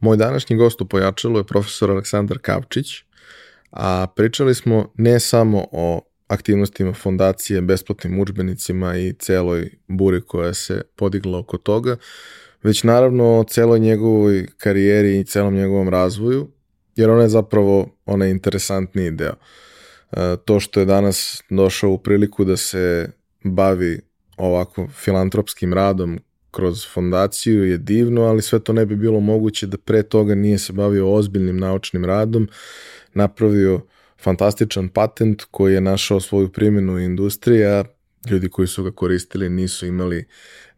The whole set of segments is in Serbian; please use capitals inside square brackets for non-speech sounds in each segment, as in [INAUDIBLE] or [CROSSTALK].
Moj današnji gost u Pojačalu je profesor Aleksandar Kavčić, a pričali smo ne samo o aktivnostima fondacije, besplatnim učbenicima i celoj buri koja se podigla oko toga, već naravno o celoj njegovoj karijeri i celom njegovom razvoju, jer ona je zapravo onaj interesantniji deo. E, to što je danas došao u priliku da se bavi ovako filantropskim radom kroz fondaciju je divno, ali sve to ne bi bilo moguće da pre toga nije se bavio ozbiljnim naučnim radom, napravio fantastičan patent koji je našao svoju primjenu u industriji, a ljudi koji su ga koristili nisu imali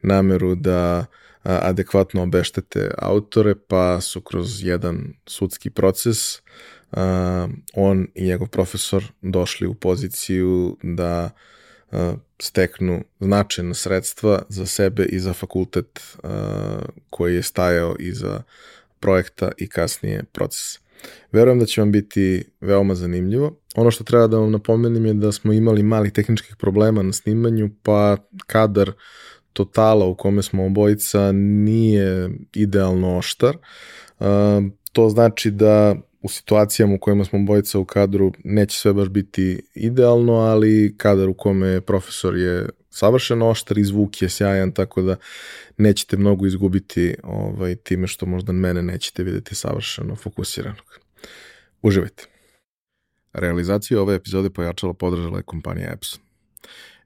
nameru da adekvatno obeštete autore, pa su kroz jedan sudski proces on i njegov profesor došli u poziciju da steknu značajna sredstva za sebe i za fakultet koji je stajao iza projekta i kasnije procesa. Verujem da će vam biti veoma zanimljivo. Ono što treba da vam napomenem je da smo imali mali tehničkih problema na snimanju, pa kadar totala u kome smo obojica nije idealno oštar. To znači da u situacijama u kojima smo obojica u kadru neće sve baš biti idealno, ali kadar u kome profesor je savršeno oštar i zvuk je sjajan, tako da nećete mnogo izgubiti ovaj, time što možda mene nećete videti savršeno fokusiranog. Uživajte. Realizaciju ove epizode pojačala podržala je kompanija Epson.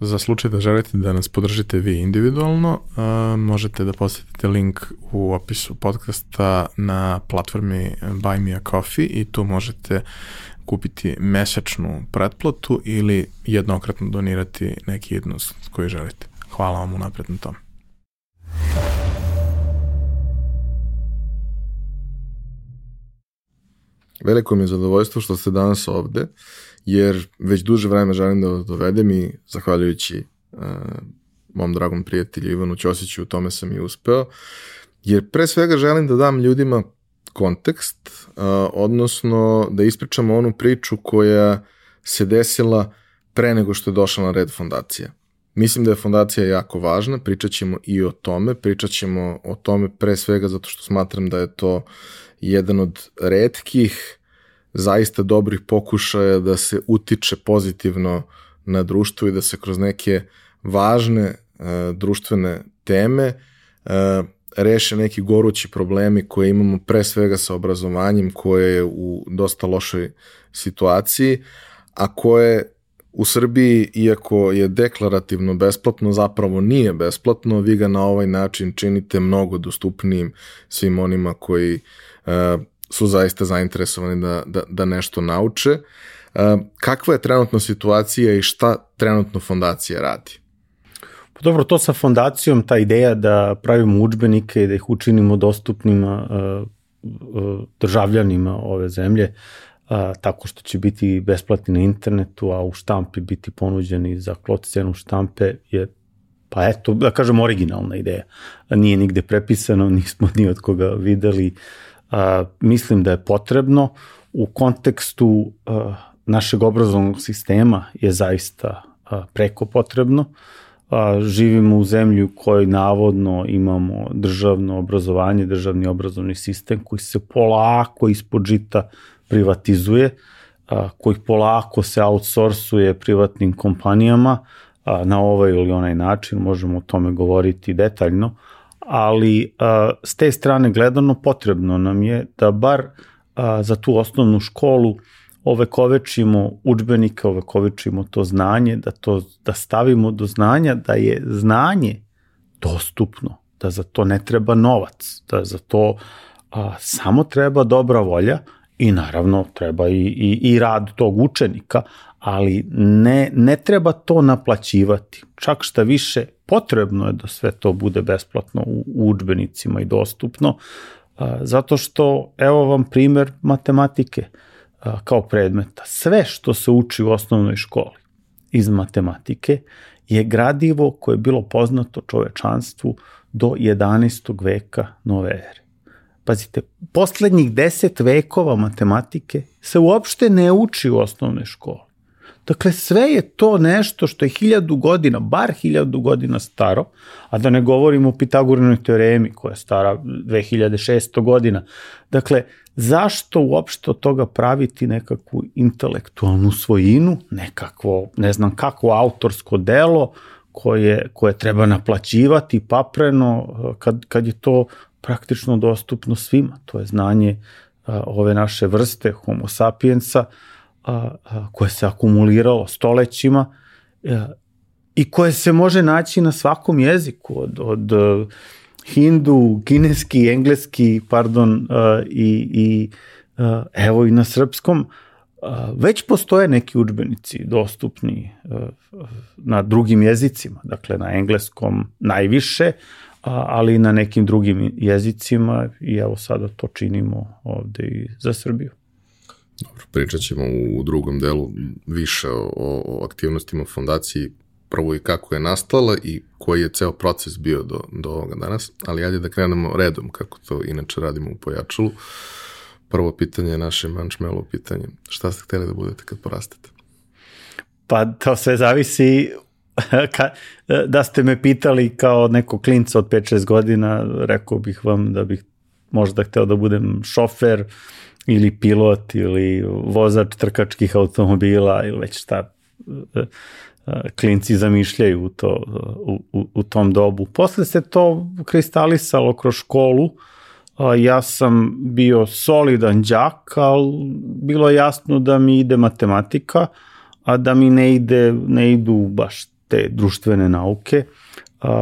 Za slučaj da želite da nas podržite vi individualno, uh, možete da posetite link u opisu podcasta na platformi Buy Me A Coffee i tu možete kupiti mesečnu pretplatu ili jednokratno donirati neki jednost koji želite. Hvala vam unapred na tom. Veliko mi je zadovoljstvo što ste danas ovde. Jer već duže vreme želim da dovedem i zahvaljujući uh, mom dragom prijatelju Ivanu Ćosiću u tome sam i uspeo, jer pre svega želim da dam ljudima kontekst, uh, odnosno da ispričamo onu priču koja se desila pre nego što je došla na red fondacija. Mislim da je fondacija jako važna, pričat ćemo i o tome, pričat ćemo o tome pre svega zato što smatram da je to jedan od redkih zaista dobrih pokušaja da se utiče pozitivno na društvo i da se kroz neke važne e, društvene teme e, reše neki gorući problemi koje imamo pre svega sa obrazovanjem koje je u dosta lošoj situaciji, a koje u Srbiji, iako je deklarativno besplatno, zapravo nije besplatno, vi ga na ovaj način činite mnogo dostupnijim svim onima koji e, su zaista zainteresovani da, da, da nešto nauče. Uh, kakva je trenutno situacija i šta trenutno fondacija radi? Pa dobro, to sa fondacijom, ta ideja da pravimo učbenike i da ih učinimo dostupnima uh, uh, državljanima ove zemlje, a, tako što će biti besplatni na internetu, a u štampi biti ponuđeni za klot cenu štampe je pa eto, da kažem, originalna ideja. Nije nigde prepisano, [LAUGHS] nismo ni od koga videli. A, mislim da je potrebno u kontekstu našeg obrazovnog sistema je zaista preko potrebno. Živimo u zemlji u kojoj navodno imamo državno obrazovanje, državni obrazovni sistem koji se polako ispod žita privatizuje, koji polako se outsourcuje privatnim kompanijama, na ovaj ili onaj način, možemo o tome govoriti detaljno, ali a, s te strane gledano potrebno nam je da bar a, za tu osnovnu školu ovekovečimo učbenike, ovekovečimo to znanje, da to da stavimo do znanja da je znanje dostupno, da za to ne treba novac, da za to a, samo treba dobra volja i naravno treba i, i, i rad tog učenika, ali ne, ne treba to naplaćivati. Čak šta više, potrebno je da sve to bude besplatno u, u učbenicima i dostupno, a, zato što, evo vam primer matematike a, kao predmeta. Sve što se uči u osnovnoj školi iz matematike je gradivo koje je bilo poznato čovečanstvu do 11. veka nove ere. Pazite, poslednjih deset vekova matematike se uopšte ne uči u osnovnoj školi. Dakle, sve je to nešto što je hiljadu godina, bar hiljadu godina staro, a da ne govorimo o Pitagorinoj teoremi koja je stara 2600 godina. Dakle, zašto uopšte od toga praviti nekakvu intelektualnu svojinu, nekakvo, ne znam kakvo autorsko delo koje, koje treba naplaćivati papreno kad, kad je to praktično dostupno svima. To je znanje a, ove naše vrste homo sapiensa a, a, koje se akumuliralo stolećima a, i koje se može naći na svakom jeziku od, od hindu, kineski, engleski, pardon, a, i, i a, evo i na srpskom, a, već postoje neki učbenici dostupni a, na drugim jezicima, dakle na engleskom najviše, ali i na nekim drugim jezicima i evo sada to činimo ovde i za Srbiju. Dobro, pričat ćemo u drugom delu više o, o aktivnostima fondacije, prvo i kako je nastala i koji je ceo proces bio do, do ovoga danas, ali ajde da krenemo redom, kako to inače radimo u Pojačalu. Prvo pitanje je naše mančmelo pitanje. Šta ste hteli da budete kad porastete? Pa to sve zavisi [LAUGHS] da ste me pitali kao neko klinca od 5-6 godina, rekao bih vam da bih možda hteo da budem šofer ili pilot ili vozač trkačkih automobila ili već šta e, e, klinci zamišljaju u, to, u, u, tom dobu. Posle se to kristalisalo kroz školu, ja sam bio solidan đak, ali bilo je jasno da mi ide matematika, a da mi ne ide ne idu baš te društvene nauke.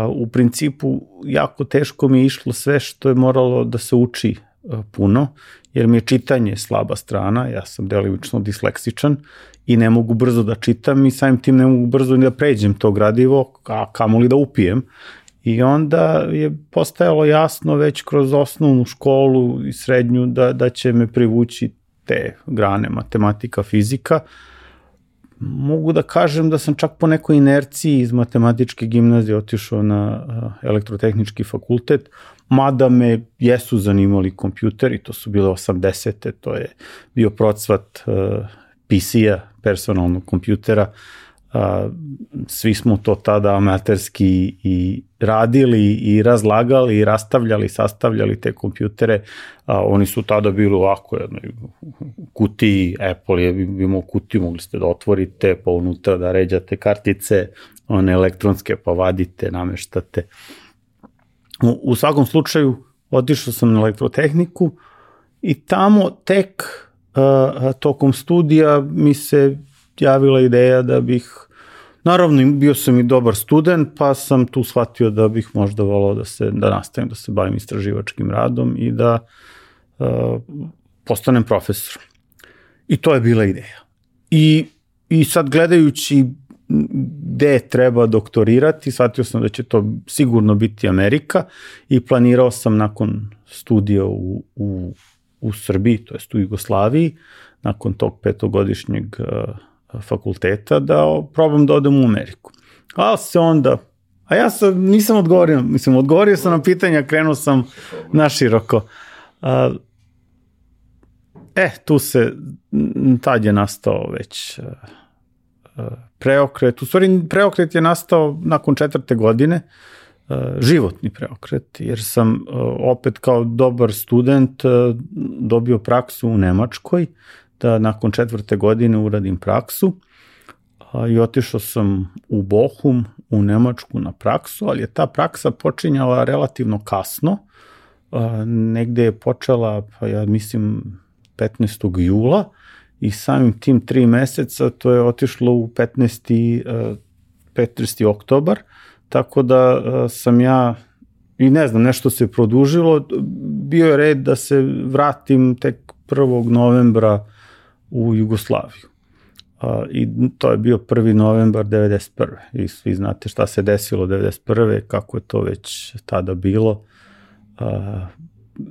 U principu jako teško mi je išlo sve što je moralo da se uči puno, jer mi je čitanje slaba strana, ja sam delimično disleksičan i ne mogu brzo da čitam i samim tim ne mogu brzo ni da pređem to gradivo, a kamoli da upijem. I onda je postajalo jasno već kroz osnovnu školu i srednju da, da će me privući te grane matematika, fizika, mogu da kažem da sam čak po nekoj inerciji iz matematičke gimnazije otišao na elektrotehnički fakultet, mada me jesu zanimali kompjuteri, to su bile 80. to je bio procvat PC-a, personalnog kompjutera, a, svi smo to tada amaterski i radili i razlagali i rastavljali, sastavljali te kompjutere. A, oni su tada bili ovako jednoj kutiji, Apple je imao kutiju, mogli ste da otvorite, pa unutra da ređate kartice, one elektronske, pa vadite, nameštate. U, u svakom slučaju, otišao sam na elektrotehniku i tamo tek uh, tokom studija mi se javila ideja da bih Naravno, bio sam i dobar student, pa sam tu shvatio da bih možda volao da se da nastavim da se bavim istraživačkim radom i da uh, postanem profesor. I to je bila ideja. I, i sad gledajući gde treba doktorirati, shvatio sam da će to sigurno biti Amerika i planirao sam nakon studija u, u u Srbiji, to jest u Jugoslaviji, nakon tog petogodišnjeg uh, fakulteta, da probam da odem u Ameriku. A se onda, a ja sam, nisam odgovorio, mislim, odgovorio sam na pitanja, krenuo sam na široko. Uh, e, tu se, tad je nastao već uh, preokret, u stvari preokret je nastao nakon četvrte godine, životni preokret, jer sam opet kao dobar student dobio praksu u Nemačkoj, da nakon četvrte godine uradim praksu i otišao sam u Bohum, u Nemačku na praksu, ali je ta praksa počinjala relativno kasno, negde je počela, pa ja mislim, 15. jula, i samim tim tri meseca to je otišlo u 15. 15. oktobar, tako da sam ja i ne znam, nešto se produžilo, bio je red da se vratim tek 1. novembra u Jugoslaviju. I to je bio 1. novembar 91. I svi znate šta se desilo 91. kako je to već tada bilo.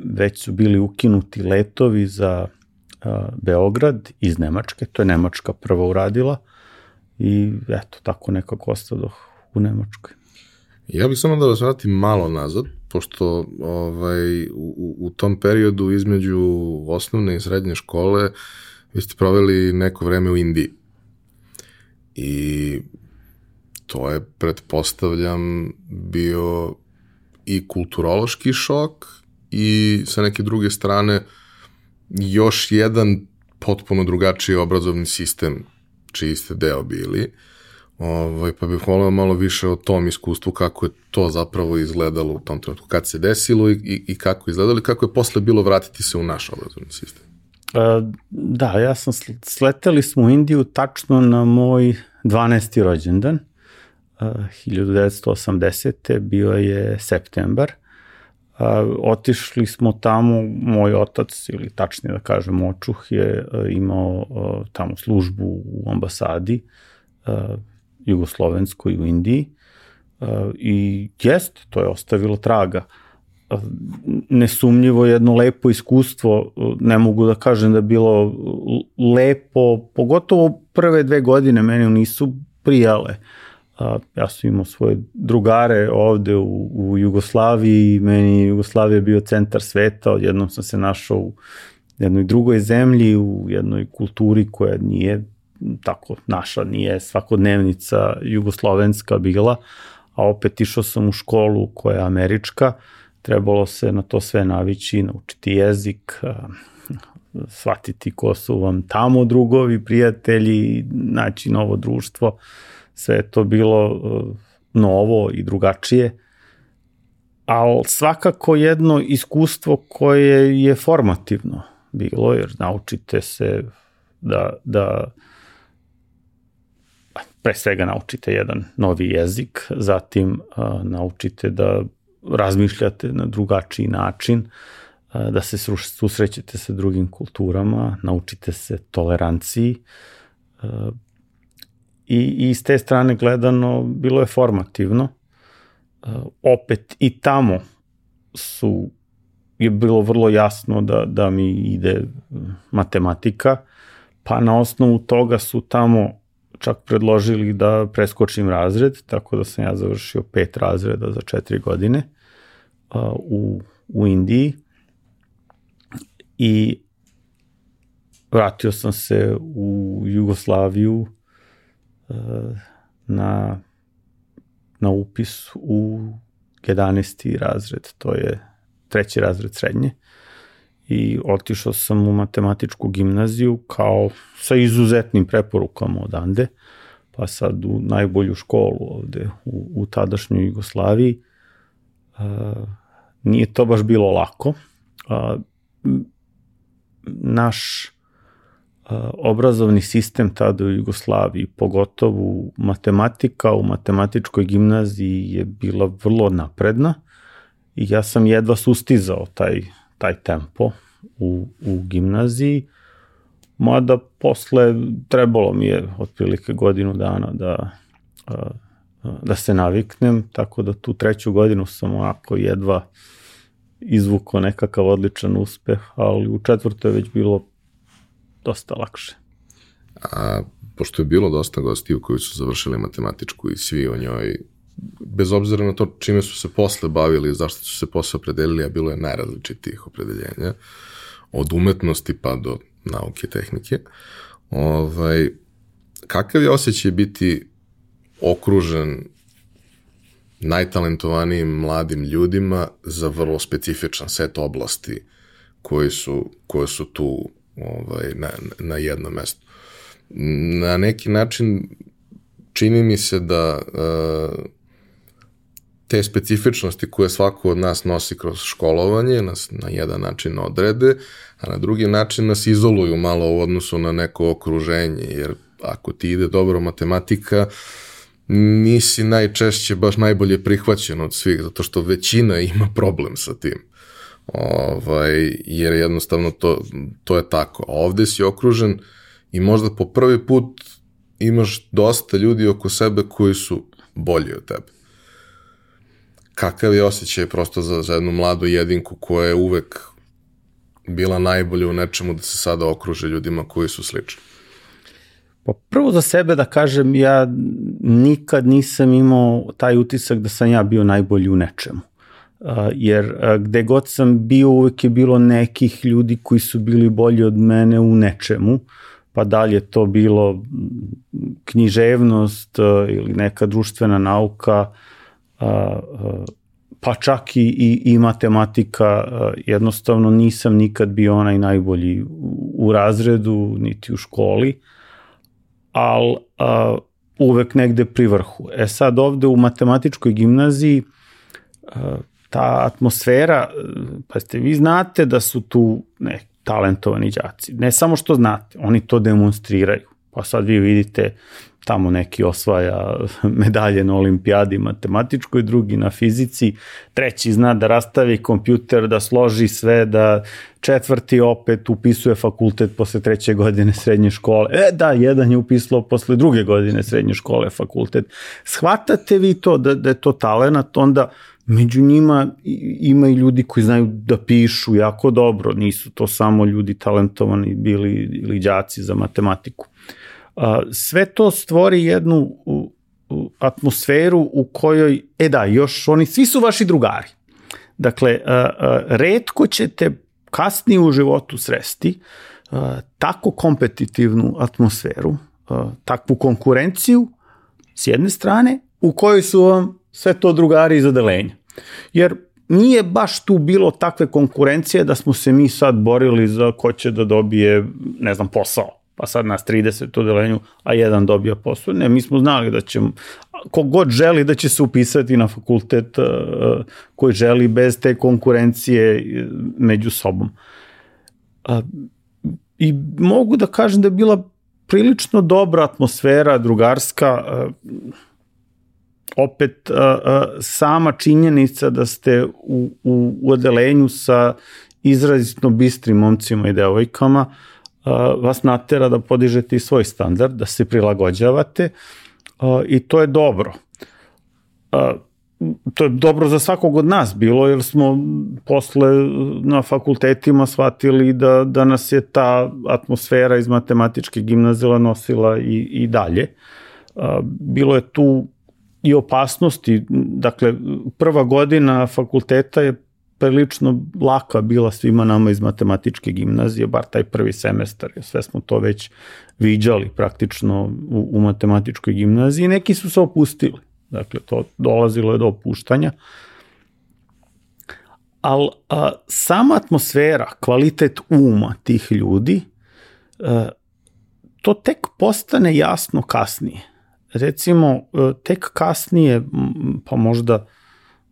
Već su bili ukinuti letovi za Beograd iz Nemačke, to je Nemačka prvo uradila i eto, tako nekako ostao u Nemačkoj. Ja bih samo da vas vratim malo nazad, pošto ovaj, u, u tom periodu između osnovne i srednje škole vi ste proveli neko vreme u Indiji. I to je, pretpostavljam, bio i kulturološki šok i sa neke druge strane uh, još jedan potpuno drugačiji obrazovni sistem čiji ste deo bili. Ovaj, pa bih volio malo više o tom iskustvu, kako je to zapravo izgledalo u tom trenutku, kad se desilo i, i, i kako je izgledalo i kako je posle bilo vratiti se u naš obrazovni sistem. Uh, da, ja sam sleteli smo u Indiju tačno na moj 12. rođendan, uh, 1980. bio je septembar otišli smo tamo, moj otac, ili tačnije da kažem očuh, je imao tamo službu u ambasadi jugoslovenskoj u Indiji i jest, to je ostavilo traga. Nesumnjivo jedno lepo iskustvo, ne mogu da kažem da je bilo lepo, pogotovo prve dve godine meni nisu prijale. Uh, a, ja sam imao svoje drugare ovde u, u Jugoslaviji meni Jugoslavija bio centar sveta, odjednom sam se našao u jednoj drugoj zemlji, u jednoj kulturi koja nije tako naša, nije svakodnevnica jugoslovenska bila, a opet išao sam u školu koja je američka, trebalo se na to sve navići, naučiti jezik, shvatiti ko su vam tamo drugovi, prijatelji, naći novo društvo sve je to bilo uh, novo i drugačije, ali svakako jedno iskustvo koje je formativno bilo, jer naučite se da, da pre svega naučite jedan novi jezik, zatim uh, naučite da razmišljate na drugačiji način, uh, da se susrećete sa drugim kulturama, naučite se toleranciji, uh, i, i s te strane gledano bilo je formativno. Uh, opet i tamo su je bilo vrlo jasno da, da mi ide matematika, pa na osnovu toga su tamo čak predložili da preskočim razred, tako da sam ja završio pet razreda za četiri godine uh, u, u Indiji i vratio sam se u Jugoslaviju na, na upis u 11. razred, to je treći razred srednje i otišao sam u matematičku gimnaziju kao sa izuzetnim preporukama odande, pa sad u najbolju školu ovde u, u tadašnjoj Jugoslaviji. Uh, nije to baš bilo lako. Uh, naš obrazovni sistem tada u Jugoslaviji, pogotovo matematika u matematičkoj gimnaziji je bila vrlo napredna i ja sam jedva sustizao taj, taj tempo u, u gimnaziji, mada posle trebalo mi je otprilike godinu dana da, da se naviknem, tako da tu treću godinu sam ovako jedva izvuko nekakav odličan uspeh, ali u četvrtoj je već bilo dosta lakše. A pošto je bilo dosta gostiju koji su završili matematičku i svi o njoj, bez obzira na to čime su se posle bavili, zašto su se posle opredelili, a bilo je najrazličitijih opredeljenja, od umetnosti pa do nauke, tehnike, ovaj, kakav je osjećaj biti okružen najtalentovanijim mladim ljudima za vrlo specifičan set oblasti koji su, koje su tu ovaj, na, na jednom mestu. Na neki način čini mi se da uh, te specifičnosti koje svako od nas nosi kroz školovanje nas na jedan način odrede, a na drugi način nas izoluju malo u odnosu na neko okruženje, jer ako ti ide dobro matematika, nisi najčešće baš najbolje prihvaćen od svih, zato što većina ima problem sa tim. Ovaj, jer jednostavno to, to je tako. A ovde si okružen i možda po prvi put imaš dosta ljudi oko sebe koji su bolji od tebe. Kakav je osjećaj prosto za, za jednu mladu jedinku koja je uvek bila najbolja u nečemu da se sada okruže ljudima koji su slični? Pa prvo za sebe da kažem, ja nikad nisam imao taj utisak da sam ja bio najbolji u nečemu. Jer gde god sam bio, uvek je bilo nekih ljudi koji su bili bolji od mene u nečemu, pa dalje to bilo književnost ili neka društvena nauka, pa čak i, i, i matematika, jednostavno nisam nikad bio onaj najbolji u razredu, niti u školi, ali uvek negde pri vrhu. E sad ovde u matematičkoj gimnaziji ta atmosfera, pa ste vi znate da su tu ne, talentovani đaci. Ne samo što znate, oni to demonstriraju. Pa sad vi vidite tamo neki osvaja [LAUGHS] medalje na olimpijadi matematičkoj, drugi na fizici, treći zna da rastavi kompjuter, da složi sve, da četvrti opet upisuje fakultet posle treće godine srednje škole. E da, jedan je upisalo posle druge godine srednje škole fakultet. Shvatate vi to da, da je to talenat, onda među njima ima i ljudi koji znaju da pišu jako dobro, nisu to samo ljudi talentovani bili ili đaci za matematiku. Sve to stvori jednu atmosferu u kojoj, e da, još oni svi su vaši drugari. Dakle, redko ćete kasnije u životu sresti tako kompetitivnu atmosferu, takvu konkurenciju s jedne strane, u kojoj su vam sve to drugari iz odelenja. Jer nije baš tu bilo takve konkurencije da smo se mi sad borili za ko će da dobije, ne znam, posao. Pa sad nas 30 u odelenju, a jedan dobija posao. Ne, mi smo znali da će, kogod želi da će se upisati na fakultet uh, koji želi bez te konkurencije uh, među sobom. I mogu da kažem da je bila prilično dobra atmosfera, drugarska, opet uh, uh, sama činjenica da ste u, u, u odelenju sa izrazitno bistrim momcima i devojkama uh, vas natera da podižete i svoj standard, da se prilagođavate uh, i to je dobro. Uh, to je dobro za svakog od nas bilo, jer smo posle na fakultetima shvatili da, da nas je ta atmosfera iz matematičke gimnazila nosila i, i dalje. Bilo je tu i opasnosti. Dakle, prva godina fakulteta je prilično laka bila svima nama iz matematičke gimnazije, bar taj prvi semestar, sve smo to već viđali praktično u, u matematičkoj gimnaziji. Neki su se opustili, dakle, to dolazilo je do opuštanja. Ali a, sama atmosfera, kvalitet uma tih ljudi, a, to tek postane jasno kasnije recimo e, tek kasnije, pa možda,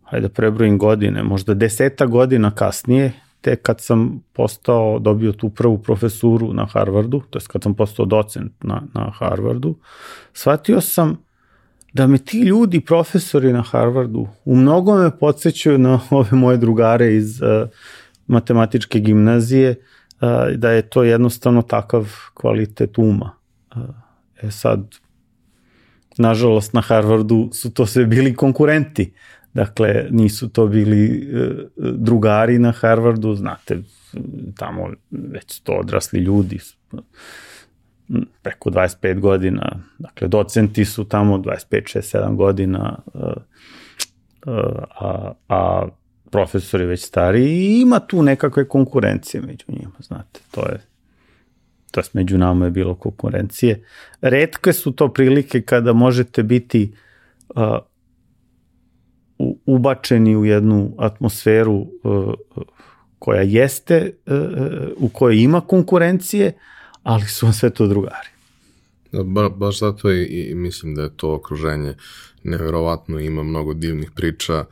hajde prebrojim godine, možda deseta godina kasnije, tek kad sam postao, dobio tu prvu profesuru na Harvardu, to je kad sam postao docent na, na Harvardu, shvatio sam da me ti ljudi, profesori na Harvardu, u mnogo me podsjećaju na [LAUGHS] ove moje drugare iz uh, matematičke gimnazije, uh, da je to jednostavno takav kvalitet uma. Uh, e sad, nažalost na Harvardu su to sve bili konkurenti. Dakle, nisu to bili e, drugari na Harvardu, znate, tamo već to odrasli ljudi, preko 25 godina, dakle, docenti su tamo 25, 6, 7 godina, e, a, a profesor je već stari i ima tu nekakve konkurencije među njima, znate, to je to među nama je bilo konkurencije. Redke su to prilike kada možete biti uh, ubačeni u jednu atmosferu uh, koja jeste, uh, u kojoj ima konkurencije, ali su vam sve to drugari. Ba, baš zato i, i mislim da je to okruženje neverovatno, ima mnogo divnih priča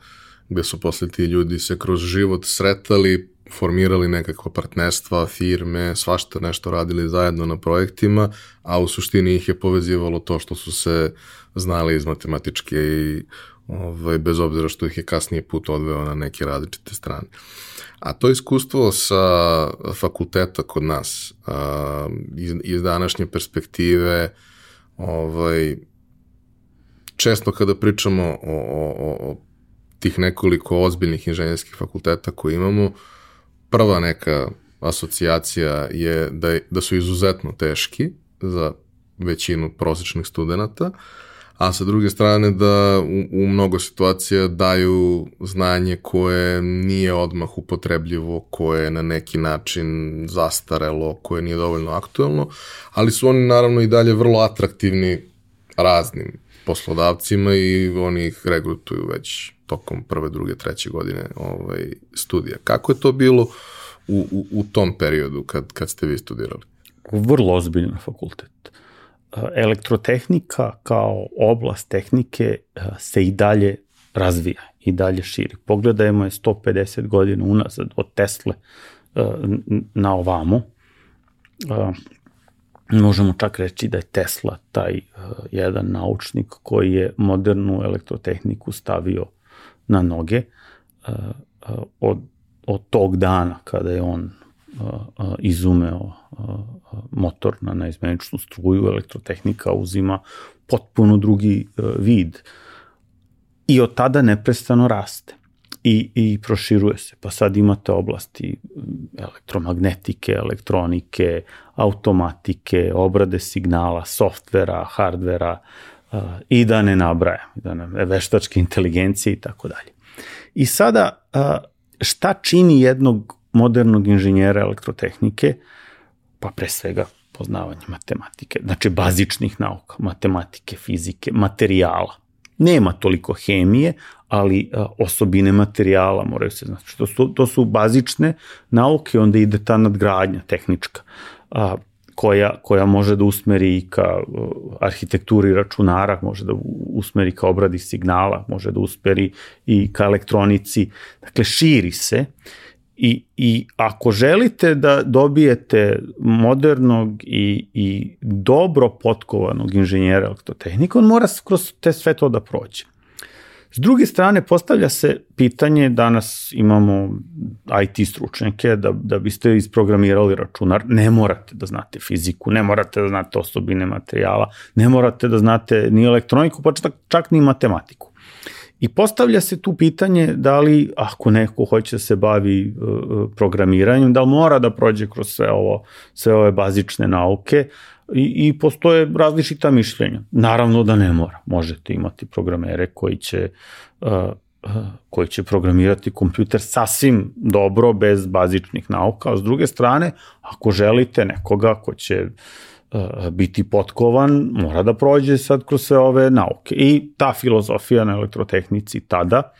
gde su posle ti ljudi se kroz život sretali, formirali nekakva partnerstva, firme, svašta nešto radili zajedno na projektima, a u suštini ih je povezivalo to što su se znali iz matematičke i ovaj, bez obzira što ih je kasnije put odveo na neke različite strane. A to iskustvo sa fakulteta kod nas, a, iz, iz današnje perspektive, ovaj, često kada pričamo o, o, o tih nekoliko ozbiljnih inženjerskih fakulteta koje imamo, prva neka asocijacija je da, da su izuzetno teški za većinu prosečnih studenta, a sa druge strane da u, u mnogo situacija daju znanje koje nije odmah upotrebljivo, koje je na neki način zastarelo, koje nije dovoljno aktuelno, ali su oni naravno i dalje vrlo atraktivni raznim poslodavcima i oni ih regrutuju već tokom prve, druge, treće godine ovaj, studija. Kako je to bilo u, u, u tom periodu kad, kad ste vi studirali? Vrlo ozbiljan fakultet. Elektrotehnika kao oblast tehnike se i dalje razvija i dalje širi. Pogledajmo je 150 godina unazad od Tesle na ovamo. Možemo čak reći da je Tesla taj jedan naučnik koji je modernu elektrotehniku stavio na noge uh, uh, od, od tog dana kada je on uh, izumeo motor na neizmeničnu struju, elektrotehnika uzima potpuno drugi vid i od tada neprestano raste i, i proširuje se. Pa sad imate oblasti elektromagnetike, elektronike, automatike, obrade signala, softvera, hardvera, i da ne nabrajam, da ne, veštačke inteligencije i tako dalje. I sada, šta čini jednog modernog inženjera elektrotehnike? Pa pre svega poznavanje matematike, znači bazičnih nauka, matematike, fizike, materijala. Nema toliko hemije, ali osobine materijala moraju se znači. To su, to su bazične nauke, onda ide ta nadgradnja tehnička koja, koja može da usmeri i ka uh, arhitekturi računara, može da usmeri ka obradi signala, može da usmeri i ka elektronici. Dakle, širi se i, i ako želite da dobijete modernog i, i dobro potkovanog inženjera elektrotehnika, on mora kroz te sve to da prođe. S druge strane, postavlja se pitanje, danas imamo IT stručnjake, da, da biste isprogramirali računar, ne morate da znate fiziku, ne morate da znate osobine materijala, ne morate da znate ni elektroniku, pa čak, čak ni matematiku. I postavlja se tu pitanje da li, ako neko hoće da se bavi uh, programiranjem, da li mora da prođe kroz sve ovo, sve ove bazične nauke, i, i postoje različita mišljenja. Naravno da ne mora. Možete imati programere koji će uh, uh, koji će programirati kompjuter sasvim dobro, bez bazičnih nauka, a s druge strane, ako želite nekoga ko će uh, biti potkovan, mora da prođe sad kroz sve ove nauke. I ta filozofija na elektrotehnici tada,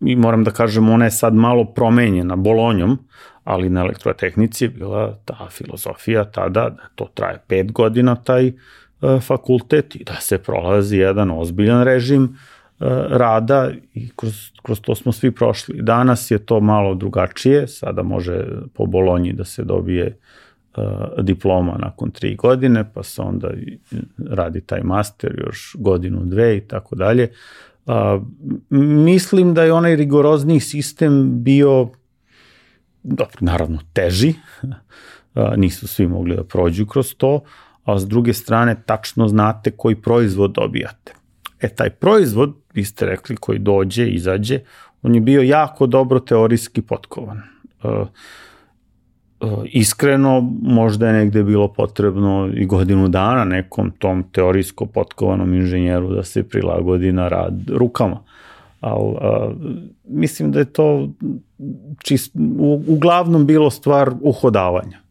i moram da kažem, ona je sad malo promenjena bolonjom, ali na elektrotehnici je bila ta filozofija tada da to traje pet godina taj e, fakultet i da se prolazi jedan ozbiljan režim e, rada i kroz, kroz to smo svi prošli. Danas je to malo drugačije, sada može po Bolonji da se dobije e, diploma nakon tri godine, pa se onda radi taj master još godinu, dve i tako dalje. Mislim da je onaj rigorozniji sistem bio dobro, naravno teži, [LAUGHS] nisu svi mogli da prođu kroz to, a s druge strane tačno znate koji proizvod dobijate. E, taj proizvod, vi ste rekli, koji dođe, izađe, on je bio jako dobro teorijski potkovan. Uh, iskreno, možda je negde bilo potrebno i godinu dana nekom tom teorijsko potkovanom inženjeru da se prilagodi na rad rukama. Ali mislim da je to čist, u, uglavnom bilo stvar uhodavanja.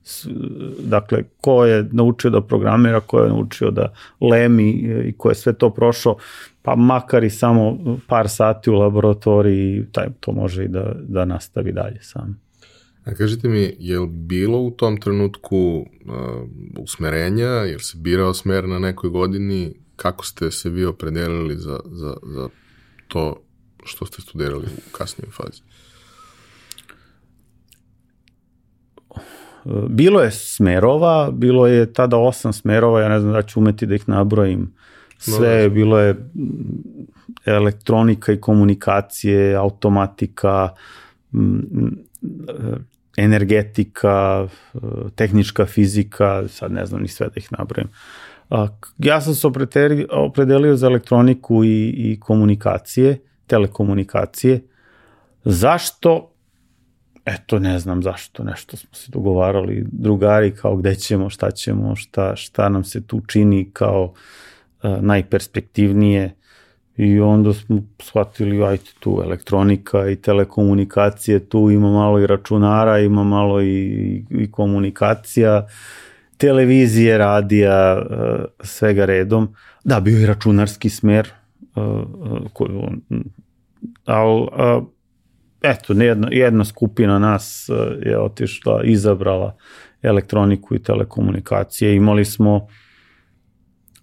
Dakle, ko je naučio da programira, ko je naučio da lemi i ko je sve to prošao, pa makar i samo par sati u laboratoriji, taj, to može i da, da nastavi dalje sam. A kažite mi, je li bilo u tom trenutku uh, usmerenja, je li se birao smer na nekoj godini, kako ste se vi opredelili za, za, za to što ste studirali u kasnijoj fazi? Bilo je smerova, bilo je tada osam smerova, ja ne znam da ću umeti da ih nabrojim. Sve, no, bilo je elektronika i komunikacije, automatika, energetika, tehnička fizika, sad ne znam ni sve da ih nabrojim. Ja sam se opredelio za elektroniku i, i komunikacije, telekomunikacije. Zašto? Eto, ne znam zašto, nešto smo se dogovarali, drugari kao gde ćemo, šta ćemo, šta, šta nam se tu čini kao uh, najperspektivnije i onda smo shvatili, ajte tu elektronika i telekomunikacije, tu ima malo i računara, ima malo i, i komunikacija, televizije, radija, uh, svega redom. Da, bio je računarski smer, uh, uh, ali eto, jedna, jedna skupina nas je otišla, izabrala elektroniku i telekomunikacije. Imali smo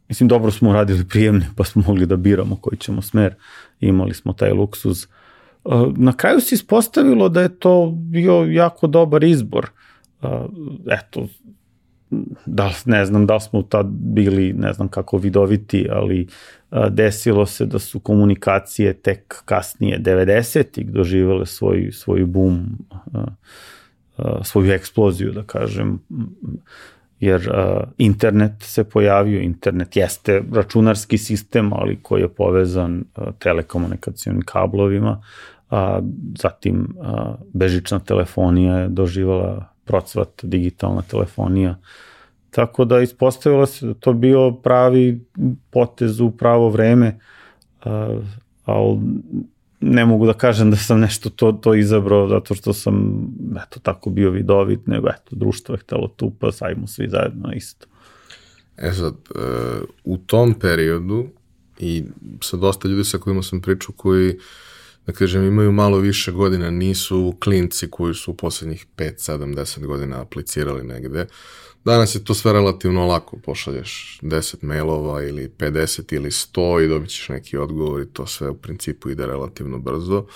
Mislim, dobro smo uradili prijemne, pa smo mogli da biramo koji ćemo smer. Imali smo taj luksuz. E, na kraju se ispostavilo da je to bio jako dobar izbor. E, eto, da, ne znam da smo tad bili, ne znam kako vidoviti, ali desilo se da su komunikacije tek kasnije 90-ih doživele svoj, svoj boom, svoju eksploziju, da kažem jer internet se pojavio, internet jeste računarski sistem, ali koji je povezan telekomunikacijonim kablovima, a zatim uh, bežična telefonija je doživala procvat digitalna telefonija. Tako da ispostavilo se da to bio pravi potez u pravo vreme, uh, ali ne mogu da kažem da sam nešto to, to izabrao zato što sam eto tako bio vidovit, nego eto društvo je htelo tu pa sajmo svi zajedno isto. E sad, e, u tom periodu i sa dosta ljudi sa kojima sam pričao koji da kažem, imaju malo više godina, nisu klinci koji su u poslednjih 5, 7, 10 godina aplicirali negde. Danas je to sve relativno lako, pošalješ 10 mailova ili 50 ili 100 i dobit ćeš neki odgovor i to sve u principu ide relativno brzo.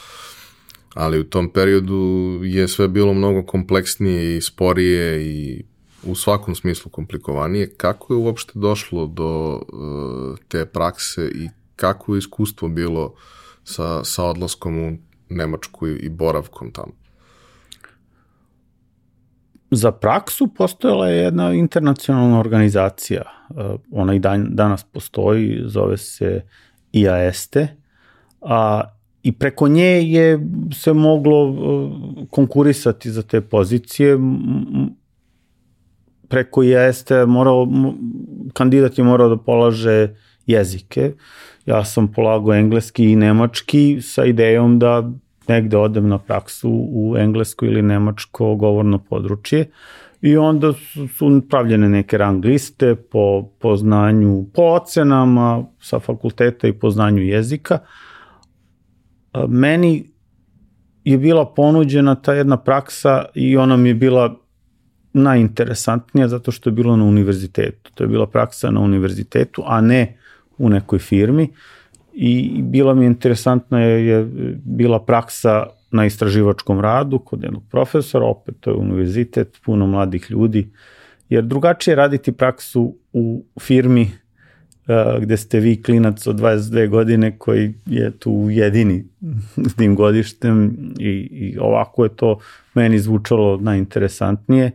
Ali u tom periodu je sve bilo mnogo kompleksnije i sporije i u svakom smislu komplikovanije. Kako je uopšte došlo do uh, te prakse i kako je iskustvo bilo sa, sa odlaskom u Nemačku i boravkom tamo? Za praksu postojala je jedna internacionalna organizacija. Uh, ona i dan, danas postoji, zove se IASTE, a i preko nje je se moglo uh, konkurisati za te pozicije. Preko IASTE morao, kandidat je morao da polaže jezike. Ja sam polagao engleski i nemački sa idejom da negde odem na praksu u englesko ili nemačko govorno područje i onda su, su pravljene neke rang liste po, po znanju, po ocenama sa fakulteta i po znanju jezika. Meni je bila ponuđena ta jedna praksa i ona mi je bila najinteresantnija zato što je bilo na univerzitetu. To je bila praksa na univerzitetu, a ne u nekoj firmi. I bila mi interesantna je, je bila praksa na istraživačkom radu kod jednog profesora, opet to je univerzitet, puno mladih ljudi, jer drugačije raditi praksu u firmi uh, gde ste vi klinac od 22 godine koji je tu jedini s tim godištem i, i ovako je to meni zvučalo najinteresantnije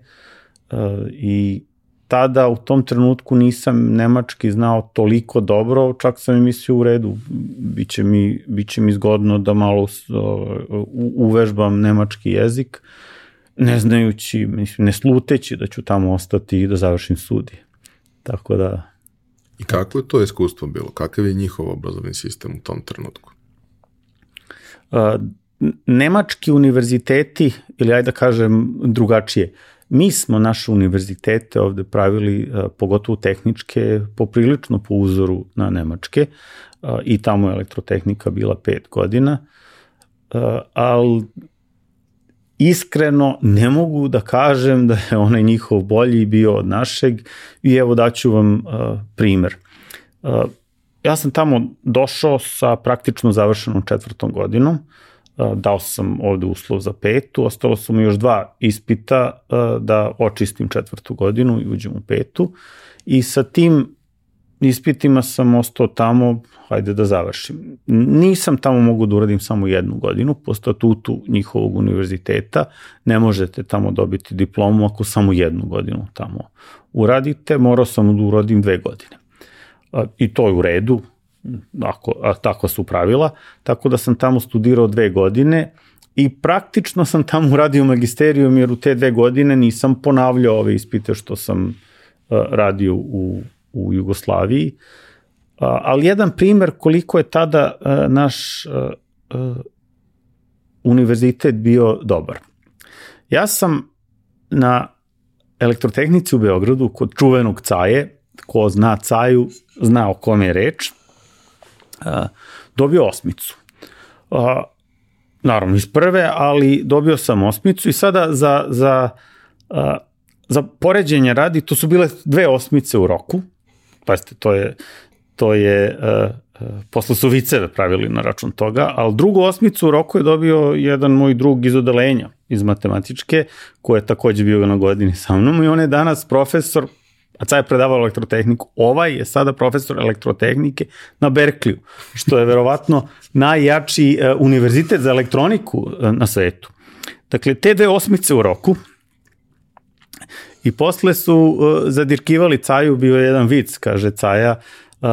uh, i tada u tom trenutku nisam nemački znao toliko dobro, čak sam i mislio u redu, biće mi, biće mi zgodno da malo uvežbam nemački jezik, ne znajući, mislim, ne sluteći da ću tamo ostati i da završim studije. Tako da... I kako je to iskustvo bilo? Kakav je njihov obrazovni sistem u tom trenutku? Nemački univerziteti, ili ajde da kažem drugačije, mi smo naše univerzitete ovde pravili, pogotovo tehničke, poprilično po uzoru na nemačke i tamo je elektrotehnika bila pet godina, ali iskreno ne mogu da kažem da je onaj njihov bolji bio od našeg i evo daću vam primer. Ja sam tamo došao sa praktično završenom četvrtom godinom, dao sam ovde uslov za petu, ostalo su mi još dva ispita da očistim četvrtu godinu i uđem u petu i sa tim ispitima sam ostao tamo, hajde da završim. Nisam tamo mogu da uradim samo jednu godinu, po statutu njihovog univerziteta ne možete tamo dobiti diplomu ako samo jednu godinu tamo uradite, morao sam da uradim dve godine. I to je u redu, ako, a tako su pravila, tako da sam tamo studirao dve godine i praktično sam tamo uradio magisterijum jer u te dve godine nisam ponavljao ove ispite što sam radio u u Jugoslaviji, ali jedan primer koliko je tada naš univerzitet bio dobar. Ja sam na elektrotehnici u Beogradu kod čuvenog Caje, ko zna Caju, zna o kome je reč, dobio osmicu. Naravno iz prve, ali dobio sam osmicu i sada za, za, za poređenje radi, to su bile dve osmice u roku, pazite, to je, to je uh, posle su viceve pravili na račun toga, ali drugu osmicu u roku je dobio jedan moj drug iz odelenja, iz matematičke, koji je takođe bio na godini sa mnom i on je danas profesor, a sad je predavao elektrotehniku, ovaj je sada profesor elektrotehnike na Berkliju, što je verovatno najjači uh, univerzitet za elektroniku uh, na svetu. Dakle, te dve osmice u roku, I posle su uh, zadirkivali Caju, bio je jedan vic, kaže Caja, uh,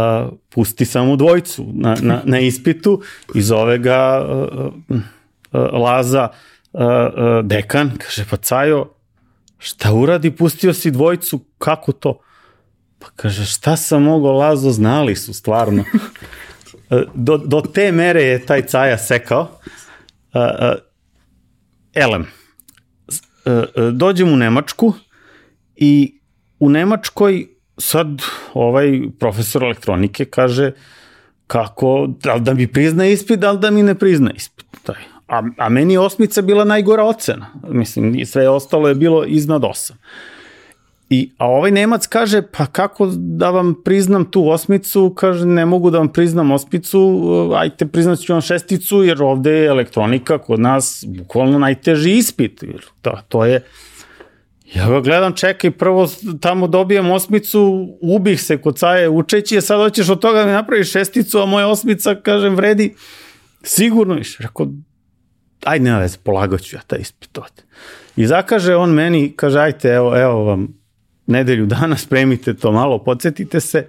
pusti samo dvojcu na, na, na ispitu i zove ga uh, uh, Laza uh, dekan, kaže pa Cajo, šta uradi, pustio si dvojcu, kako to? Pa kaže, šta sam mogao, Lazo, znali su stvarno. [LAUGHS] do, do te mere je taj Caja sekao. Uh, uh, elem, dođem u Nemačku, I u Nemačkoj sad ovaj profesor elektronike kaže kako, da li da mi prizna ispit, da li da mi ne prizna ispit. Taj. A, a meni je osmica bila najgora ocena. Mislim, sve ostalo je bilo iznad osam. I, a ovaj Nemac kaže, pa kako da vam priznam tu osmicu, kaže, ne mogu da vam priznam osmicu, ajte priznat ću vam šesticu, jer ovde je elektronika kod nas bukvalno najteži ispit. Jer to, to je, Ja ga gledam, čekaj, prvo tamo dobijem osmicu, ubih se kod caje učeći, a sad hoćeš od toga da mi napraviš šesticu, a moja osmica, kažem, vredi sigurno više. Rekao, aj nema veze, polagat ću ja taj ispit ovde. I zakaže on meni, kaže, ajte, evo, evo vam nedelju dana, [LAUGHS] spremite to malo, podsjetite se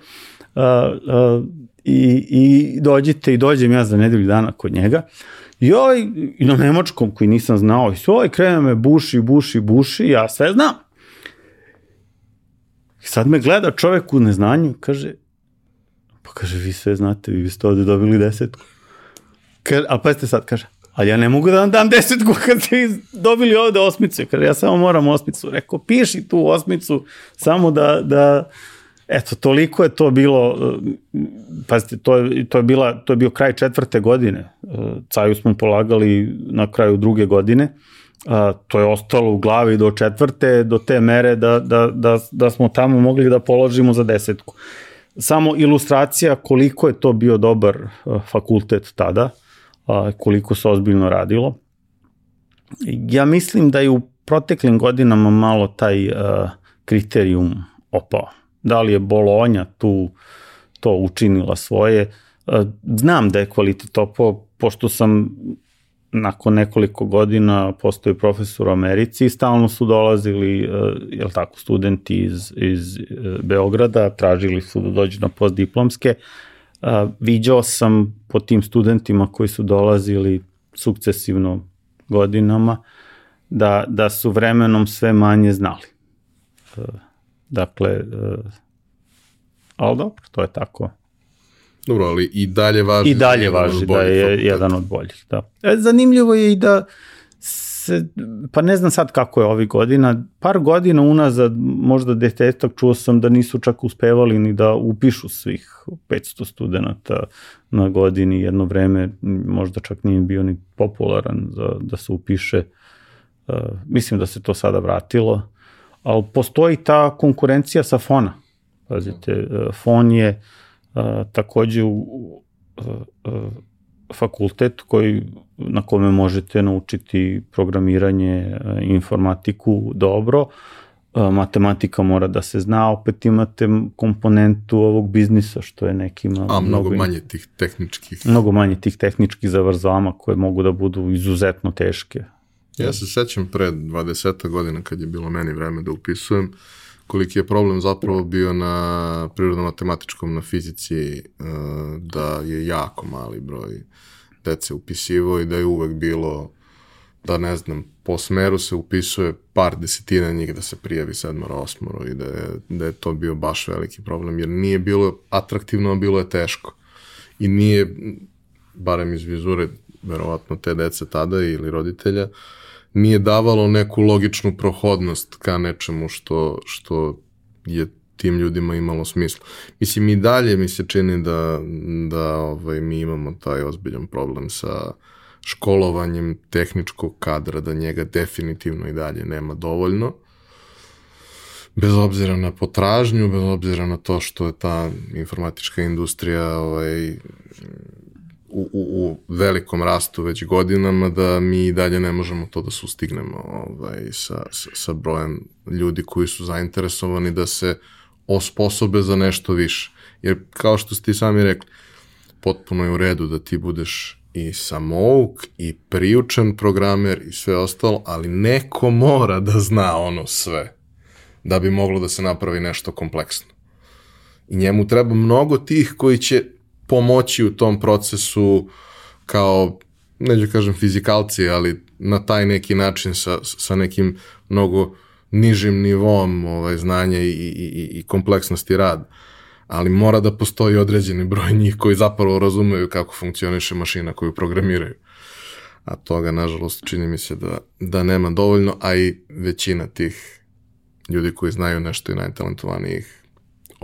uh, uh, i, i dođite i dođem ja za nedelju dana kod njega. I ovaj, i na nemačkom koji nisam znao, i ovaj krene me buši, buši, buši, ja sve znam. I sad me gleda čovek u neznanju, kaže, pa kaže, vi sve znate, vi ste ovde dobili desetku. Kaže, a pa ste sad, kaže, ali ja ne mogu da vam dam desetku kad ste dobili ovde osmicu. Kaže, ja samo moram osmicu. Rekao, piši tu osmicu, samo da, da, Eto, toliko je to bilo, e, pazite, to je, to je, bila, to je bio kraj četvrte godine. E, Caju smo polagali na kraju druge godine. A, to je ostalo u glavi do četvrte, do te mere da, da, da, da smo tamo mogli da položimo za desetku. Samo ilustracija koliko je to bio dobar fakultet tada, a, koliko se ozbiljno radilo. Ja mislim da je u proteklim godinama malo taj kriterijum opao da li je Bolonja tu to učinila svoje. E, znam da je kvalitet opao, pošto sam nakon nekoliko godina postoji profesor u Americi i stalno su dolazili, jel tako, studenti iz, iz uh, Beograda, tražili su da dođu na postdiplomske. Viđao sam po tim studentima koji su dolazili sukcesivno godinama da, da su vremenom sve manje znali. Uh, dakle, uh, ali dobro, to je tako. Dobro, ali i dalje važi. I dalje važi da je jedan od boljih, da. E, zanimljivo je i da se, pa ne znam sad kako je ovih godina, par godina unazad, možda detetak, čuo sam da nisu čak uspevali ni da upišu svih 500 studenta na godini jedno vreme, možda čak nije bio ni popularan za, da se upiše. Uh, mislim da se to sada vratilo, ali postoji ta konkurencija sa fona. Pazite, uh, fon je uh, takođe u fakultet koji, na kome možete naučiti programiranje, informatiku dobro, matematika mora da se zna, opet imate komponentu ovog biznisa, što je nekima... A, mnogo, mnogo manje tih tehničkih... Mnogo manje tih tehničkih zavrzama koje mogu da budu izuzetno teške. Ja se sećam pre 20 godina kad je bilo meni vreme da upisujem, uh, koliki je problem zapravo bio na prirodno-matematičkom, na fizici, e, da je jako mali broj dece upisivo i da je uvek bilo da ne znam, po smeru se upisuje par desetina njih da se prijavi sedmoro, osmoro i da je, da je to bio baš veliki problem, jer nije bilo atraktivno, bilo je teško. I nije, barem iz vizure, verovatno te dece tada ili roditelja, uh, nije davalo neku logičnu prohodnost ka nečemu što, što je tim ljudima imalo smisla. Mislim, i dalje mi se čini da, da ovaj, mi imamo taj ozbiljan problem sa školovanjem tehničkog kadra, da njega definitivno i dalje nema dovoljno. Bez obzira na potražnju, bez obzira na to što je ta informatička industrija ovaj, u, u, u velikom rastu već godinama da mi dalje ne možemo to da sustignemo ovaj, sa, sa, sa brojem ljudi koji su zainteresovani da se osposobe za nešto više. Jer kao što ste sami rekli, potpuno je u redu da ti budeš i samouk i priučen programer i sve ostalo, ali neko mora da zna ono sve da bi moglo da se napravi nešto kompleksno. I njemu treba mnogo tih koji će pomoći u tom procesu kao, neću kažem fizikalci, ali na taj neki način sa, sa nekim mnogo nižim nivom ovaj, znanja i, i, i kompleksnosti rada. Ali mora da postoji određeni broj njih koji zapravo razumeju kako funkcioniše mašina koju programiraju. A toga, nažalost, čini mi se da, da nema dovoljno, a i većina tih ljudi koji znaju nešto i najtalentovanijih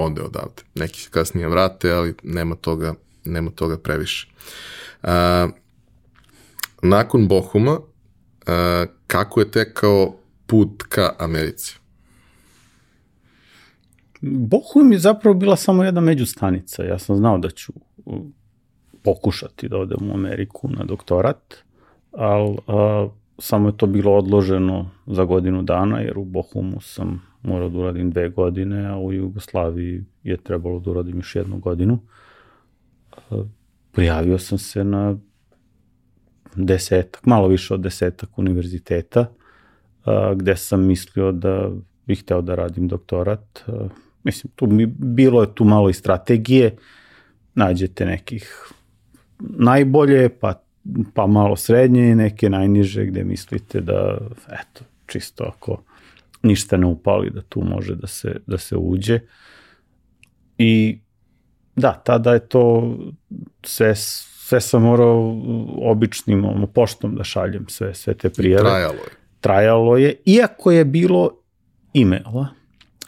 ode odavde. Neki se kasnije vrate, ali nema toga, nema toga previše. A, nakon Bohuma, a, kako je tekao put ka Americi? Bohum je zapravo bila samo jedna međustanica. Ja sam znao da ću pokušati da odem u Ameriku na doktorat, ali a, samo je to bilo odloženo za godinu dana, jer u Bohumu sam morao da uradim dve godine, a u Jugoslaviji je trebalo da uradim još jednu godinu. Prijavio sam se na desetak, malo više od desetak univerziteta, gde sam mislio da bih hteo da radim doktorat. Mislim, tu mi, bilo je tu malo i strategije, nađete nekih najbolje, pa, pa malo srednje i neke najniže gde mislite da, eto, čisto ako ništa ne upali da tu može da se, da se uđe. I da, tada je to sve, sve sam morao običnim ono, poštom da šaljem sve, sve te prijeve. I trajalo je. Trajalo je, iako je bilo e-maila,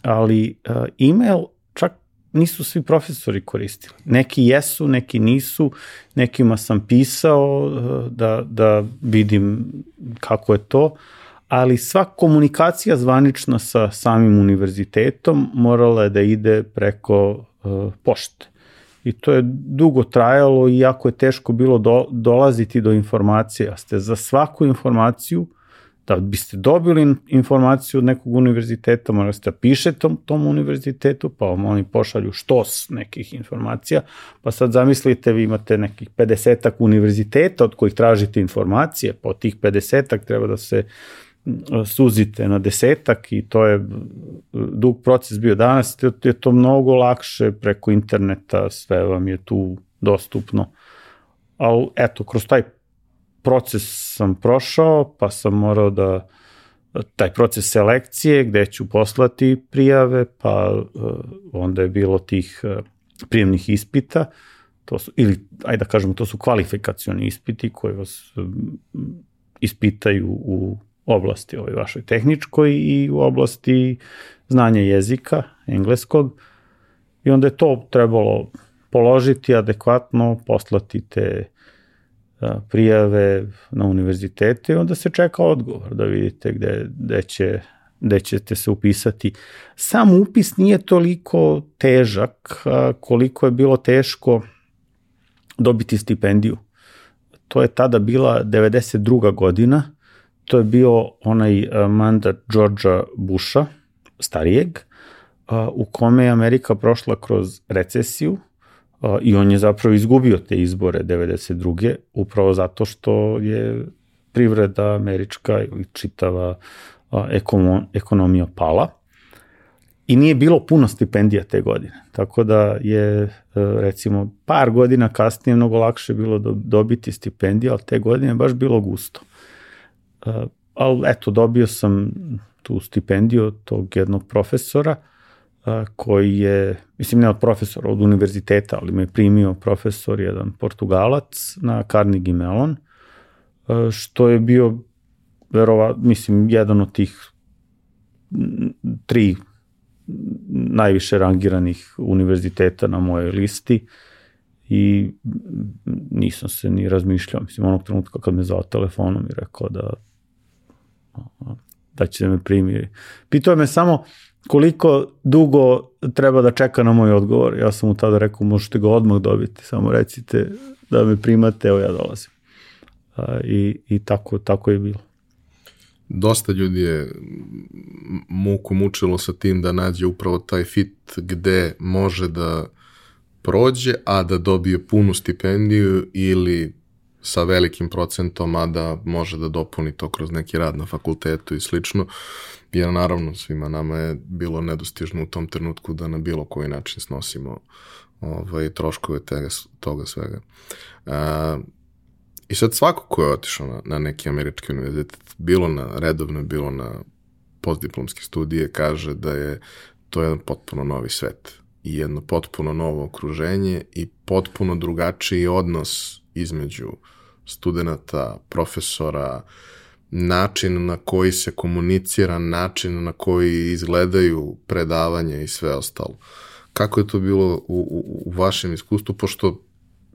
ali uh, e-mail čak nisu svi profesori koristili. Neki jesu, neki nisu, nekima sam pisao uh, da, da vidim kako je to, ali sva komunikacija zvanična sa samim univerzitetom morala je da ide preko uh, pošte. I to je dugo trajalo i jako je teško bilo do, dolaziti do informacije. A ste za svaku informaciju da biste dobili informaciju od nekog univerziteta, morate da pišete tom, tom univerzitetu, pa vam oni pošalju štos nekih informacija, pa sad zamislite vi imate nekih 50 univerziteta od kojih tražite informacije, pa od tih 50 treba da se suzite na desetak i to je dug proces bio danas, je to mnogo lakše preko interneta, sve vam je tu dostupno. Ali eto, kroz taj proces sam prošao, pa sam morao da taj proces selekcije gde ću poslati prijave, pa uh, onda je bilo tih uh, prijemnih ispita, to su, ili ajde da kažemo, to su kvalifikacioni ispiti koji vas ispitaju u oblasti ovoj vašoj tehničkoj i u oblasti znanja jezika, engleskog, i onda je to trebalo položiti adekvatno, poslati te prijave na univerzitete i onda se čeka odgovor da vidite gde, gde, će, gde ćete se upisati. Sam upis nije toliko težak koliko je bilo teško dobiti stipendiju. To je tada bila 92. godina, to je bio onaj mandat Georgea Busha, starijeg, u kome je Amerika prošla kroz recesiju, i on je zapravo izgubio te izbore 92. upravo zato što je privreda američka i čitava ekonomija pala i nije bilo puno stipendija te godine. Tako da je e, recimo par godina kasnije mnogo lakše bilo dobiti stipendiju, ali te godine baš bilo gusto. E, ali eto, dobio sam tu stipendiju tog jednog profesora koji je, mislim ne od profesora, od univerziteta, ali me primio profesor, jedan portugalac na Carnegie Mellon, što je bio verova, mislim, jedan od tih tri najviše rangiranih univerziteta na mojoj listi i nisam se ni razmišljao, mislim, onog trenutka kad me zvao telefonom i rekao da da će da me primi. Pitao me samo, koliko dugo treba da čeka na moj odgovor. Ja sam mu tada rekao, možete ga odmah dobiti, samo recite da me primate, evo ja dolazim. I, i tako, tako je bilo. Dosta ljudi je muku mučilo sa tim da nađe upravo taj fit gde može da prođe, a da dobije punu stipendiju ili sa velikim procentom, a da može da dopuni to kroz neki rad na fakultetu i slično jer naravno svima nama je bilo nedostižno u tom trenutku da na bilo koji način snosimo ovaj, troškove tega, toga svega. A, I sad svako ko je otišao na, na neki američki univerzitet, bilo na redovno, bilo na postdiplomske studije, kaže da je to jedan potpuno novi svet i jedno potpuno novo okruženje i potpuno drugačiji odnos između studenta, profesora, način na koji se komunicira, način na koji izgledaju predavanja i sve ostalo. Kako je to bilo u, u, u vašem iskustvu, pošto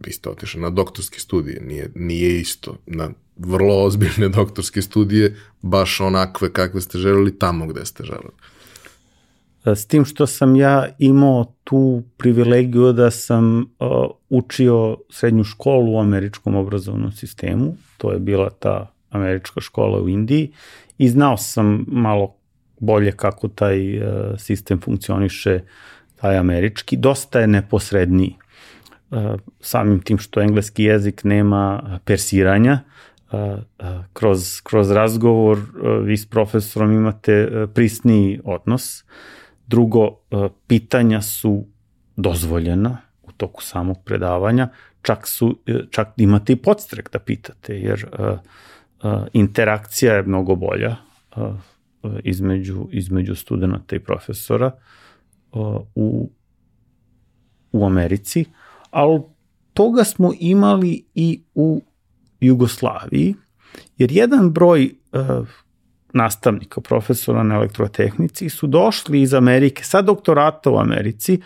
vi ste otišli na doktorske studije, nije, nije isto. Na vrlo ozbiljne [LAUGHS] doktorske studije, baš onakve kakve ste želeli tamo gde ste želeli. S tim što sam ja imao tu privilegiju da sam uh, učio srednju školu u američkom obrazovnom sistemu, to je bila ta američka škola u Indiji i znao sam malo bolje kako taj uh, sistem funkcioniše, taj američki. Dosta je neposredniji. Uh, samim tim što engleski jezik nema persiranja, uh, kroz, kroz razgovor vi s profesorom imate prisniji odnos. Drugo, pitanja su dozvoljena u toku samog predavanja, čak, su, čak imate i podstrek da pitate, jer uh, interakcija je mnogo bolja između, između studenta i profesora u, u Americi, ali toga smo imali i u Jugoslaviji, jer jedan broj nastavnika, profesora na elektrotehnici su došli iz Amerike sa doktorata u Americi,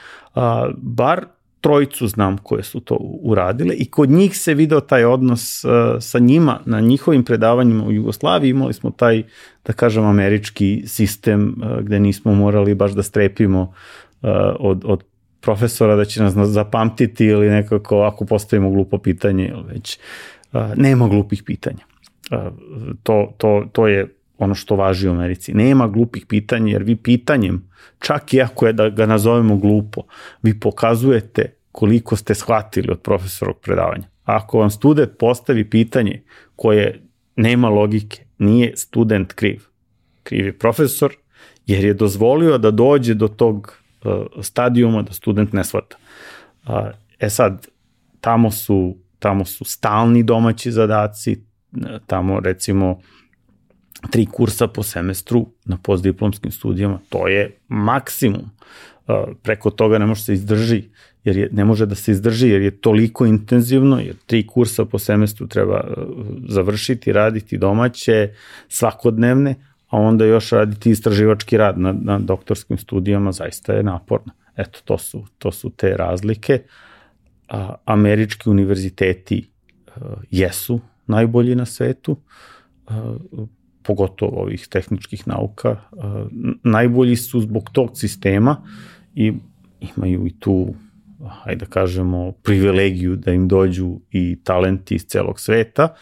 bar trojicu znam koje su to uradile i kod njih se video taj odnos uh, sa njima na njihovim predavanjima u Jugoslaviji imali smo taj da kažem američki sistem uh, gde nismo morali baš da strepimo uh, od, od profesora da će nas zapamtiti ili nekako ako postavimo glupo pitanje ili već uh, nema glupih pitanja. To, to, to je ono što važi u Americi. Nema glupih pitanja, jer vi pitanjem, čak i ako je da ga nazovemo glupo, vi pokazujete koliko ste shvatili od profesorog predavanja. Ako vam student postavi pitanje koje nema logike, nije student kriv. Kriv je profesor, jer je dozvolio da dođe do tog uh, stadijuma da student ne shvata. E sad, tamo su, tamo su stalni domaći zadaci, tamo recimo tri kursa po semestru na postdiplomskim studijama, to je maksimum. Preko toga ne može se izdrži, jer je, ne može da se izdrži jer je toliko intenzivno, jer tri kursa po semestru treba završiti, raditi domaće, svakodnevne, a onda još raditi istraživački rad na, na doktorskim studijama, zaista je naporno. Eto, to su, to su te razlike. A, američki univerziteti a, jesu najbolji na svetu, a, pogotovo ovih tehničkih nauka. Najbolji su zbog tog sistema i imaju i tu hajde da kažemo, privilegiju da im dođu i talenti iz celog sveta,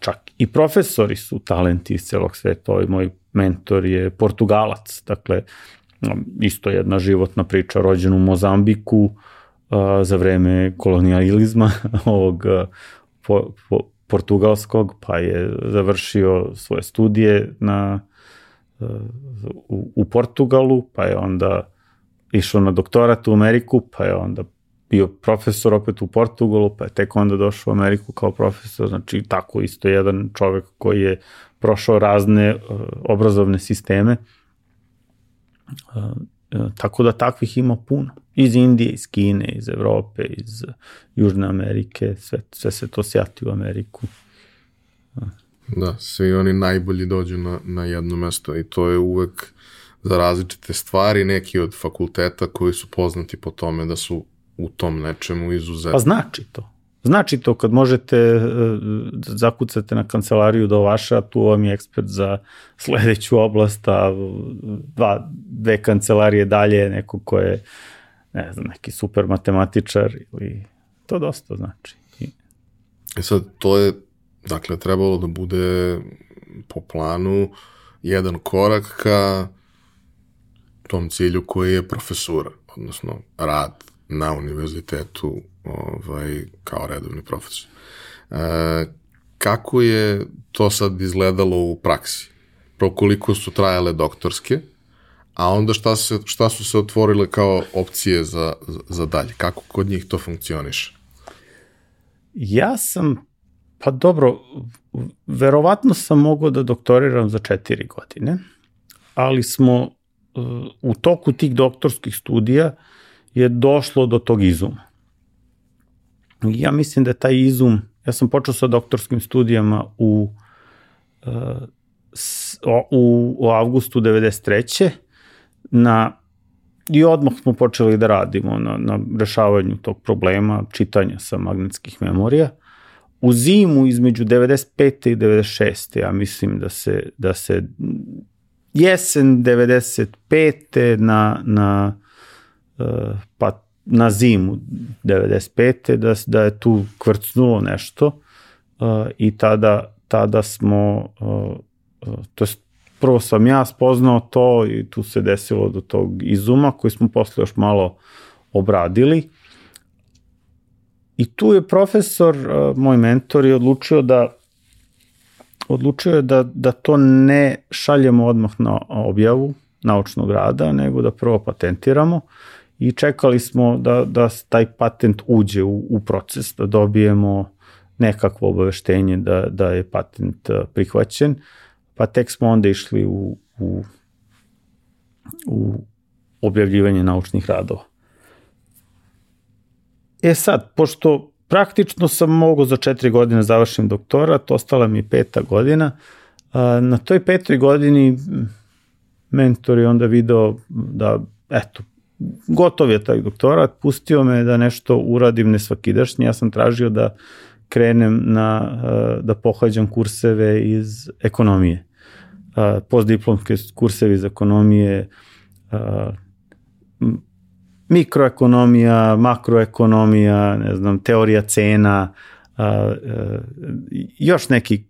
čak i profesori su talenti iz celog sveta. Ovaj moj mentor je Portugalac, dakle, isto jedna životna priča, rođen u Mozambiku za vreme kolonijalizma [LAUGHS] ovog po, po, portugalskog, pa je završio svoje studije na, u, u Portugalu, pa je onda išao na doktorat u Ameriku, pa je onda bio profesor opet u Portugalu, pa je tek onda došao u Ameriku kao profesor, znači tako isto jedan čovek koji je prošao razne uh, obrazovne sisteme. Uh, uh, tako da takvih ima puno. Iz Indije, iz Kine, iz Evrope, iz Južne Amerike, sve, sve se to sjati u Ameriku. Da, svi oni najbolji dođu na, na jedno mesto i to je uvek za različite stvari, neki od fakulteta koji su poznati po tome da su u tom nečemu izuzetno. Pa znači to. Znači to kad možete e, zakucate na kancelariju do vaša, tu vam je ekspert za sledeću oblast, a dva, dve kancelarije dalje neko ko je ne znam, neki super matematičar ili to dosta znači. I... E sad, to je dakle trebalo da bude po planu jedan korak ka tom cilju koji je profesura, odnosno rad na univerzitetu ovaj, kao redovni profesor. E, kako je to sad izgledalo u praksi? Pro koliko su trajale doktorske, a onda šta, se, šta su se otvorile kao opcije za, za dalje? Kako kod njih to funkcioniše? Ja sam, pa dobro, verovatno sam mogao da doktoriram za četiri godine, ali smo u toku tih doktorskih studija je došlo do tog izuma. Ja mislim da je taj izum, ja sam počeo sa doktorskim studijama u, u, u avgustu 93. Na, I odmah smo počeli da radimo na, na rešavanju tog problema čitanja sa magnetskih memorija. U zimu između 95. i 96. ja mislim da se, da se jesen 95. na, na uh, pa na zimu 95. da, da je tu kvrcnulo nešto uh, i tada, tada smo uh, to je prvo sam ja spoznao to i tu se desilo do tog izuma koji smo posle još malo obradili. I tu je profesor, uh, moj mentor je odlučio da odlučio je da, da to ne šaljemo odmah na objavu naučnog rada, nego da prvo patentiramo. I čekali smo da, da taj patent uđe u, u proces, da dobijemo nekakvo obaveštenje da, da je patent e, prihvaćen, pa tek smo onda išli u, u, u objavljivanje naučnih radova. E sad, pošto praktično sam mogao za četiri godine završim doktorat, ostala mi peta godina. Na toj petoj godini mentor je onda video da, eto, gotov je taj doktorat, pustio me da nešto uradim nesvakidašnje, ja sam tražio da krenem na, da pohađam kurseve iz ekonomije. Postdiplomske kurseve iz ekonomije, mikroekonomija, makroekonomija, ne znam, teorija cena, a, a, još neki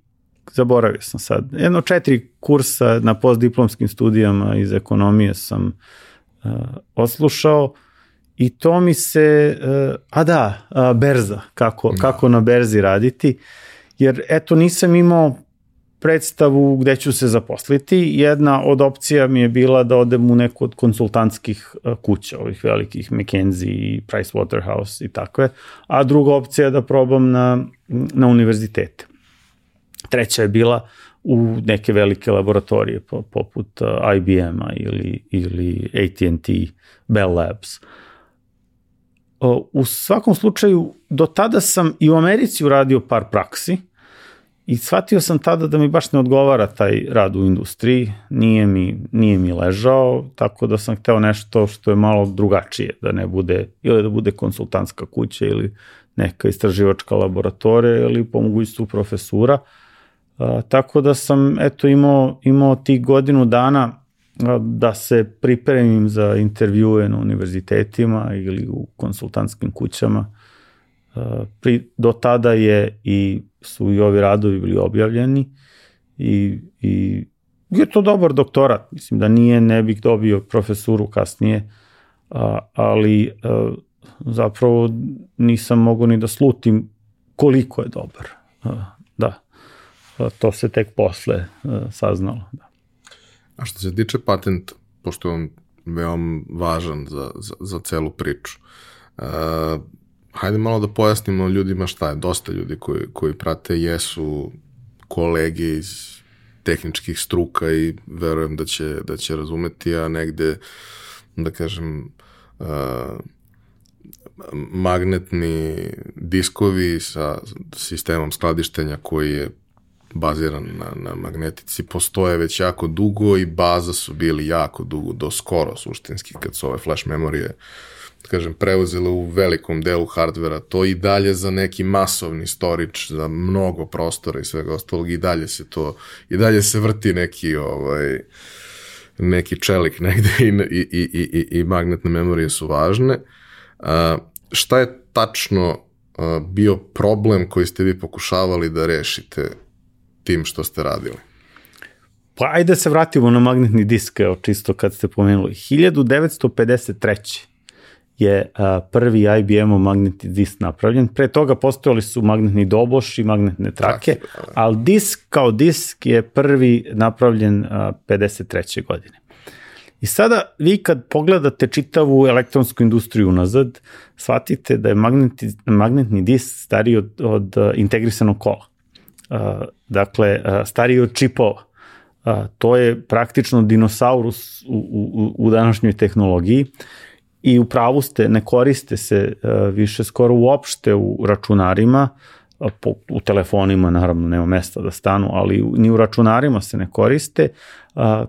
zaboravio sam sad, jedno četiri kursa na postdiplomskim studijama iz ekonomije sam uh, oslušao i to mi se, uh, a da, uh, berza, kako, da. kako na berzi raditi, jer eto nisam imao predstavu gde ću se zaposliti. Jedna od opcija mi je bila da odem u neku od konsultantskih kuća, ovih velikih McKenzie i Pricewaterhouse i takve, a druga opcija je da probam na, na univerzitete. Treća je bila u neke velike laboratorije poput IBM-a ili, ili AT&T, Bell Labs. U svakom slučaju, do tada sam i u Americi uradio par praksi, I shvatio sam tada da mi baš ne odgovara taj rad u industriji, nije mi, nije mi ležao, tako da sam hteo nešto što je malo drugačije, da ne bude, ili da bude konsultantska kuća ili neka istraživačka laboratorija ili po mogućstvu profesura. A, tako da sam eto imao, imao tih godinu dana a, da se pripremim za intervjue na univerzitetima ili u konsultantskim kućama. Pri, do tada je i su i ovi radovi bili objavljeni i, i je to dobar doktorat, mislim da nije, ne bih dobio profesuru kasnije, a, ali a, zapravo nisam mogao ni da slutim koliko je dobar. A, da, a, to se tek posle a, saznalo. Da. A što se tiče patenta, pošto je on veoma važan za, za, za celu priču, a, hajde malo da pojasnimo ljudima šta je. Dosta ljudi koji, koji prate jesu kolege iz tehničkih struka i verujem da će, da će razumeti, a negde, da kažem, uh, magnetni diskovi sa sistemom skladištenja koji je baziran na, na magnetici postoje već jako dugo i baza su bili jako dugo, do skoro suštinski kad su ove flash memorije uh, kažem, preuzela u velikom delu hardvera, to i dalje za neki masovni storage, za mnogo prostora i svega ostalog, i dalje se to, i dalje se vrti neki, ovaj, neki čelik negde i, i, i, i, i magnetne memorije su važne. A, šta je tačno a, bio problem koji ste vi pokušavali da rešite tim što ste radili? Pa ajde da se vratimo na magnetni disk, evo čisto kad ste pomenuli. 1953 je a, prvi IBM-ov magnetni disk napravljen. Pre toga postojali su magnetni doboš i magnetne trake, da. ali disk kao disk je prvi napravljen a, 53. godine. I sada vi kad pogledate čitavu elektronsku industriju unazad, shvatite da je magnetni, magnetni disk stariji od, od integrisanog kola. A, dakle, stariji od čipova. A, to je praktično dinosaurus u, u, u današnjoj tehnologiji i u pravu ste, ne koriste se uh, više skoro uopšte u računarima, u telefonima naravno nema mesta da stanu, ali ni u računarima se ne koriste,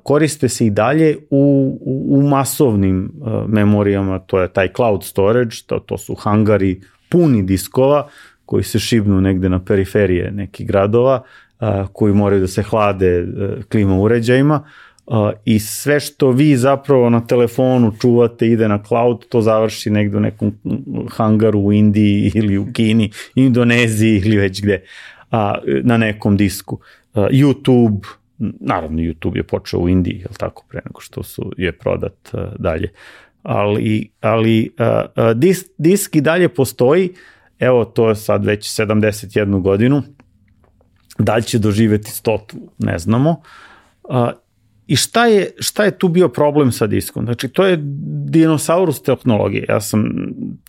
koriste se i dalje u, u, u masovnim uh, memorijama, to je taj cloud storage, to, to su hangari puni diskova koji se šibnu negde na periferije nekih gradova, koji moraju da se hlade klima uređajima, i sve što vi zapravo na telefonu čuvate ide na cloud, to završi negde u nekom hangaru u Indiji ili u Kini, Indoneziji ili već gde, a, na nekom disku. Uh, YouTube, naravno YouTube je počeo u Indiji, je tako, pre nego što su, je prodat uh, dalje. Ali, ali uh, disk, disk i dalje postoji, evo to je sad već 71 godinu, da li će doživeti stotu, ne znamo, uh, I šta je, šta je tu bio problem sa diskom? Znači, to je dinosaurus tehnologije. Ja sam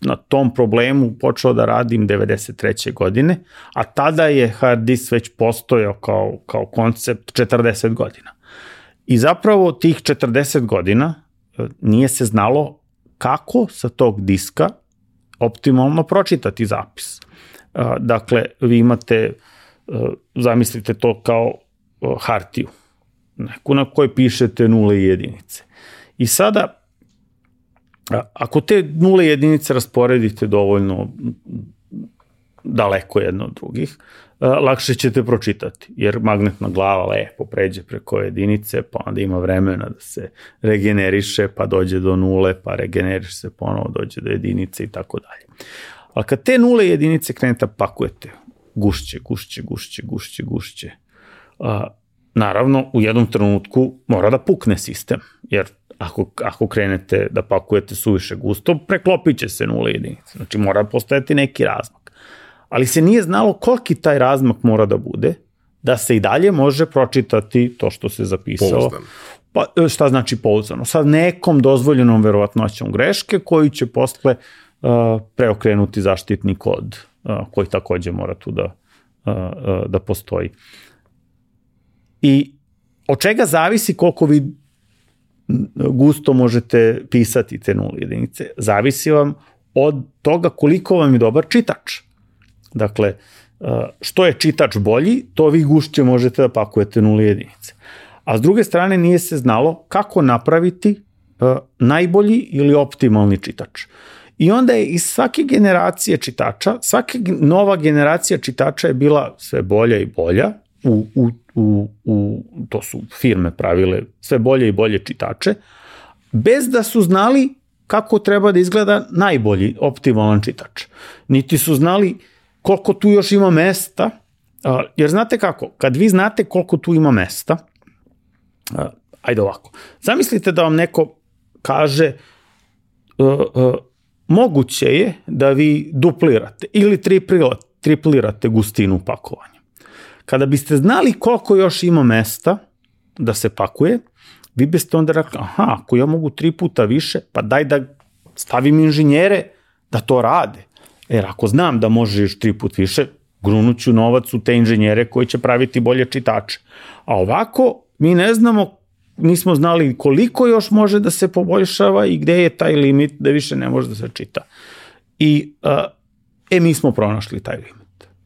na tom problemu počeo da radim 93. godine, a tada je hard disk već postojao kao, kao koncept 40 godina. I zapravo tih 40 godina e, nije se znalo kako sa tog diska optimalno pročitati zapis. E, dakle, vi imate, e, zamislite to kao hartiju na kojoj pišete nule i jedinice. I sada, ako te nule jedinice rasporedite dovoljno daleko jedno od drugih, lakše ćete pročitati, jer magnetna glava lepo pređe preko jedinice, pa onda ima vremena da se regeneriše, pa dođe do nule, pa regeneriše se ponovo, dođe do jedinice i tako dalje. Ali kad te nule jedinice krenete da pakujete, gušće, gušće, gušće, gušće, gušće, naravno, u jednom trenutku mora da pukne sistem, jer ako, ako krenete da pakujete suviše gusto, preklopit će se nula jedinica. Znači mora postojati neki razmak. Ali se nije znalo koliki taj razmak mora da bude, da se i dalje može pročitati to što se zapisalo. Pouzdan. Pa, e, šta znači pouzdano? Sa nekom dozvoljenom verovatnoćom greške koji će posle uh, preokrenuti zaštitni kod uh, koji takođe mora tu da, uh, uh, da postoji. I od čega zavisi koliko vi gusto možete pisati te nule jedinice? Zavisi vam od toga koliko vam je dobar čitač. Dakle, što je čitač bolji, to vi gušće možete da pakujete nule jedinice. A s druge strane nije se znalo kako napraviti najbolji ili optimalni čitač. I onda je iz svake generacije čitača, svaka nova generacija čitača je bila sve bolja i bolja, u, u, u, u, to su firme pravile sve bolje i bolje čitače, bez da su znali kako treba da izgleda najbolji optimalan čitač. Niti su znali koliko tu još ima mesta, jer znate kako, kad vi znate koliko tu ima mesta, ajde ovako, zamislite da vam neko kaže e, e, moguće je da vi duplirate ili triplirate gustinu pakovanja. Kada biste znali koliko još ima mesta da se pakuje, vi biste onda rekli, aha, ako ja mogu tri puta više, pa daj da stavim inženjere da to rade. Jer ako znam da možeš tri put više, grunuću novac u te inženjere koji će praviti bolje čitače. A ovako, mi ne znamo, nismo znali koliko još može da se poboljšava i gde je taj limit da više ne može da se čita. I, e, mi smo pronašli taj limit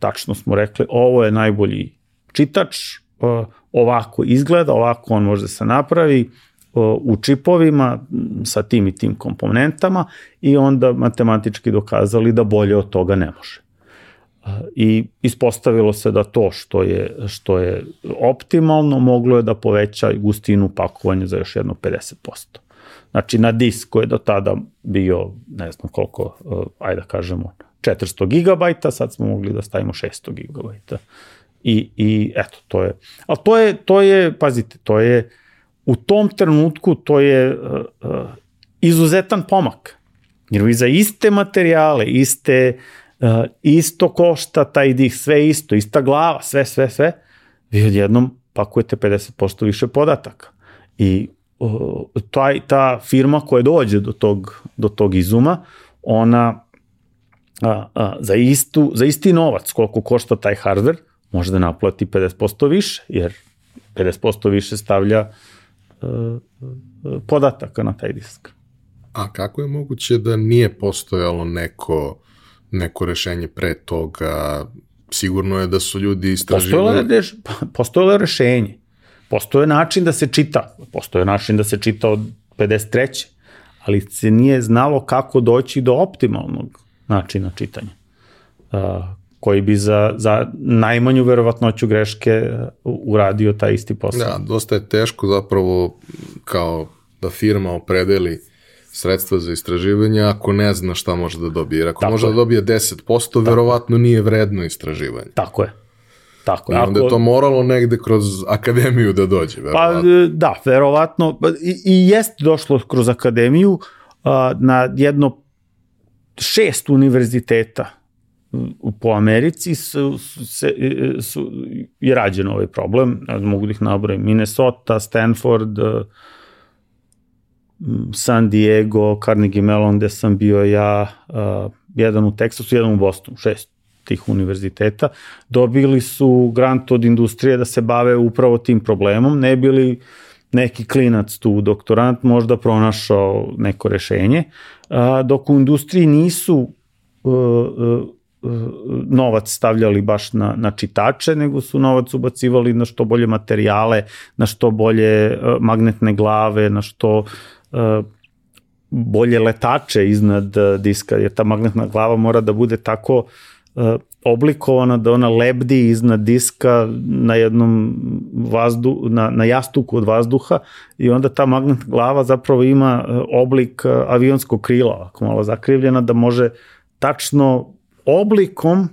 tačno smo rekli ovo je najbolji čitač, ovako izgleda, ovako on može da se napravi u čipovima sa tim i tim komponentama i onda matematički dokazali da bolje od toga ne može. I ispostavilo se da to što je, što je optimalno moglo je da poveća gustinu pakovanja za još jedno 50%. Znači na disk koji je do tada bio, ne znam koliko, ajde da kažemo, 400 GB, sad smo mogli da stavimo 600 GB. I, i eto, to je, ali to je, to je, pazite, to je, u tom trenutku to je uh, uh, izuzetan pomak. Jer vi za iste materijale, iste, uh, isto košta taj dih, sve isto, ista glava, sve, sve, sve, vi odjednom pakujete 50% više podataka. I taj, ta firma koja dođe do tog, do tog izuma, ona a, a, za, istu, za isti novac koliko košta taj hardware, može da naplati 50% više, jer 50% više stavlja uh, podataka na taj disk. A kako je moguće da nije postojalo neko, neko rešenje pre toga? Sigurno je da su ljudi istraživali... Postojalo je, postojalo je rešenje. Postoje način da se čita. Postoje način da se čita od 53. Ali se nije znalo kako doći do optimalnog načina čitanja, koji bi za, za najmanju verovatnoću greške uradio taj isti posao. Da, dosta je teško zapravo kao da firma opredeli sredstva za istraživanje ako ne zna šta može da dobije. Jer ako Tako može je. da dobije 10%, Tako. verovatno nije vredno istraživanje. Tako je. Tako I onda ako... je to moralo negde kroz akademiju da dođe, pa, verovatno. Pa da, verovatno. I, i jest došlo kroz akademiju a, na jedno šest univerziteta po Americi su, se, su, je rađen ovaj problem, mogu da ih nabrojim, Minnesota, Stanford, San Diego, Carnegie Mellon, gde sam bio ja, jedan u Teksasu, jedan u Bostonu, šest tih univerziteta, dobili su grant od industrije da se bave upravo tim problemom, ne bili neki klinac tu, doktorant, možda pronašao neko rešenje, dok u industriji nisu e, e, novac stavljali baš na, na čitače, nego su novac ubacivali na što bolje materijale, na što bolje e, magnetne glave, na što bolje letače iznad diska, jer ta magnetna glava mora da bude tako oblikovana da ona lebdi iznad diska na jednom vazdu, na, na jastuku od vazduha i onda ta magnet glava zapravo ima e, oblik e, avionskog krila, ako malo zakrivljena, da može tačno oblikom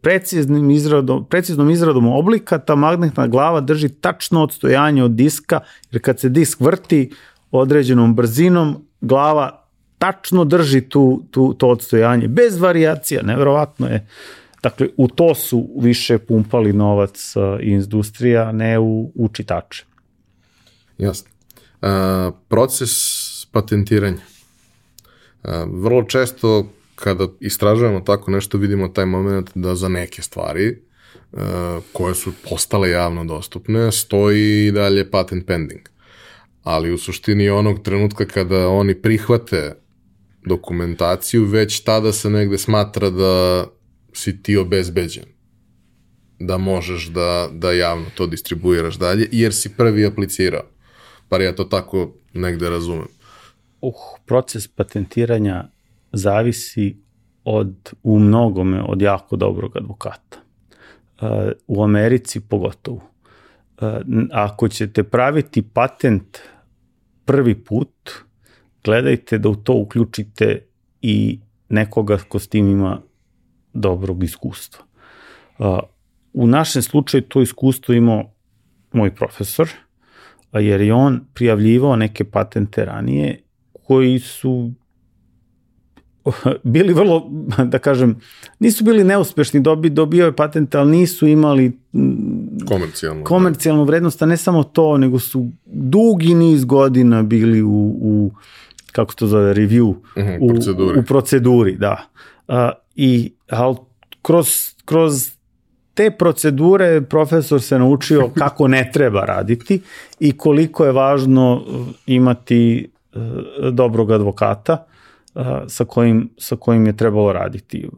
preciznim izradom, preciznom izradom oblika ta magnetna glava drži tačno odstojanje od diska, jer kad se disk vrti određenom brzinom, glava tačno drži tu, tu, to odstojanje, bez varijacija, neverovatno je. Dakle, u to su više pumpali novac industrija, ne u, u čitače. Jasno. Uh, proces patentiranja. Uh, vrlo često kada istražujemo tako nešto vidimo taj moment da za neke stvari koje su postale javno dostupne stoji i dalje patent pending. Ali u suštini onog trenutka kada oni prihvate dokumentaciju, već tada se negde smatra da si ti obezbeđen da možeš da, da javno to distribuiraš dalje, jer si prvi aplicirao. Par ja to tako negde razumem. Uh, proces patentiranja zavisi od, u mnogome od jako dobrog advokata. Uh, u Americi pogotovo. Uh, ako ćete praviti patent prvi put, gledajte da u to uključite i nekoga ko s tim ima dobrog iskustva. U našem slučaju to iskustvo imao moj profesor, jer je on prijavljivao neke patente ranije koji su [LAUGHS] bili vrlo, da kažem, nisu bili neuspešni, dobi, dobio je patente, ali nisu imali komercijalnu, komercijalnu vrednost, a ne samo to, nego su dugi niz godina bili u, u kako to zove, review, uh mhm, u, proceduri. u proceduri, da. Uh, I, ali kroz, kroz te procedure profesor se naučio [LAUGHS] kako ne treba raditi i koliko je važno imati dobrog advokata sa kojim, sa kojim je trebalo raditi.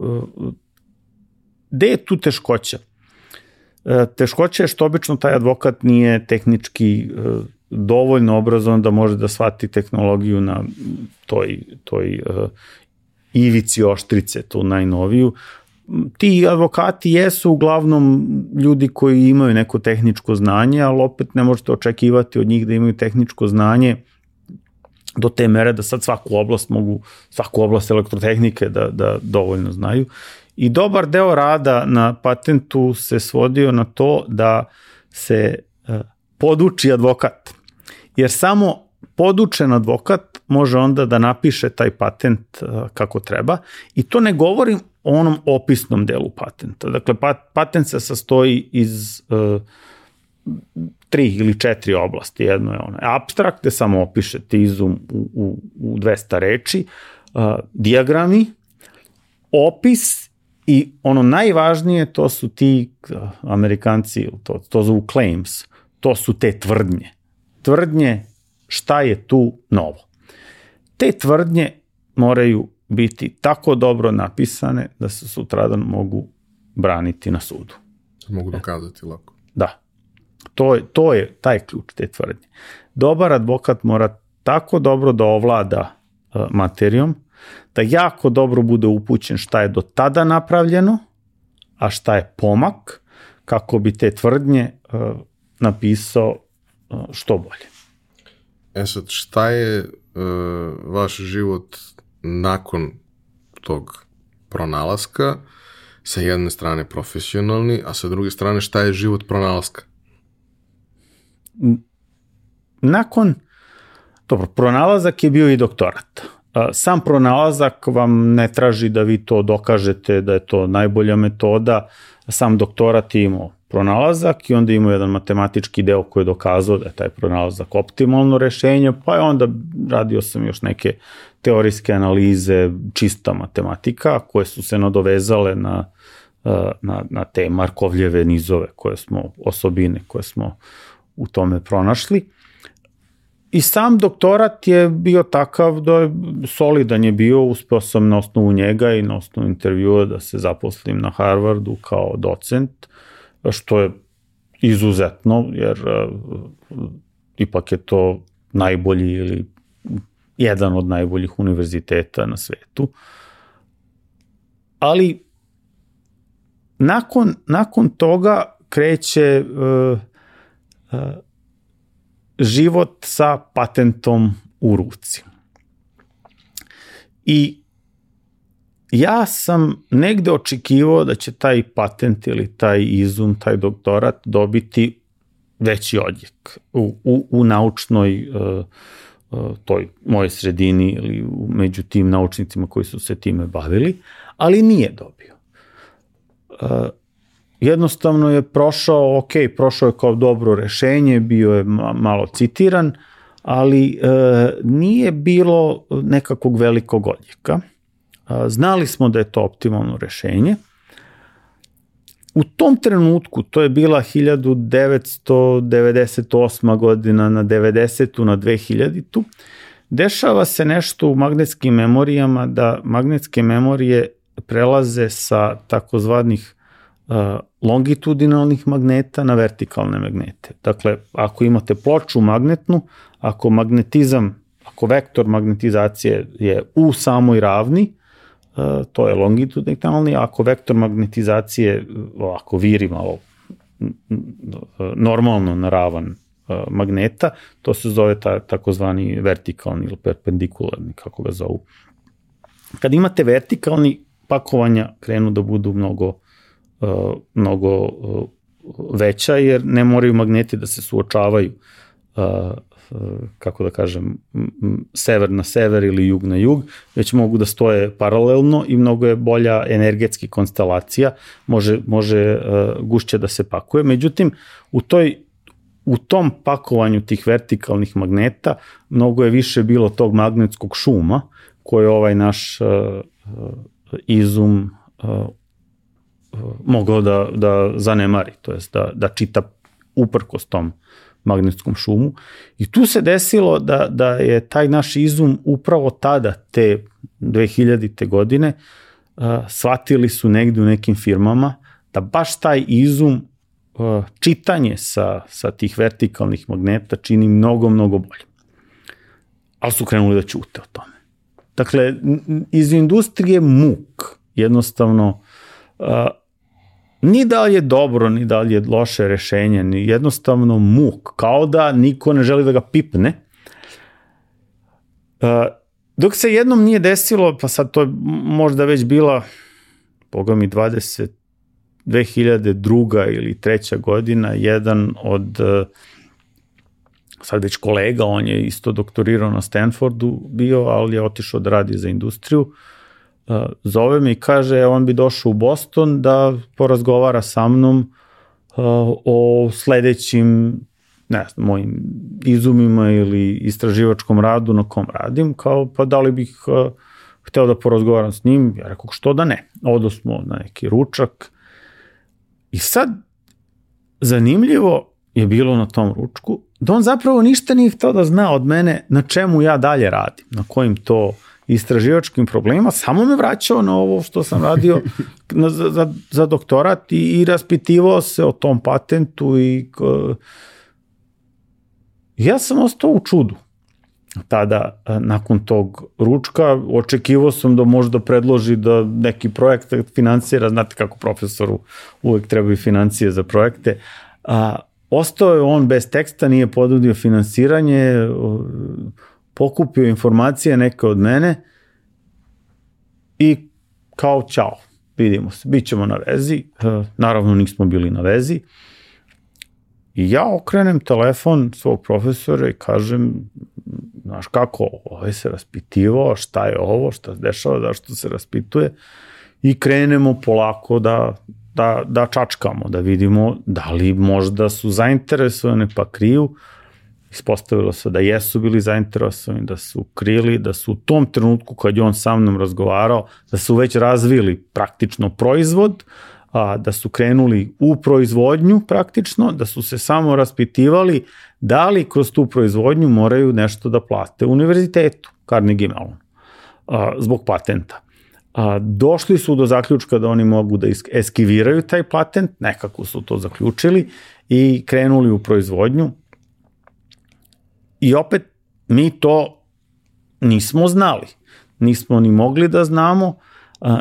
Gde je tu teškoća? Teškoća je što obično taj advokat nije tehnički dovoljno obrazovan da može da shvati tehnologiju na toj, toj ivici oštrice, tu najnoviju. Ti advokati jesu uglavnom ljudi koji imaju neko tehničko znanje, ali opet ne možete očekivati od njih da imaju tehničko znanje do te mere da sad svaku oblast mogu, svaku oblast elektrotehnike da, da dovoljno znaju. I dobar deo rada na patentu se svodio na to da se uh, poduči advokat. Jer samo podučen advokat može onda da napiše taj patent uh, kako treba i to ne govorim o onom opisnom delu patenta. Dakle, pat, patent se sastoji iz uh, tri ili četiri oblasti. Jedno je ono abstrakt, gde samo opišete izum u, u, u 200 reči, uh, diagrami, opis i ono najvažnije to su ti uh, amerikanci, to, to zovu claims, to su te tvrdnje. Tvrdnje šta je tu novo. Te tvrdnje moraju biti tako dobro napisane da se sutradan mogu braniti na sudu. Mogu dokazati lako. Da. To je, to je taj ključ te tvrdnje. Dobar advokat mora tako dobro da ovlada uh, materijom, da jako dobro bude upućen šta je do tada napravljeno, a šta je pomak, kako bi te tvrdnje uh, napisao što bolje. E sad, šta je uh, vaš život nakon tog pronalaska, sa jedne strane profesionalni, a sa druge strane šta je život pronalaska? Nakon, dobro, pronalazak je bio i doktorat. Sam pronalazak vam ne traži da vi to dokažete da je to najbolja metoda, sam doktorat je imao pronalazak i onda imao jedan matematički deo koji je dokazao da je taj pronalazak optimalno rešenje, pa je onda radio sam još neke teorijske analize, čista matematika, koje su se nadovezale na, na, na te Markovljeve nizove koje smo, osobine koje smo u tome pronašli. I sam doktorat je bio takav da je solidan je bio, uspeo sam na osnovu njega i na osnovu intervjua da se zaposlim na Harvardu kao docent, što je izuzetno, jer uh, ipak je to najbolji ili jedan od najboljih univerziteta na svetu. Ali nakon, nakon toga kreće uh, život sa patentom u ruci. I ja sam negde očekivao da će taj patent ili taj izum, taj doktorat dobiti veći odjek u, u, u naučnoj uh, toj moje sredini ili među tim naučnicima koji su se time bavili, ali nije dobio. Uh, jednostavno je prošao, ok, prošao je kao dobro rešenje, bio je malo citiran, ali e, nije bilo nekakvog velikog odjeka. Znali smo da je to optimalno rešenje. U tom trenutku, to je bila 1998. godina na 90. na 2000. Dešava se nešto u magnetskim memorijama da magnetske memorije prelaze sa takozvanih longitudinalnih magneta na vertikalne magnete. Dakle, ako imate ploču magnetnu, ako magnetizam, ako vektor magnetizacije je u samoj ravni, to je longitudinalni, ako vektor magnetizacije ovako viri malo normalno naravan magneta, to se zove ta, takozvani vertikalni ili perpendikularni, kako ga zovu. Kad imate vertikalni, pakovanja krenu da budu mnogo mnogo veća jer ne moraju magneti da se suočavaju kako da kažem sever na sever ili jug na jug, već mogu da stoje paralelno i mnogo je bolja energetski konstelacija, može, može gušće da se pakuje. Međutim, u toj u tom pakovanju tih vertikalnih magneta mnogo je više bilo tog magnetskog šuma koje ovaj naš izum mogao da, da zanemari, to jest da, da čita uprkos tom magnetskom šumu. I tu se desilo da, da je taj naš izum upravo tada, te 2000. godine, uh, shvatili su negde u nekim firmama da baš taj izum uh, čitanje sa, sa tih vertikalnih magneta čini mnogo, mnogo bolje. Ali su krenuli da ćute o tome. Dakle, iz industrije muk, jednostavno, uh, ni da li je dobro, ni da li je loše rešenje, ni jednostavno muk, kao da niko ne želi da ga pipne. Uh, dok se jednom nije desilo, pa sad to je možda već bila, boga mi, 20, 2002. ili treća godina, jedan od uh, sad već kolega, on je isto doktorirao na Stanfordu bio, ali je otišao da radi za industriju, uh, zove me i kaže on bi došao u Boston da porazgovara sa mnom o sledećim ne znam, mojim izumima ili istraživačkom radu na kom radim, kao pa da li bih hteo da porazgovaram s njim, ja rekao što da ne. Odo smo na neki ručak i sad zanimljivo je bilo na tom ručku da on zapravo ništa nije hteo da zna od mene na čemu ja dalje radim, na kojim to uh, istraživačkim problemima, samo me vraćao na ovo što sam radio [LAUGHS] na, za, za doktorat i, i raspitivao se o tom patentu i uh, ja sam ostao u čudu tada nakon tog ručka. Očekivao sam da možda predloži da neki projekat finansira, znate kako profesoru uvek trebaju financije za projekte, a ostao je on bez teksta, nije podudio finansiranje, pokupio informacije neke od mene i kao čao, vidimo se, bit ćemo na vezi, naravno nismo bili na vezi, I ja okrenem telefon svog profesora i kažem, znaš kako, ovaj se raspitivao, šta je ovo, šta se dešava, zašto se raspituje, i krenemo polako da, da, da čačkamo, da vidimo da li možda su zainteresovane pa kriju, ispostavilo se da jesu bili zainteresovani, da su krili, da su u tom trenutku kad je on sa mnom razgovarao, da su već razvili praktično proizvod, a, da su krenuli u proizvodnju praktično, da su se samo raspitivali da li kroz tu proizvodnju moraju nešto da plate univerzitetu Carnegie Mellon a, zbog patenta. A, došli su do zaključka da oni mogu da eskiviraju taj patent, nekako su to zaključili i krenuli u proizvodnju, I opet mi to nismo znali. Nismo ni mogli da znamo,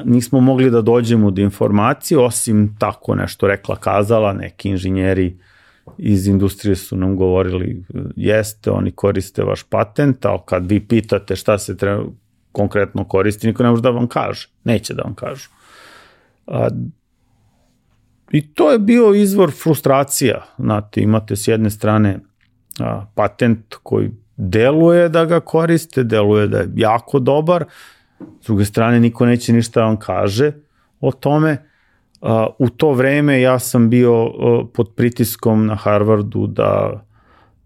nismo mogli da dođemo do informacije, osim tako nešto rekla kazala, neki inženjeri iz industrije su nam govorili jeste, oni koriste vaš patent, ali kad vi pitate šta se treba, konkretno koristi, niko ne može da vam kaže. Neće da vam kažu. A, I to je bio izvor frustracija. Znate, imate s jedne strane a, patent koji deluje da ga koriste, deluje da je jako dobar, s druge strane niko neće ništa da vam kaže o tome. A, u to vreme ja sam bio a, pod pritiskom na Harvardu da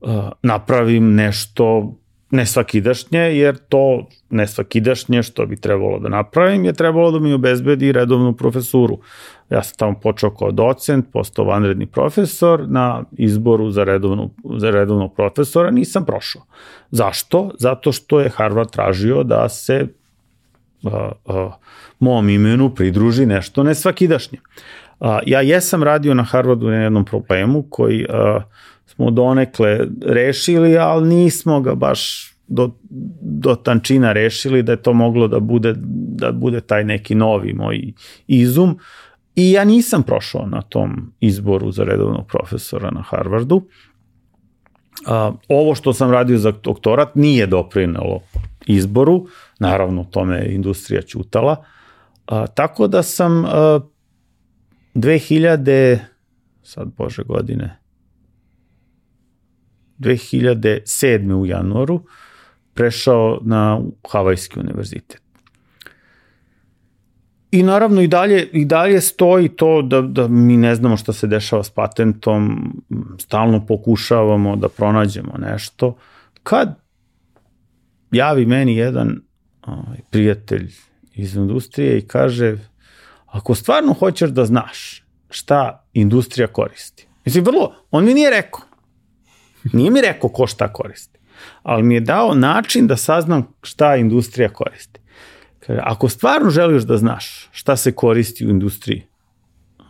a, napravim nešto nesvakidašnje, jer to nesvakidašnje što bi trebalo da napravim je trebalo da mi obezbedi redovnu profesuru. Ja sam tamo počeo kao docent, postao vanredni profesor, na izboru za, redovnu, za redovnog profesora nisam prošao. Zašto? Zato što je Harvard tražio da se uh, uh, mom imenu pridruži nešto nesvakidašnje. Uh, ja jesam radio na Harvardu na jednom problemu koji uh, smo donekle rešili, ali nismo ga baš do, do tančina rešili da je to moglo da bude, da bude taj neki novi moj izum. I ja nisam prošao na tom izboru za redovnog profesora na Harvardu. A, ovo što sam radio za doktorat nije doprinelo izboru, naravno tome je industrija čutala, a, tako da sam a, 2000, sad bože godine, 2007. u januaru prešao na Havajski univerzitet. I naravno i dalje, i dalje stoji to da, da mi ne znamo šta se dešava s patentom, stalno pokušavamo da pronađemo nešto. Kad javi meni jedan ovaj, prijatelj iz industrije i kaže ako stvarno hoćeš da znaš šta industrija koristi. Mislim, vrlo, on mi nije rekao. Nije mi rekao ko šta koristi, ali mi je dao način da saznam šta industrija koristi. Kaže, ako stvarno želiš da znaš šta se koristi u industriji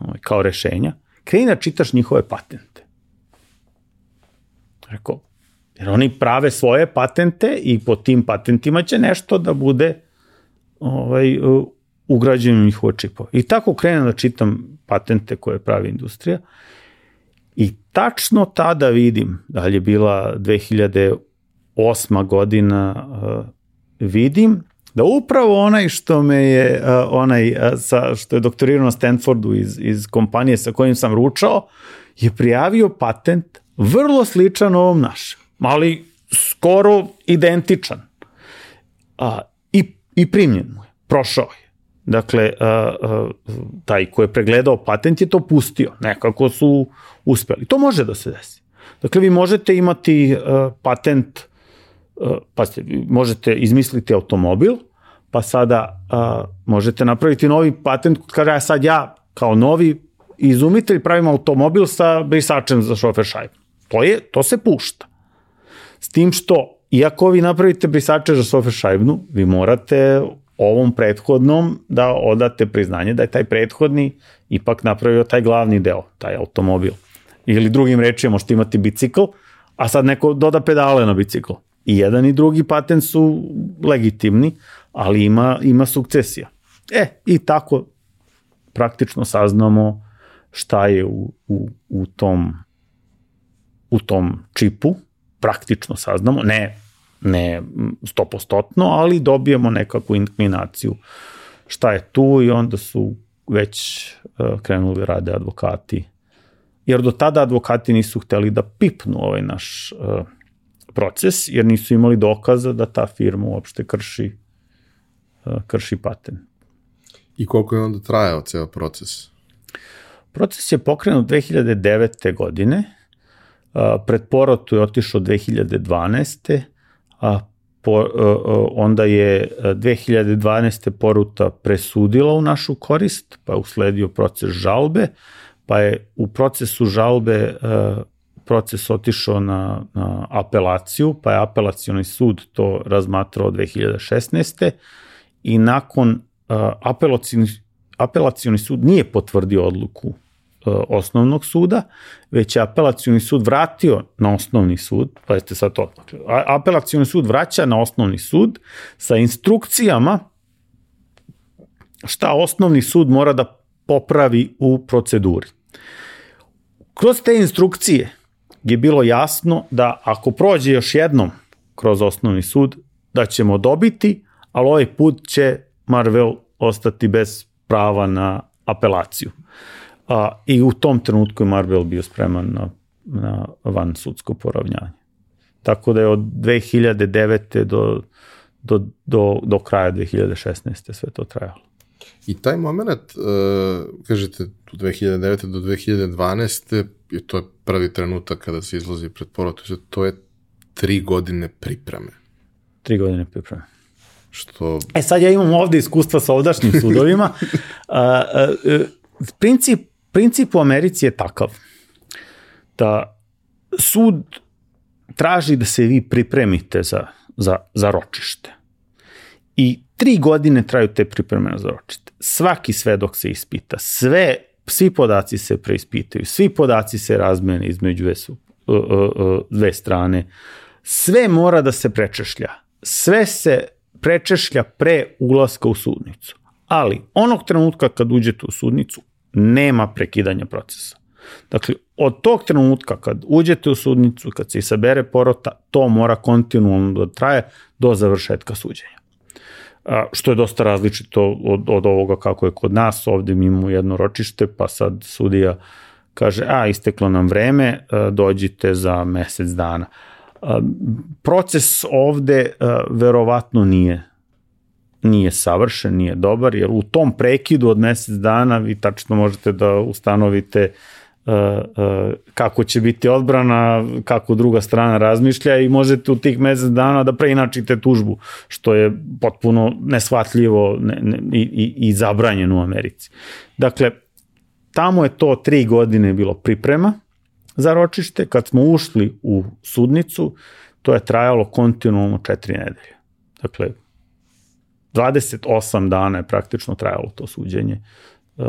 ovaj, kao rešenja, kreni da čitaš njihove patente. Rekao, jer oni prave svoje patente i po tim patentima će nešto da bude ovaj, ugrađeno u njihovo čipo. I tako krenem da čitam patente koje pravi industrija I tačno tada vidim, da je bila 2008. godina, uh, vidim da upravo onaj što me je, uh, onaj uh, sa, što je doktorirao na Stanfordu iz, iz kompanije sa kojim sam ručao, je prijavio patent vrlo sličan ovom našem, ali skoro identičan. A, i, I primljen mu je, prošao je. Dakle, taj ko je pregledao patent je to pustio. Nekako su uspeli. To može da se desi. Dakle, vi možete imati patent, pa ste, možete izmisliti automobil, pa sada možete napraviti novi patent, kada ja sad ja kao novi izumitelj pravim automobil sa brisačem za šofer šajbu. To, je, to se pušta. S tim što, iako vi napravite brisače za šofer šajbnu, vi morate ovom prethodnom da odate priznanje da je taj prethodni ipak napravio taj glavni deo, taj automobil. Ili drugim rečima možete imati bicikl, a sad neko doda pedale na bicikl. I jedan i drugi patent su legitimni, ali ima, ima sukcesija. E, i tako praktično saznamo šta je u, u, u tom u tom čipu, praktično saznamo, ne ne stopostotno, ali dobijemo nekakvu inklinaciju šta je tu i onda su već uh, krenuli rade advokati. Jer do tada advokati nisu hteli da pipnu ovaj naš uh, proces, jer nisu imali dokaza da ta firma uopšte krši, uh, krši patent. I koliko je onda trajao ceo proces? Proces je pokrenut 2009. godine, pred porotu je otišao 2012 a po, e, e, onda je 2012. E, poruta presudila u našu korist, pa je usledio proces žalbe, pa je u procesu žalbe proces otišao na, na apelaciju, pa je apelacioni sud to razmatrao 2016. i nakon apelacioni, apelacioni sud nije potvrdio odluku osnovnog suda, već je apelacijoni sud vratio na osnovni sud, pazite sad to, dakle, apelacijoni sud vraća na osnovni sud sa instrukcijama šta osnovni sud mora da popravi u proceduri. Kroz te instrukcije je bilo jasno da ako prođe još jednom kroz osnovni sud, da ćemo dobiti, ali ovaj put će Marvel ostati bez prava na apelaciju. A, I u tom trenutku je Marvel bio spreman na, na van sudsko poravnjanje. Tako da je od 2009. do, do, do, do kraja 2016. sve to trajalo. I taj moment, uh, kažete, od 2009. do 2012. je to je prvi trenutak kada se izlazi pred porod, to je tri godine pripreme. Tri godine pripreme. Što... E sad ja imam ovde iskustva sa ovdašnjim sudovima. [LAUGHS] a, a, princip, princip u Americi je takav da sud traži da se vi pripremite za, za, za ročište. I tri godine traju te pripreme za ročište. Svaki svedok se ispita, sve, svi podaci se preispitaju, svi podaci se razmene između dve, su, dve strane, sve mora da se prečešlja, sve se prečešlja pre ulaska u sudnicu. Ali onog trenutka kad uđete u sudnicu, nema prekidanja procesa. Dakle, od tog trenutka kad uđete u sudnicu, kad se isabere porota, to mora kontinualno da traje do završetka suđenja. A, što je dosta različito od, od ovoga kako je kod nas, ovde mi imamo jedno ročište, pa sad sudija kaže, a, isteklo nam vreme, dođite za mesec dana. Proces ovde verovatno nije nije savršen, nije dobar, jer u tom prekidu od mesec dana vi tačno možete da ustanovite uh, uh, kako će biti odbrana, kako druga strana razmišlja i možete u tih mesec dana da preinačite tužbu, što je potpuno nesvatljivo ne, ne, i, i, zabranjeno u Americi. Dakle, tamo je to tri godine bilo priprema za ročište, kad smo ušli u sudnicu, to je trajalo kontinualno četiri nedelje. Dakle, 28 dana je praktično trajalo to suđenje. E,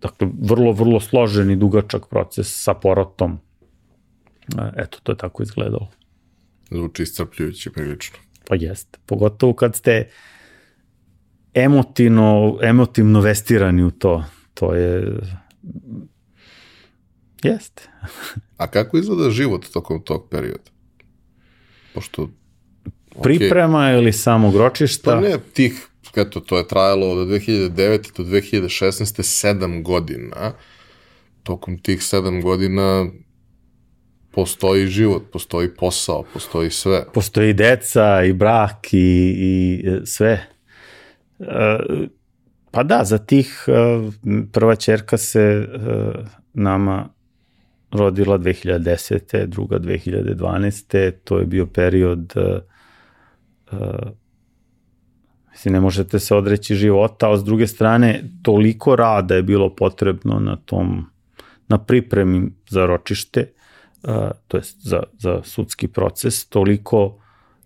dakle, vrlo, vrlo složen i dugačak proces sa porotom. E, eto, to je tako izgledalo. Zvuči iscrpljujuće prilično. Pa jeste. Pogotovo kad ste emotivno, emotivno vestirani u to. To je... Jeste. [LAUGHS] A kako izgleda život tokom tog perioda? Pošto priprema okay. ili samog ročišta? Pa ne, tih, eto, to je trajalo od 2009. do 2016. 7 godina. Tokom tih 7 godina postoji život, postoji posao, postoji sve. Postoji deca i brak i, i sve. E, pa da, za tih e, prva čerka se e, nama rodila 2010. druga 2012. To je bio period uh, mislim, ne možete se odreći života, a s druge strane, toliko rada je bilo potrebno na tom, na pripremi za ročište, uh, to jest za, za sudski proces, toliko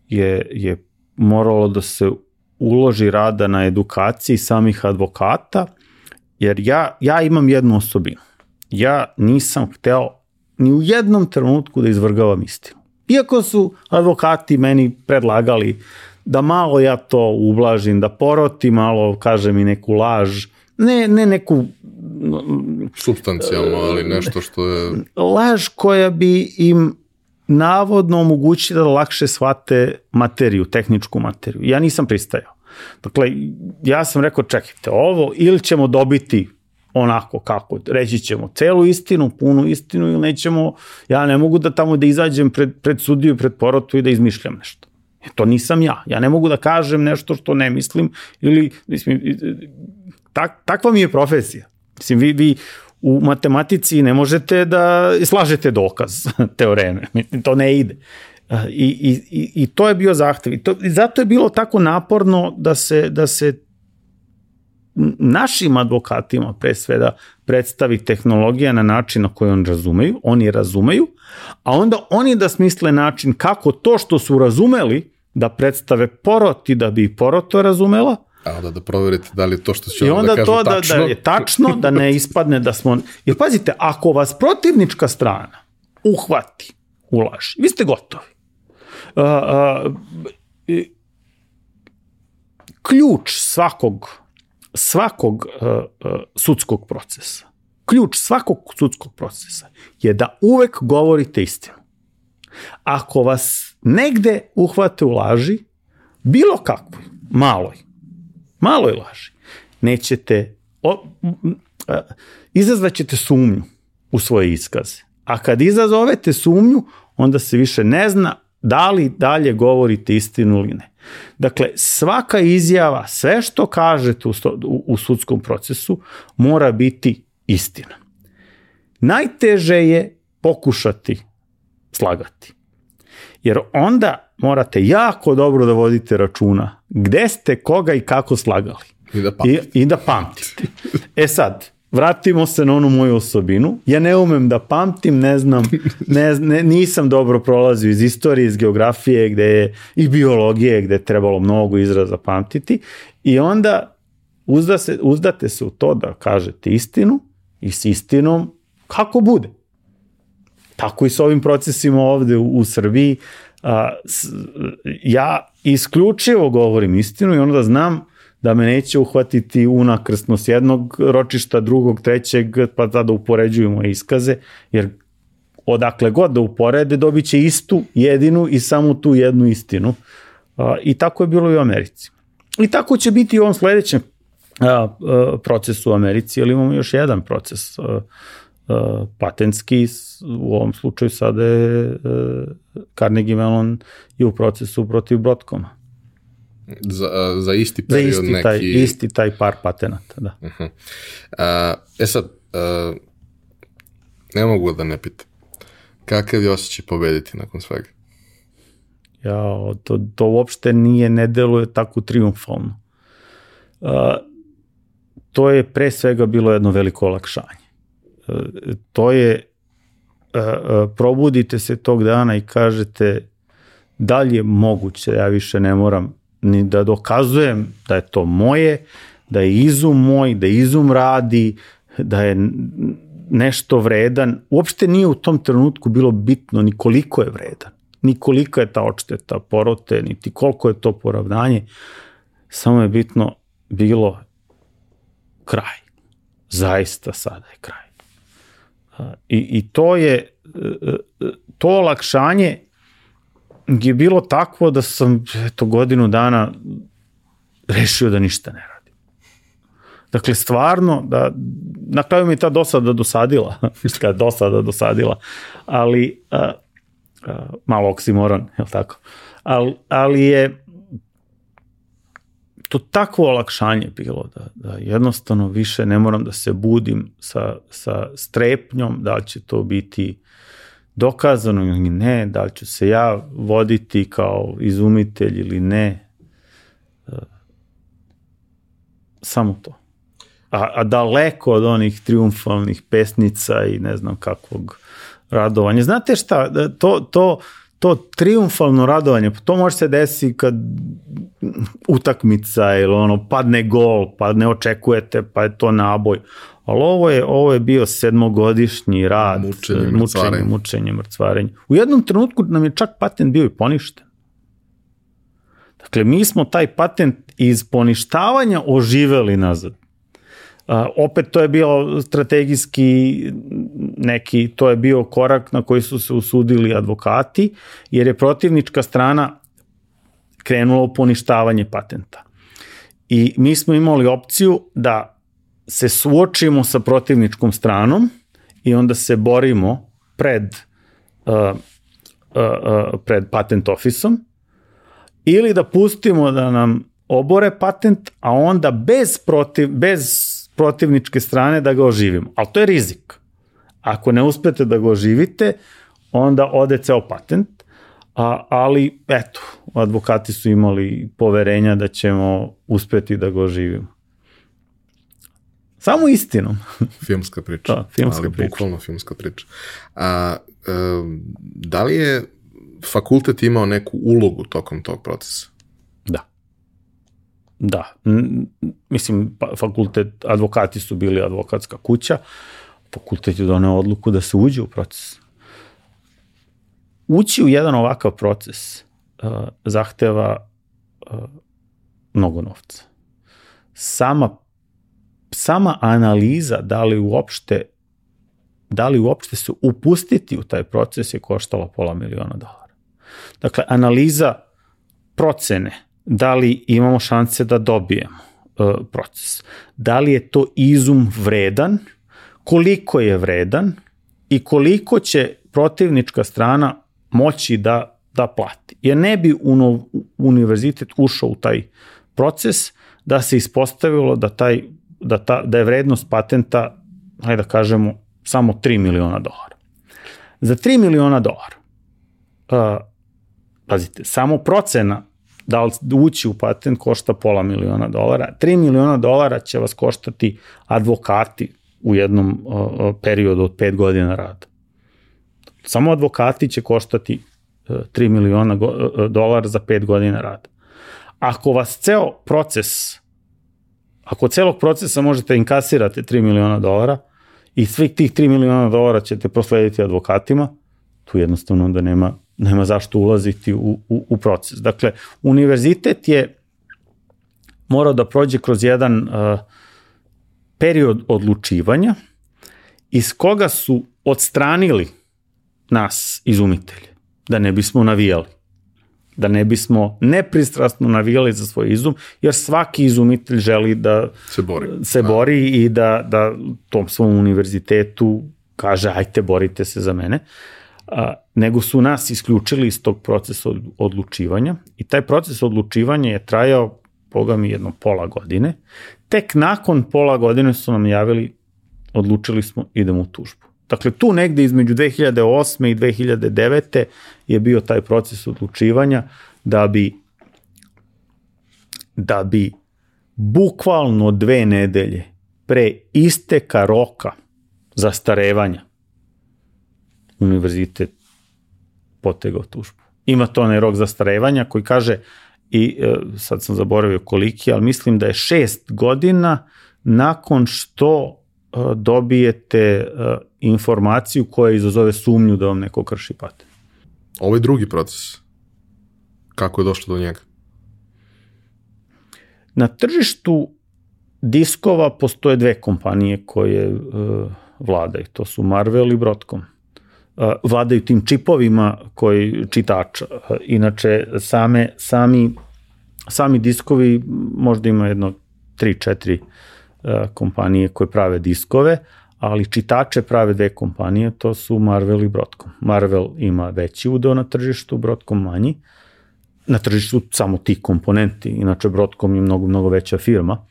je, je moralo da se uloži rada na edukaciji samih advokata, jer ja, ja imam jednu osobinu. Ja nisam hteo ni u jednom trenutku da izvrgavam istinu. Iako su advokati meni predlagali da malo ja to ublažim, da poroti malo, kaže mi neku laž, ne, ne neku substancijalno, ali nešto što je laž koja bi im navodno omogućila da lakše shvate materiju, tehničku materiju. Ja nisam pristajao. Dakle, ja sam rekao, čekajte, ovo ili ćemo dobiti onako kako, reći ćemo celu istinu, punu istinu ili nećemo, ja ne mogu da tamo da izađem pred, pred sudiju, pred porotu i da izmišljam nešto. E, to nisam ja. Ja ne mogu da kažem nešto što ne mislim ili, mislim, tak, takva mi je profesija. Mislim, vi, vi u matematici ne možete da slažete dokaz [LAUGHS] teoreme. To ne ide. I, i, i to je bio zahtev. I, to, I zato je bilo tako naporno da se, da se našim advokatima pre svega predstavi tehnologija na način na koji oni razumeju, oni razumeju, a onda oni da smisle način kako to što su razumeli da predstave poroti da bi porot to razumela, A onda da proverite da li to što će I onda da kažu to da, tačno. da je tačno, da ne [LAUGHS] ispadne da smo... Jer pazite, ako vas protivnička strana uhvati u laž, vi ste gotovi. Uh, uh, ključ svakog svakog uh, uh, sudskog procesa, ključ svakog sudskog procesa je da uvek govorite istinu. Ako vas negde uhvate u laži, bilo kakvoj, maloj, maloj laži, nećete, o, izazvaćete sumnju u svoje iskaze. A kad izazovete sumnju, onda se više ne zna da li dalje govorite istinu ili ne. Dakle, svaka izjava, sve što kažete u, u, u sudskom procesu mora biti istina. Najteže je pokušati slagati. Jer onda morate jako dobro da vodite računa gde ste, koga i kako slagali. I da pamtite. I, i da pamtite. E sad, vratimo se na onu moju osobinu. Ja ne umem da pamtim, ne znam, ne, ne, nisam dobro prolazio iz istorije, iz geografije, gde je, i biologije, gde je trebalo mnogo izraza pamtiti. I onda uzda se, uzdate se u to da kažete istinu i s istinom kako bude. Tako i s ovim procesima ovde u, u Srbiji. A, s, ja isključivo govorim istinu i onda znam da me neće uhvatiti s jednog ročišta, drugog, trećeg, pa da upoređujemo iskaze, jer odakle god da uporede dobit će istu, jedinu i samo tu jednu istinu. I tako je bilo i u Americi. I tako će biti i u ovom sledećem procesu u Americi, ali imamo još jedan proces patentski, u ovom slučaju sada je Carnegie Mellon i u procesu protiv Broadcoma. Za, za isti period za isti neki... Taj, isti taj par patenata, da. Uh -huh. uh, e sad, uh, ne mogu da ne pitam. Kakav je osjećaj pobediti nakon svega? Ja, to, to uopšte nije, ne deluje tako triumfalno. Uh, to je pre svega bilo jedno veliko olakšanje. Uh, to je, uh, uh, probudite se tog dana i kažete da li je moguće, ja više ne moram ni da dokazujem da je to moje, da je izum moj, da izum radi, da je nešto vredan. Uopšte nije u tom trenutku bilo bitno ni koliko je vredan, ni kolika je ta odšteta porote, niti koliko je to poravnanje. Samo je bitno bilo kraj. Zaista sada je kraj. I, i to je e, e, to olakšanje je bilo takvo da sam eto, godinu dana rešio da ništa ne radim. Dakle, stvarno, da, na kraju mi je ta dosada dosadila, [LAUGHS] kada dosada dosadila, ali a, a, malo oksimoron, je li tako? Al, ali je to takvo olakšanje bilo da, da jednostavno više ne moram da se budim sa, sa strepnjom da će to biti dokazano ili ne, da li ću se ja voditi kao izumitelj ili ne. E, samo to. A, a daleko od onih triumfalnih pesnica i ne znam kakvog radovanja. Znate šta, to, to, to triumfalno radovanje, to može se desiti kad utakmica ili ono, padne gol, pa ne očekujete, pa je to naboj. Ali ovo je, ovo je bio sedmogodišnji rad, mučenje, mučenje, mučenje, mrcvarenje. U jednom trenutku nam je čak patent bio i poništen. Dakle, mi smo taj patent iz poništavanja oživeli nazad. A, opet to je bio strategijski neki, to je bio korak na koji su se usudili advokati, jer je protivnička strana krenula u poništavanje patenta. I mi smo imali opciju da se suočimo sa protivničkom stranom i onda se borimo pred, uh, uh, uh, pred patent ofisom ili da pustimo da nam obore patent, a onda bez, protiv, bez protivničke strane da ga oživimo. Ali to je rizik. Ako ne uspete da ga oživite, onda ode ceo patent, a, ali eto, advokati su imali poverenja da ćemo uspeti da ga oživimo. Samo istinom. [LAUGHS] filmska priča. Da, filmska ali, priča. Bukvalno filmska priča. A, e, da li je fakultet imao neku ulogu tokom tog procesa? Da. Da. Mislim, pa, fakultet, advokati su bili advokatska kuća, fakultet je doneo odluku da se uđe u proces. Ući u jedan ovakav proces uh, zahteva uh, mnogo novca. Sama sama analiza da li uopšte da li uopšte se upustiti u taj proces je koštala pola miliona dolara. Dakle, analiza procene da li imamo šanse da dobijemo uh, proces. Da li je to izum vredan, koliko je vredan i koliko će protivnička strana moći da, da plati. Jer ne bi univerzitet ušao u taj proces da se ispostavilo da, taj, da, ta, da je vrednost patenta, hajde da kažemo, samo 3 miliona dolara. Za 3 miliona dolara, uh, pazite, samo procena da li ući u patent košta pola miliona dolara. 3 miliona dolara će vas koštati advokati u jednom uh, periodu od 5 godina rada. Samo advokati će koštati uh, 3 miliona go, uh, dolara za 5 godina rada. Ako vas ceo proces, ako celog procesa možete inkasirate 3 miliona dolara i svih tih 3 miliona dolara ćete proslediti advokatima, tu jednostavno da nema nema zašto ulaziti u, u, u proces. Dakle, univerzitet je morao da prođe kroz jedan uh, period odlučivanja iz koga su odstranili nas izumitelje, da ne bismo navijali da ne bismo nepristrasno navijali za svoj izum, jer svaki izumitelj želi da se bori, se bori i da, da tom svom univerzitetu kaže ajte borite se za mene. A, nego su nas isključili iz tog procesa odlučivanja i taj proces odlučivanja je trajao, boga mi, jedno pola godine. Tek nakon pola godine su nam javili, odlučili smo, idemo u tužbu. Dakle, tu negde između 2008. i 2009. je bio taj proces odlučivanja da bi da bi bukvalno dve nedelje pre isteka roka zastarevanja univerzitet potegao tužbu. Ima to onaj rok zastarevanja koji kaže, i e, sad sam zaboravio koliki, ali mislim da je šest godina nakon što e, dobijete e, informaciju koja izazove sumnju da vam neko krši patent. Ovo je drugi proces. Kako je došlo do njega? Na tržištu diskova postoje dve kompanije koje uh, vladaju. To su Marvel i Broadcom vladaju tim čipovima koji čitač. Inače, same, sami, sami diskovi možda ima jedno 3-4 kompanije koje prave diskove, ali čitače prave dve kompanije, to su Marvel i Broadcom. Marvel ima veći udeo na tržištu, Broadcom manji. Na tržištu samo ti komponenti, inače Broadcom je mnogo, mnogo veća firma.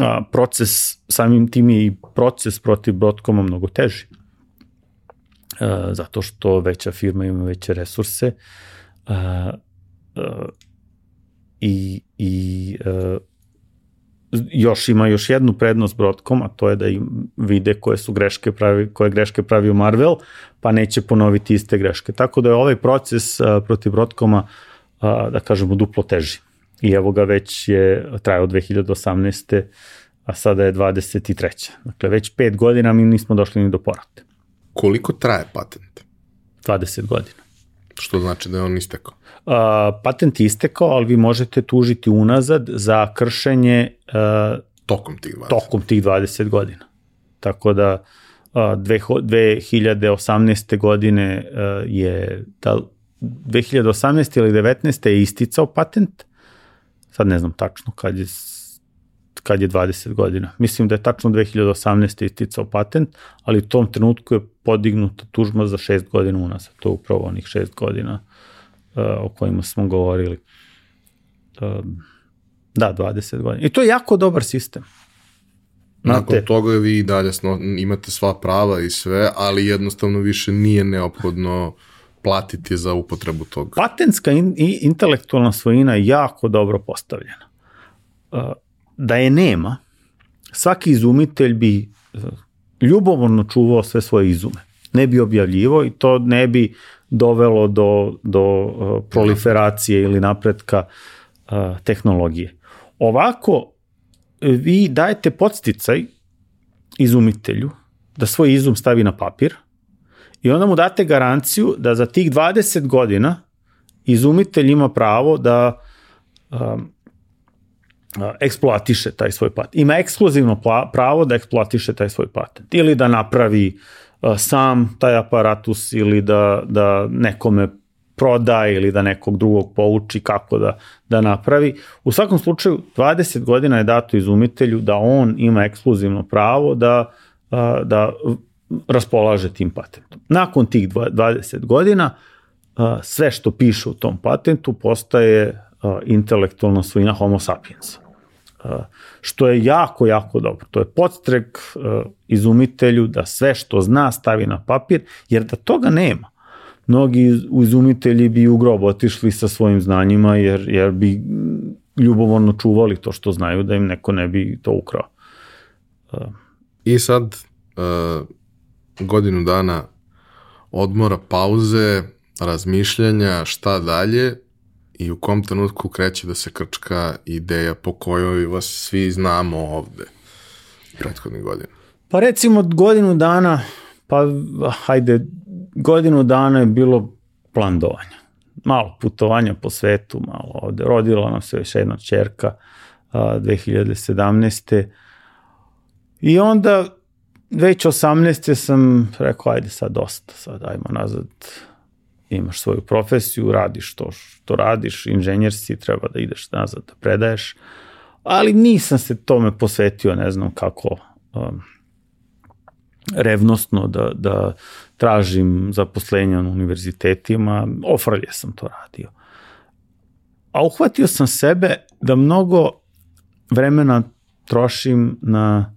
A, proces, samim tim je i proces protiv Broadcoma mnogo teži E, zato što veća firma ima veće resurse uh, uh, i, i uh, još ima još jednu prednost Broadcom, a to je da im vide koje su greške pravi, koje greške pravio Marvel, pa neće ponoviti iste greške. Tako da je ovaj proces uh, protiv Broadcoma, uh, da kažemo, duplo teži. I evo ga već je trajao 2018. a sada je 23. Dakle, već pet godina mi nismo došli ni do porate. Koliko traje patent? 20 godina. Što znači da je on istekao? Uh, patent je istekao, ali vi možete tužiti unazad za kršenje uh, tokom tih 20. Tokom tih 20 godina. Tako da uh, 2018. godine uh, je da 2018. ili 19. je isticao patent. Sad ne znam tačno kad je kad je 20 godina. Mislim da je tačno 2018. isticao patent, ali u tom trenutku je podignuta tužba za 6 godina unazad. To je upravo onih 6 godina uh, o kojima smo govorili. Uh, da, 20 godina. I to je jako dobar sistem. Znate, Nakon toga vi dalje sno, imate sva prava i sve, ali jednostavno više nije neophodno platiti za upotrebu toga. Patentska in, i intelektualna svojina je jako dobro postavljena. Uh, da je nema, svaki izumitelj bi ljubomorno čuvao sve svoje izume. Ne bi objavljivo i to ne bi dovelo do, do uh, proliferacije ili napretka uh, tehnologije. Ovako, vi dajete podsticaj izumitelju da svoj izum stavi na papir i onda mu date garanciju da za tih 20 godina izumitelj ima pravo da um, eksploatiše taj svoj patent. Ima ekskluzivno pravo da eksploatiše taj svoj patent. Ili da napravi sam taj aparatus ili da, da nekome proda ili da nekog drugog pouči kako da, da napravi. U svakom slučaju, 20 godina je dato izumitelju da on ima ekskluzivno pravo da, da raspolaže tim patentom. Nakon tih 20 godina, sve što piše u tom patentu postaje intelektualna svojina homo sapiensa. Što je jako, jako dobro. To je podstrek izumitelju da sve što zna stavi na papir, jer da toga nema, mnogi izumitelji bi u grob otišli sa svojim znanjima, jer, jer bi ljubomorno čuvali to što znaju, da im neko ne bi to ukrao. I sad uh, godinu dana odmora, pauze, razmišljanja, šta dalje i u kom trenutku kreće da se krčka ideja po kojoj vas svi znamo ovde prethodnih godina? Pa recimo godinu dana, pa hajde, godinu dana je bilo plandovanja. Malo putovanja po svetu, malo ovde. Rodila nam se još jedna čerka a, 2017. I onda već 18. sam rekao, ajde sad dosta, sad ajmo nazad imaš svoju profesiju, radiš to što radiš, inženjer si, treba da ideš nazad da predaješ, ali nisam se tome posvetio, ne znam kako um, revnostno da, da tražim zaposlenja na univerzitetima, ofrlje sam to radio. A uhvatio sam sebe da mnogo vremena trošim na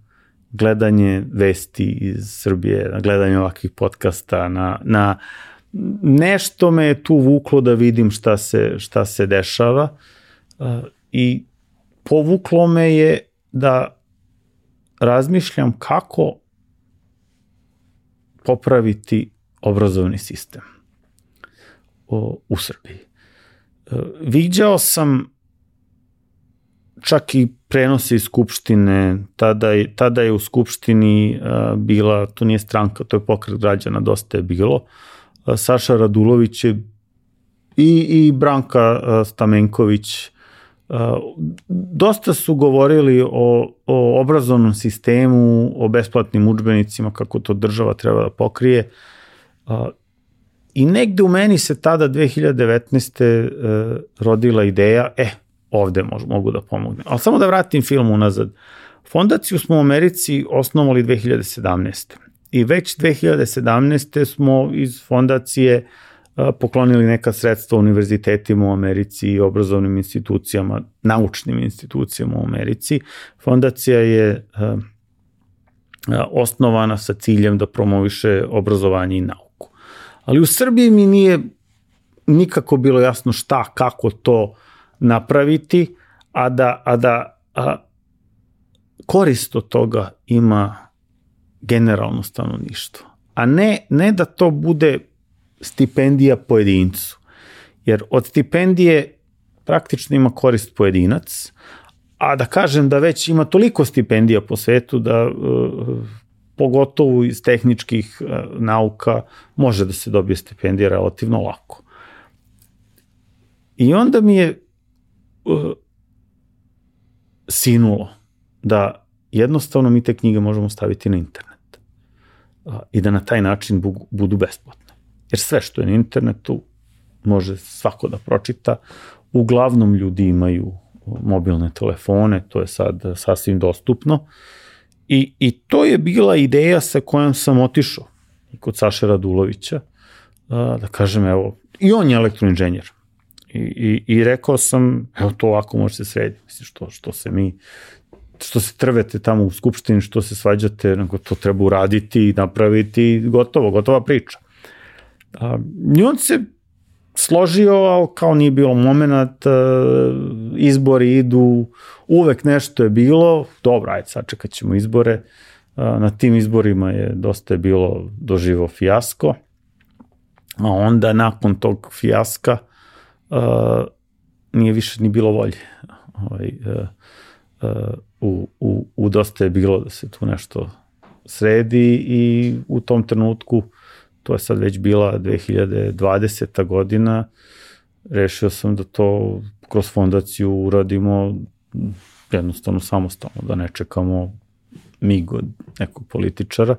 gledanje vesti iz Srbije, na gledanje ovakvih podcasta, na, na nešto me je tu vuklo da vidim šta se, šta se dešava i povuklo me je da razmišljam kako popraviti obrazovni sistem u Srbiji. Uh, viđao sam čak i prenose iz Skupštine, tada je, tada je u Skupštini bila, to nije stranka, to je pokret građana, dosta je bilo, uh, Saša Radulović je i, i Branka Stamenković dosta su govorili o, o obrazovnom sistemu, o besplatnim učbenicima, kako to država treba da pokrije. I negde u meni se tada 2019. E, rodila ideja, e, ovde mož, mogu da pomognem. Ali samo da vratim film unazad. Fondaciju smo u Americi osnovali 2017 i već 2017. smo iz fondacije poklonili neka sredstva univerzitetima u Americi i obrazovnim institucijama, naučnim institucijama u Americi. Fondacija je osnovana sa ciljem da promoviše obrazovanje i nauku. Ali u Srbiji mi nije nikako bilo jasno šta, kako to napraviti, a da, a da a korist od toga ima generalno stanovništvo. A ne, ne da to bude stipendija pojedincu. Jer od stipendije praktično ima korist pojedinac, a da kažem da već ima toliko stipendija po svetu da uh, pogotovo iz tehničkih uh, nauka može da se dobije stipendija relativno lako. I onda mi je uh, sinulo da jednostavno mi te knjige možemo staviti na internet i da na taj način budu besplatne. Jer sve što je na internetu može svako da pročita. Uglavnom ljudi imaju mobilne telefone, to je sad sasvim dostupno. I, i to je bila ideja sa kojom sam otišao i kod Saše Radulovića, da kažem, evo, i on je elektroinženjer. I, i, i rekao sam, evo to ovako može se srediti, mislim, što, što se mi što se trvete tamo u skupštini, što se svađate, nego to treba uraditi i napraviti, gotovo, gotova priča. A, I on se složio, ali kao nije bilo moment, izbori idu, uvek nešto je bilo, dobro, ajde, sačekat ćemo izbore, na tim izborima je dosta je bilo doživo fijasko, a onda nakon tog fijaska nije više ni bilo volje. Ovaj, u, u, u dosta je bilo da se tu nešto sredi i u tom trenutku, to je sad već bila 2020. godina, rešio sam da to kroz fondaciju uradimo jednostavno samostalno, da ne čekamo mig od nekog političara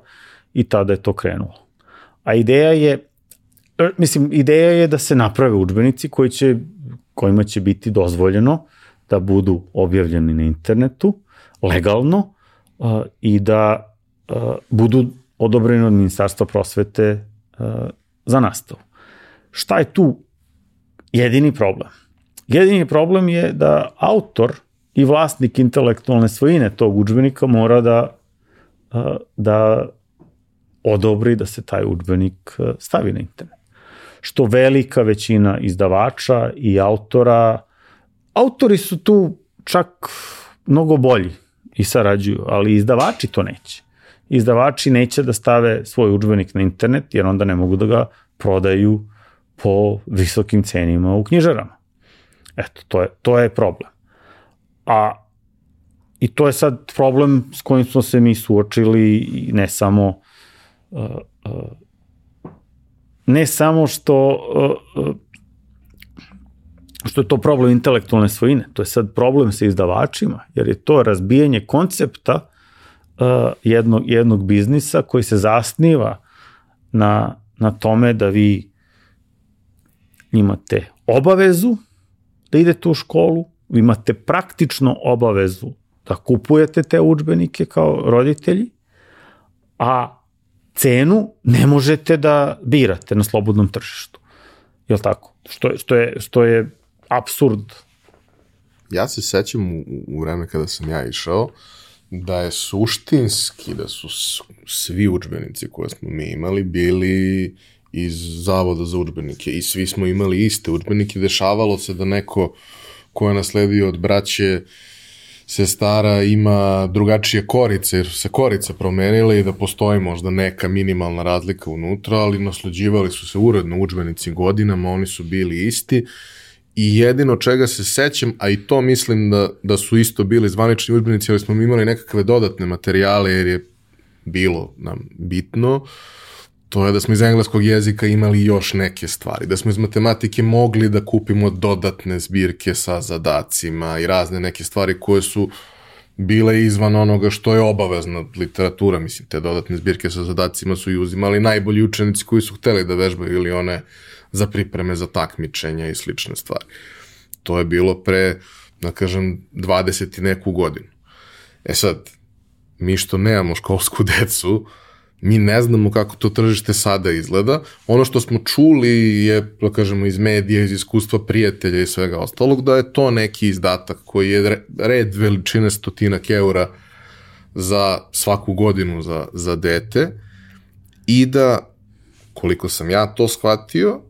i tada je to krenulo. A ideja je e, mislim, ideja je da se naprave udžbenici koji će, kojima će biti dozvoljeno da budu objavljeni na internetu legalno uh, i da uh, budu odobreni od Ministarstva prosvete uh, za nastavu. Šta je tu jedini problem? Jedini problem je da autor i vlasnik intelektualne svojine tog učbenika mora da, da odobri da se taj učbenik stavi na internet. Što velika većina izdavača i autora, autori su tu čak mnogo bolji i sarađuju, ali izdavači to neće. Izdavači neće da stave svoj učbenik na internet jer onda ne mogu da ga prodaju po visokim cenima u knjižarama. Eto, to je, to je problem. A i to je sad problem s kojim smo se mi suočili ne samo uh, uh, ne samo što uh, uh, što je to problem intelektualne svojine, to je sad problem sa izdavačima, jer je to razbijanje koncepta uh, jednog, jednog biznisa koji se zasniva na, na tome da vi imate obavezu da idete u školu, vi imate praktično obavezu da kupujete te učbenike kao roditelji, a cenu ne možete da birate na slobodnom tržištu. Je li tako? Što, što je, što je absurd. Ja se sećam u, u vreme kada sam ja išao, da je suštinski, da su svi učbenici koje smo mi imali bili iz Zavoda za učbenike i svi smo imali iste učbenike. Dešavalo se da neko ko je nasledio od braće sestara ima drugačije korice, jer se korice promenile i da postoji možda neka minimalna razlika unutra, ali nasleđivali su se uredno učbenici godinama, oni su bili isti i jedino čega se sećam, a i to mislim da, da su isto bili zvanični učbenici, ali smo imali nekakve dodatne materijale jer je bilo nam bitno, to je da smo iz engleskog jezika imali još neke stvari, da smo iz matematike mogli da kupimo dodatne zbirke sa zadacima i razne neke stvari koje su bile izvan onoga što je obavezna literatura, mislim, te dodatne zbirke sa zadacima su i uzimali najbolji učenici koji su hteli da vežbaju ili one za pripreme za takmičenja i slične stvari. To je bilo pre, da kažem, 20 i neku godinu. E sad, mi što nemamo školsku [LAUGHS] decu, Mi ne znamo kako to tržište sada izgleda. Ono što smo čuli je, da kažemo, iz medija, iz iskustva prijatelja i svega ostalog, da je to neki izdatak koji je red veličine stotinak eura za svaku godinu za, za dete i da, koliko sam ja to shvatio,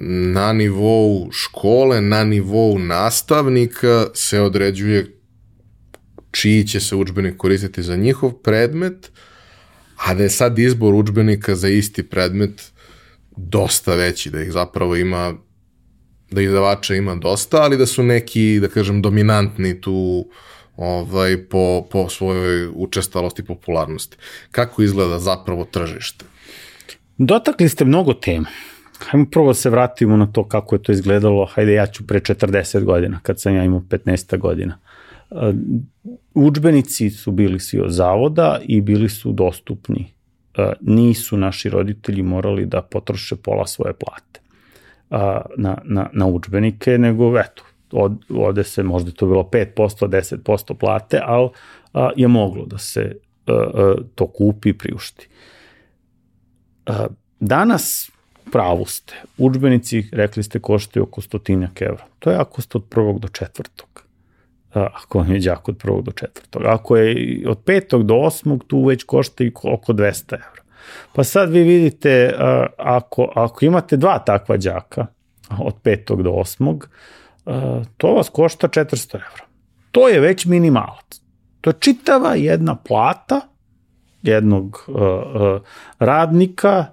na nivou škole, na nivou nastavnika se određuje čiji će se učbenik koristiti za njihov predmet, a da je sad izbor učbenika za isti predmet dosta veći, da ih zapravo ima da izdavača ima dosta, ali da su neki, da kažem, dominantni tu ovaj, po, po svojoj učestalosti i popularnosti. Kako izgleda zapravo tržište? Dotakli ste mnogo tema. Hajmo prvo da se vratimo na to kako je to izgledalo. Hajde, ja ću pre 40 godina, kad sam ja imao 15 godina. Učbenici su bili svi od zavoda i bili su dostupni. Nisu naši roditelji morali da potroše pola svoje plate na, na, na učbenike, nego eto, od, ode se, možda to bilo 5%, 10% plate, ali je moglo da se to kupi i priušti. A, danas pravu ste. Učbenici, rekli ste, koštaju oko stotinjak evra. To je ako ste od prvog do četvrtog ako vam je đak od prvog do četvrtog. Ako je od petog do osmog, tu već košta i oko 200 evra. Pa sad vi vidite, ako, ako imate dva takva đaka, od petog do osmog, to vas košta 400 evra. To je već minimalac. To je čitava jedna plata jednog radnika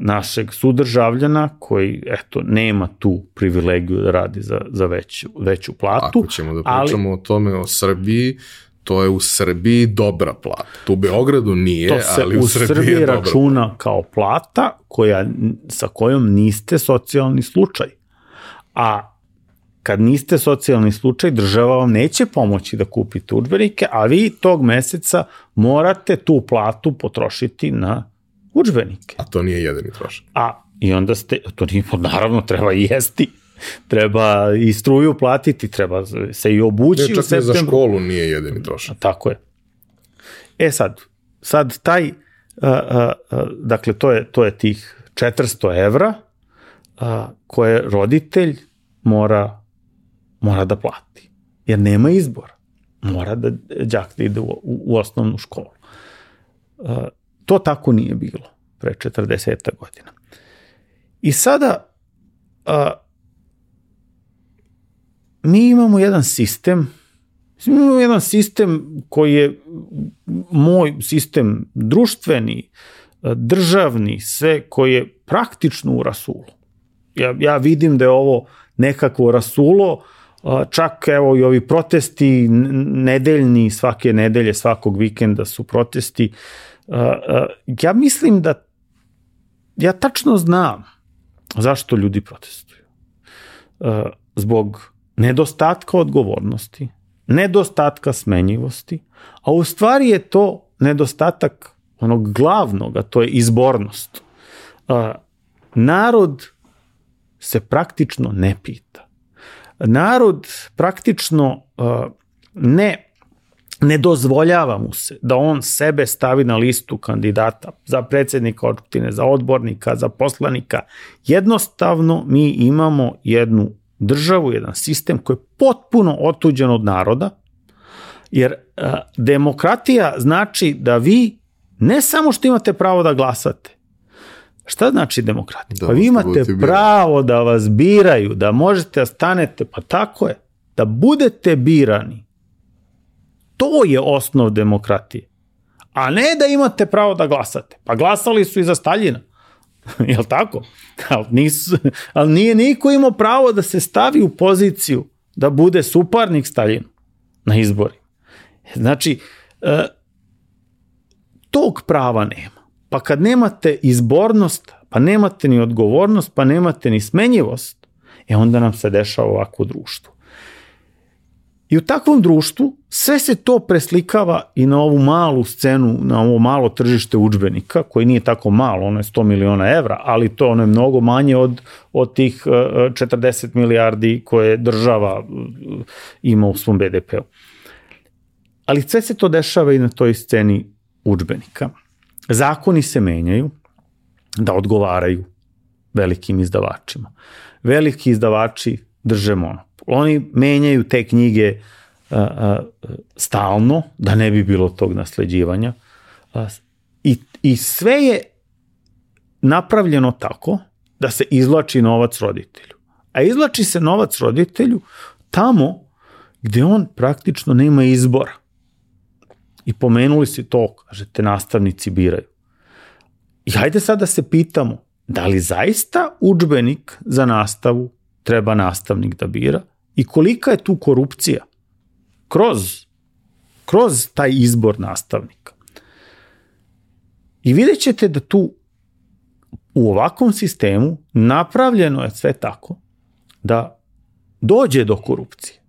našeg sudržavljana koji eto nema tu privilegiju da radi za, za veću, veću platu. Ako ćemo da pričamo ali, o tome o Srbiji, to je u Srbiji dobra plata. Tu u Beogradu nije, to se ali u, u Srbiji, Srbiji je računa dobra. kao plata koja, sa kojom niste socijalni slučaj. A kad niste socijalni slučaj, država vam neće pomoći da kupite udžbenike, a vi tog meseca morate tu platu potrošiti na Udžbenike. A to nije jedini trošak. A i onda ste, to nije, pa naravno treba i jesti, treba i struju platiti, treba se i obući Ne, čak ni za školu nije jedini trošak. Tako je. E sad, sad taj, a, a, a, dakle, to je, to je tih 400 evra a, koje roditelj mora, mora da plati. Jer nema izbora. Mora da đak da ide u, u, u osnovnu školu. A, to tako nije bilo pre 40 godina. I sada a, mi imamo jedan sistem imamo jedan sistem koji je moj sistem društveni, državni, sve koji je praktično u rasulu. Ja, ja vidim da je ovo nekakvo rasulo, čak evo i ovi protesti nedeljni, svake nedelje, svakog vikenda su protesti. Ja mislim da ja tačno znam zašto ljudi protestuju. Zbog nedostatka odgovornosti, nedostatka smenjivosti, a u stvari je to nedostatak onog glavnog, a to je izbornost. Narod se praktično ne pita. Narod praktično ne ne dozvoljava mu se da on sebe stavi na listu kandidata za predsednika opštine, za odbornika, za poslanika. Jednostavno mi imamo jednu državu, jedan sistem koji je potpuno otuđen od naroda, jer demokratija znači da vi ne samo što imate pravo da glasate, Šta znači demokratija? Da pa vi imate pravo da vas biraju, da možete da stanete, pa tako je, da budete birani. To je osnov demokratije. A ne da imate pravo da glasate. Pa glasali su i za Staljina. [LAUGHS] Jel tako? Ali, nisu, ali nije niko imao pravo da se stavi u poziciju da bude suparnik Staljinu na izbori. Znači, e, tog prava nema. Pa kad nemate izbornost, pa nemate ni odgovornost, pa nemate ni smenjivost, e onda nam se dešava ovako društvo. I u takvom društvu sve se to preslikava i na ovu malu scenu, na ovo malo tržište učbenika, koji nije tako malo, ono je 100 miliona evra, ali to ono je mnogo manje od, od tih uh, 40 milijardi koje država uh, ima u svom BDP-u. Ali sve se to dešava i na toj sceni učbenika. Zakoni se menjaju da odgovaraju velikim izdavačima. Veliki izdavači drže monopol. Oni menjaju te knjige a, a, stalno, da ne bi bilo tog nasleđivanja. A, i, I sve je napravljeno tako da se izvlači novac roditelju. A izvlači se novac roditelju tamo gde on praktično nema izbora. I pomenuli si to, kažete, nastavnici biraju. I hajde sad da se pitamo, da li zaista učbenik za nastavu treba nastavnik da bira i kolika je tu korupcija kroz, kroz taj izbor nastavnika. I vidjet ćete da tu u ovakvom sistemu napravljeno je sve tako da dođe do korupcije.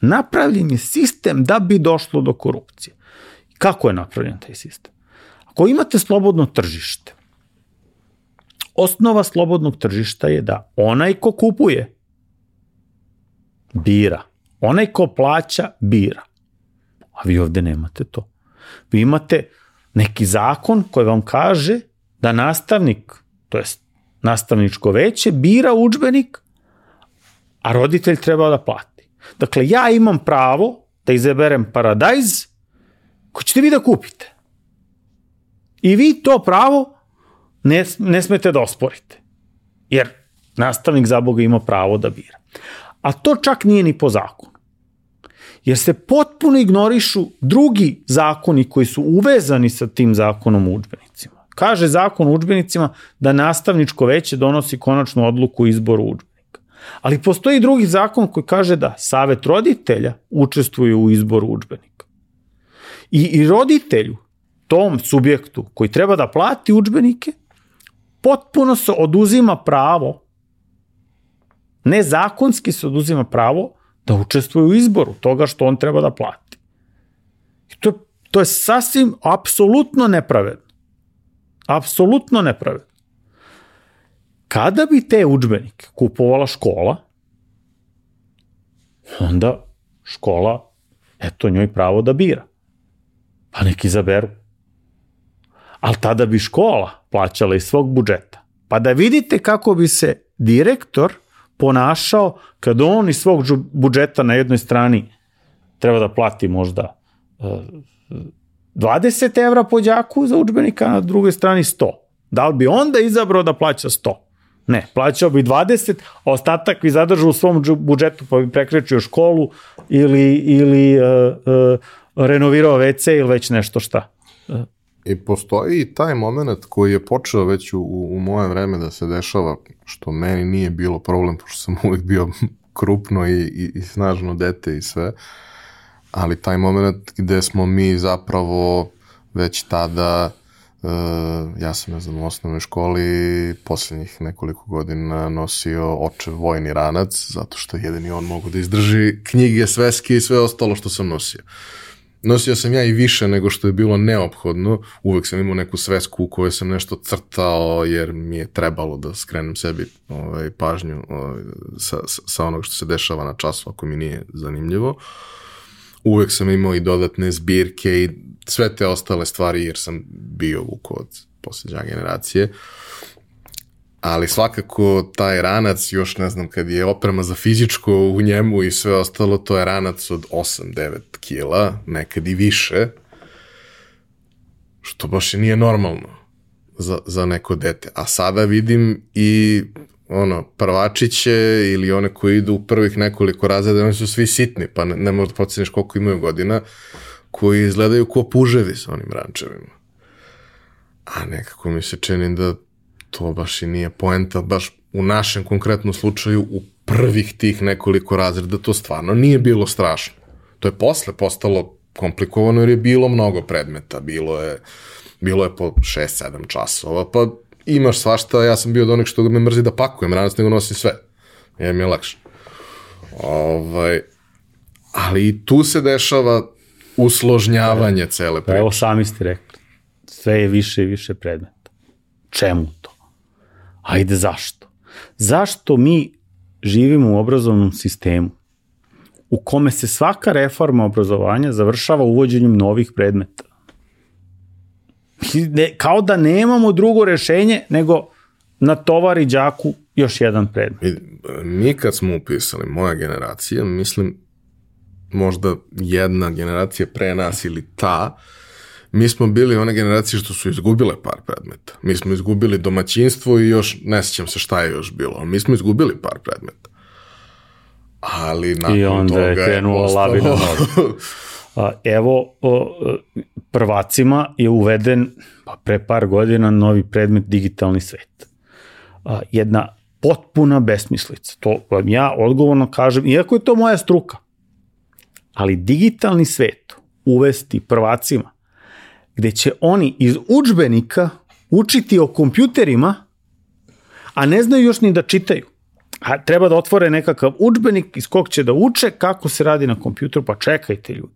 Napravljen je sistem da bi došlo do korupcije. Kako je napravljen taj sistem? Ako imate slobodno tržište, osnova slobodnog tržišta je da onaj ko kupuje bira. Onaj ko plaća bira. A vi ovde nemate to. Vi imate neki zakon koji vam kaže da nastavnik, to jest nastavničko veće, bira učbenik, a roditelj treba da plati. Dakle, ja imam pravo da izaberem paradajz koji ćete vi da kupite. I vi to pravo ne, ne smete da osporite. Jer nastavnik za Boga ima pravo da bira. A to čak nije ni po zakonu. Jer se potpuno ignorišu drugi zakoni koji su uvezani sa tim zakonom o učbenicima. Kaže zakon o učbenicima da nastavničko veće donosi konačnu odluku izboru učbenika. Ali postoji drugi zakon koji kaže da savet roditelja učestvuje u izboru učbenika. I, i roditelju, tom subjektu koji treba da plati učbenike, potpuno se oduzima pravo, nezakonski se oduzima pravo da učestvuje u izboru toga što on treba da plati. I to, to je sasvim, apsolutno nepravedno. Apsolutno nepravedno. Kada bi te učbenike kupovala škola, onda škola, eto njoj pravo da bira. Pa neki izaberu. Ali tada bi škola plaćala iz svog budžeta. Pa da vidite kako bi se direktor ponašao kad on iz svog budžeta na jednoj strani treba da plati možda 20 e, evra po đaku za učbenika, na drugoj strani 100. Da li bi onda izabrao da plaća 100? Ne, plaćao bi 20, a ostatak bi zadržao u svom budžetu pa bi prekrečio školu ili, ili uh, uh, renovirao WC ili već nešto šta. I postoji i taj moment koji je počeo već u, u moje vreme da se dešava, što meni nije bilo problem, pošto sam [LAUGHS] uvijek bio krupno i, i, i snažno dete i sve, ali taj moment gde smo mi zapravo već tada Uh, ja sam, ne znam, u osnovnoj školi poslednjih nekoliko godina nosio očev vojni ranac, zato što jedini on mogu da izdrži knjige, sveske i sve ostalo što sam nosio. Nosio sam ja i više nego što je bilo neophodno, uvek sam imao neku svesku u kojoj sam nešto crtao jer mi je trebalo da skrenem sebi ovaj, pažnju ovaj, sa, sa onog što se dešava na času ako mi nije zanimljivo. Uvek sam imao i dodatne zbirke i sve te ostale stvari jer sam bio kod posljednja generacije. Ali svakako taj ranac, još ne znam, kad je oprema za fizičko u njemu i sve ostalo, to je ranac od 8-9 kila, nekad i više, što baš i nije normalno za, za neko dete. A sada vidim i ono, prvačiće ili one koji idu u prvih nekoliko razreda, oni su svi sitni, pa ne, ne možda pocijeniš koliko imaju godina, koji izgledaju kao puževi sa onim rančevima. A nekako mi se čini da to baš i nije poenta, baš u našem konkretnom slučaju u prvih tih nekoliko razreda to stvarno nije bilo strašno. To je posle postalo komplikovano jer je bilo mnogo predmeta, bilo je, bilo je po 6-7 časova, pa imaš svašta, ja sam bio od onih što me mrzi da pakujem ranac nego nosim sve, jer mi je lakše. Ovaj, ali i tu se dešava usložnjavanje cele priče. Evo sami ste rekli, sve je više i više predmeta. Čemu to? Ajde, zašto? Zašto mi živimo u obrazovnom sistemu u kome se svaka reforma obrazovanja završava uvođenjem novih predmeta? Ne, kao da nemamo drugo rešenje nego na tovari đaku još jedan predmet. Mi kad smo upisali, moja generacija, mislim, možda jedna generacija pre nas ili ta, mi smo bili one generacije što su izgubile par predmeta. Mi smo izgubili domaćinstvo i još, ne sjećam se šta je još bilo, mi smo izgubili par predmeta. Ali nakon I onda toga je krenula lavina [LAUGHS] Evo, prvacima je uveden pa pre par godina novi predmet digitalni svet. Jedna potpuna besmislica. To ja odgovorno kažem, iako je to moja struka, ali digitalni svet uvesti prvacima, gde će oni iz učbenika učiti o kompjuterima, a ne znaju još ni da čitaju. A treba da otvore nekakav učbenik iz kog će da uče kako se radi na kompjuteru, pa čekajte ljudi.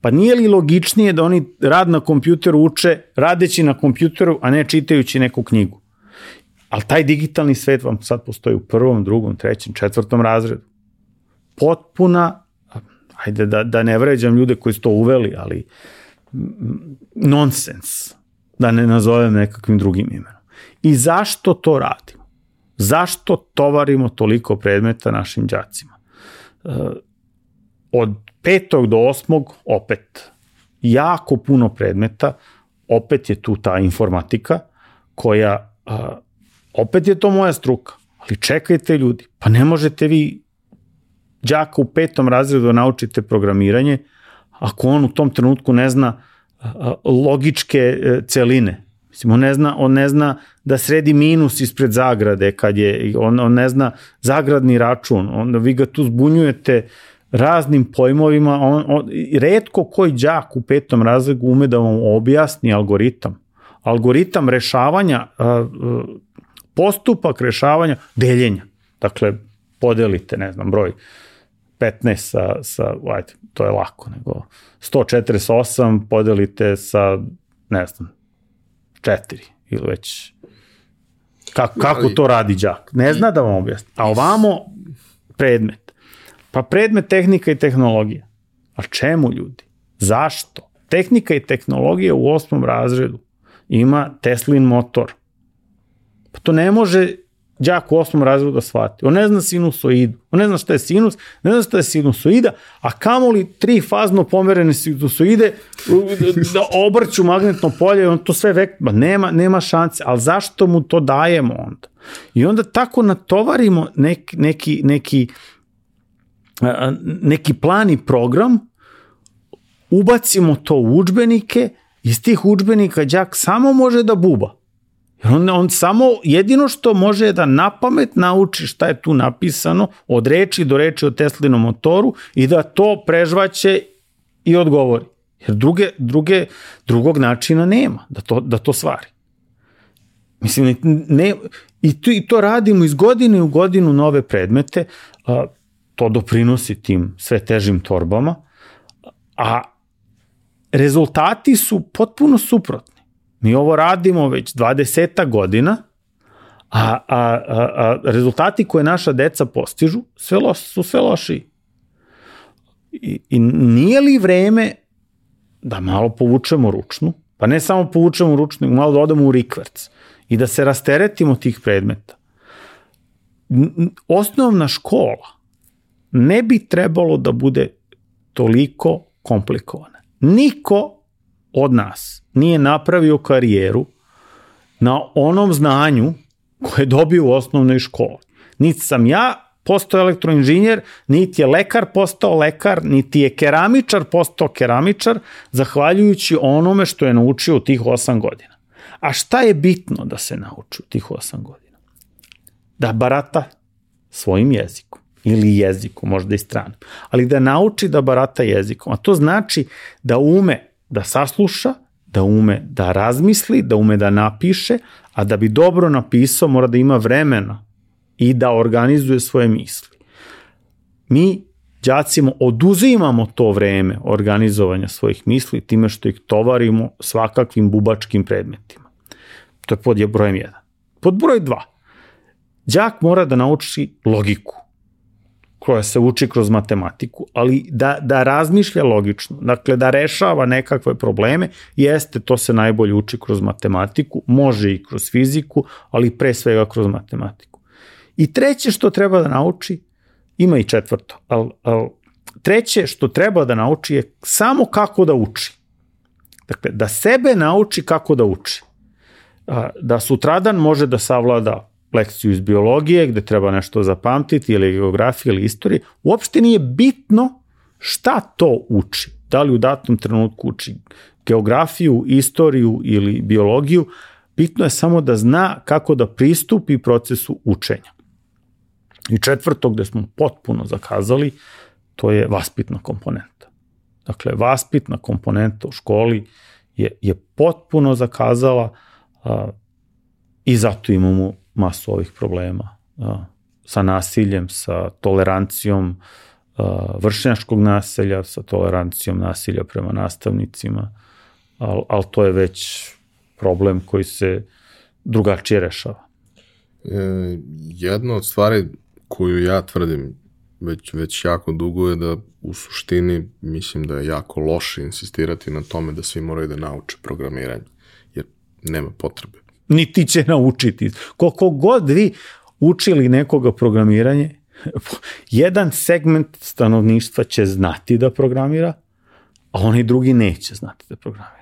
Pa nije li logičnije da oni rad na kompjuteru uče radeći na kompjuteru, a ne čitajući neku knjigu? Ali taj digitalni svet vam sad postoji u prvom, drugom, trećem, četvrtom razredu. Potpuna ajde da, da ne vređam ljude koji su to uveli, ali nonsens, da ne nazovem nekakvim drugim imenom. I zašto to radimo? Zašto tovarimo toliko predmeta našim đacima? E, od petog do osmog opet jako puno predmeta, opet je tu ta informatika koja, opet je to moja struka, ali čekajte ljudi, pa ne možete vi đaka u petom razredu naučite programiranje, ako on u tom trenutku ne zna logičke e, celine. Mislim, on ne zna, on ne zna da sredi minus ispred zagrade, kad je, on, on ne zna zagradni račun, onda vi ga tu zbunjujete raznim pojmovima, on, on, redko koji đak u petom razredu ume da vam objasni algoritam. Algoritam rešavanja, postupak rešavanja deljenja. Dakle, podelite, ne znam, broj 15 sa, sa ajde, to je lako, nego 148 podelite sa, ne znam, 4 ili već kako, kako to radi đak. Ne zna da vam objasni. A ovamo predmet. Pa predmet tehnika i tehnologija. A čemu ljudi? Zašto? Tehnika i tehnologija u osmom razredu ima Teslin motor. Pa to ne može đak u osmom razredu da shvati. On ne zna sinusoidu, on ne zna šta je sinus, ne zna šta je sinusoida, a kamoli tri fazno pomerene sinusoide da obrću magnetno polje, on to sve vek, ba, nema, nema šanse, ali zašto mu to dajemo onda? I onda tako natovarimo neki, neki, neki, neki plan i program, ubacimo to u učbenike, iz tih učbenika đak samo može da buba Jer on, on samo, jedino što može da na pamet nauči šta je tu napisano, od reči do reči o Teslinom motoru i da to prežvaće i odgovori. Jer druge, druge, drugog načina nema da to, da to stvari. Mislim, ne, i, to, i to radimo iz godine u godinu nove predmete, a, to doprinosi tim sve težim torbama, a rezultati su potpuno suprotni. Mi ovo radimo već 20 godina, a, a, a, a rezultati koje naša deca postižu sve loš, su sve loši. I, I nije li vreme da malo povučemo ručnu, pa ne samo povučemo ručnu, malo da odemo u rikverc i da se rasteretimo tih predmeta. Osnovna škola ne bi trebalo da bude toliko komplikovana. Niko od nas nije napravio karijeru na onom znanju koje je dobio u osnovnoj školi. Niti sam ja postao elektroinženjer, niti je lekar postao lekar, niti je keramičar postao keramičar, zahvaljujući onome što je naučio u tih 8 godina. A šta je bitno da se nauči u tih 8 godina? Da barata svojim jezikom ili jezikom, možda i stranim, ali da nauči da barata jezikom. A to znači da ume da sasluša, da ume da razmisli, da ume da napiše, a da bi dobro napisao mora da ima vremena i da organizuje svoje misli. Mi đacima oduzimamo to vreme organizovanja svojih misli time što ih tovarimo svakakvim bubačkim predmetima. To je pod brojem 1. Pod broj 2. Đak mora da nauči logiku koja se uči kroz matematiku, ali da, da razmišlja logično, dakle da rešava nekakve probleme, jeste, to se najbolje uči kroz matematiku, može i kroz fiziku, ali pre svega kroz matematiku. I treće što treba da nauči, ima i četvrto, ali, ali treće što treba da nauči je samo kako da uči. Dakle, da sebe nauči kako da uči. Da sutradan može da savlada lekciju iz biologije gde treba nešto zapamtiti ili geografije ili istorije, uopšte nije bitno šta to uči. Da li u datom trenutku uči geografiju, istoriju ili biologiju, bitno je samo da zna kako da pristupi procesu učenja. I četvrto gde smo potpuno zakazali, to je vaspitna komponenta. Dakle, vaspitna komponenta u školi je, je potpuno zakazala a, i zato imamo masu ovih problema sa nasiljem, sa tolerancijom vršnjačkog nasilja, sa tolerancijom nasilja prema nastavnicima, ali al to je već problem koji se drugačije rešava. E, jedna od stvari koju ja tvrdim već, već jako dugo je da u suštini mislim da je jako loše insistirati na tome da svi moraju da nauče programiranje, jer nema potrebe niti će naučiti. Koliko god vi učili nekoga programiranje, jedan segment stanovništva će znati da programira, a onaj drugi neće znati da programira.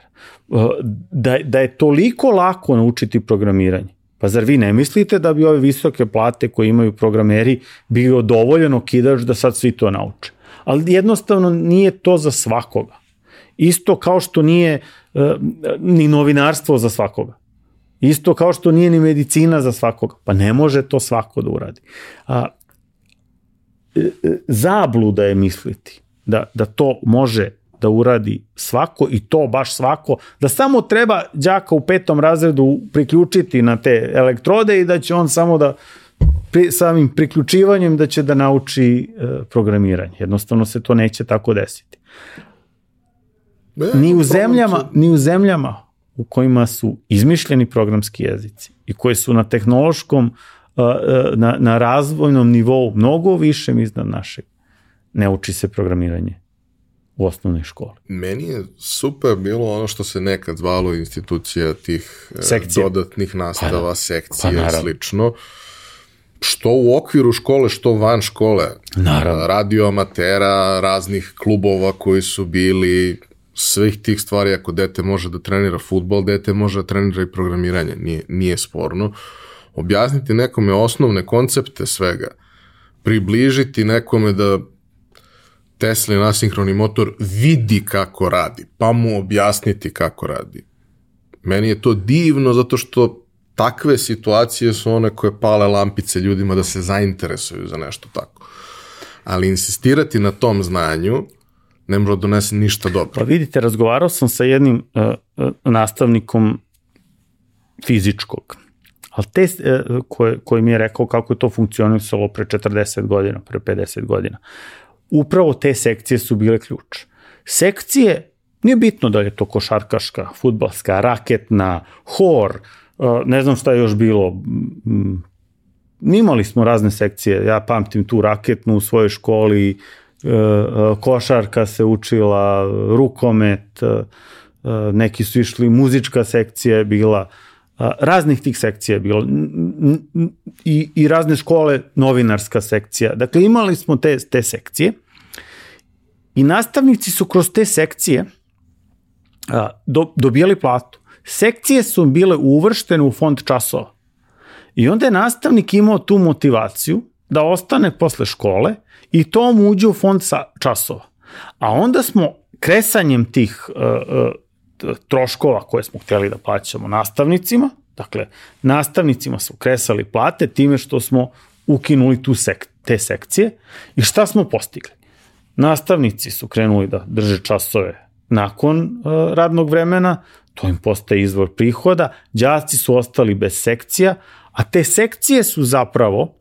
Da, da je toliko lako naučiti programiranje, pa zar vi ne mislite da bi ove visoke plate koje imaju programeri bio dovoljeno kidač da sad svi to nauče? Ali jednostavno nije to za svakoga. Isto kao što nije uh, ni novinarstvo za svakoga. Isto kao što nije ni medicina za svakoga. Pa ne može to svako da uradi. A, e, e, zabluda je misliti da, da to može da uradi svako i to baš svako, da samo treba đaka u petom razredu priključiti na te elektrode i da će on samo da pri, samim priključivanjem da će da nauči e, programiranje. Jednostavno se to neće tako desiti. Ni u zemljama, ni u zemljama u kojima su izmišljeni programski jezici i koji su na tehnološkom, na, na razvojnom nivou mnogo više iznad našeg. Ne uči se programiranje u osnovnoj školi. Meni je super bilo ono što se nekad zvalo institucija tih e, Sekcije. dodatnih nastava, pa, da. sekcije pa, slično što u okviru škole, što van škole. Naravno. Radio amatera, raznih klubova koji su bili, svih tih stvari, ako dete može da trenira futbol, dete može da trenira i programiranje, nije, nije sporno. Objasniti nekome osnovne koncepte svega, približiti nekome da Tesla nasinhroni motor vidi kako radi, pa mu objasniti kako radi. Meni je to divno zato što takve situacije su one koje pale lampice ljudima da se zainteresuju za nešto tako. Ali insistirati na tom znanju ne može da donese ništa dobro. Pa vidite, razgovarao sam sa jednim uh, uh, nastavnikom fizičkog, ali te uh, koje, koji mi je rekao kako je to funkcionisalo pre 40 godina, pre 50 godina. Upravo te sekcije su bile ključ. Sekcije, nije bitno da je to košarkaška, futbalska, raketna, hor, uh, ne znam šta je još bilo, imali smo razne sekcije, ja pamtim tu raketnu u svojoj školi, e, košarka se učila, rukomet, e, neki su išli, muzička sekcija je bila, raznih tih sekcija je bilo i, i razne škole, novinarska sekcija. Dakle, imali smo te, te sekcije i nastavnici su kroz te sekcije do, dobijali platu. Sekcije su bile uvrštene u fond časova. I onda je nastavnik imao tu motivaciju da ostane posle škole i to mu uđe u fond časova. A onda smo kresanjem tih uh, uh, troškova koje smo hteli da plaćamo nastavnicima, dakle, nastavnicima su kresali plate time što smo ukinuli tu sek te sekcije i šta smo postigli? Nastavnici su krenuli da drže časove nakon uh, radnog vremena, to im postaje izvor prihoda, đaci su ostali bez sekcija, a te sekcije su zapravo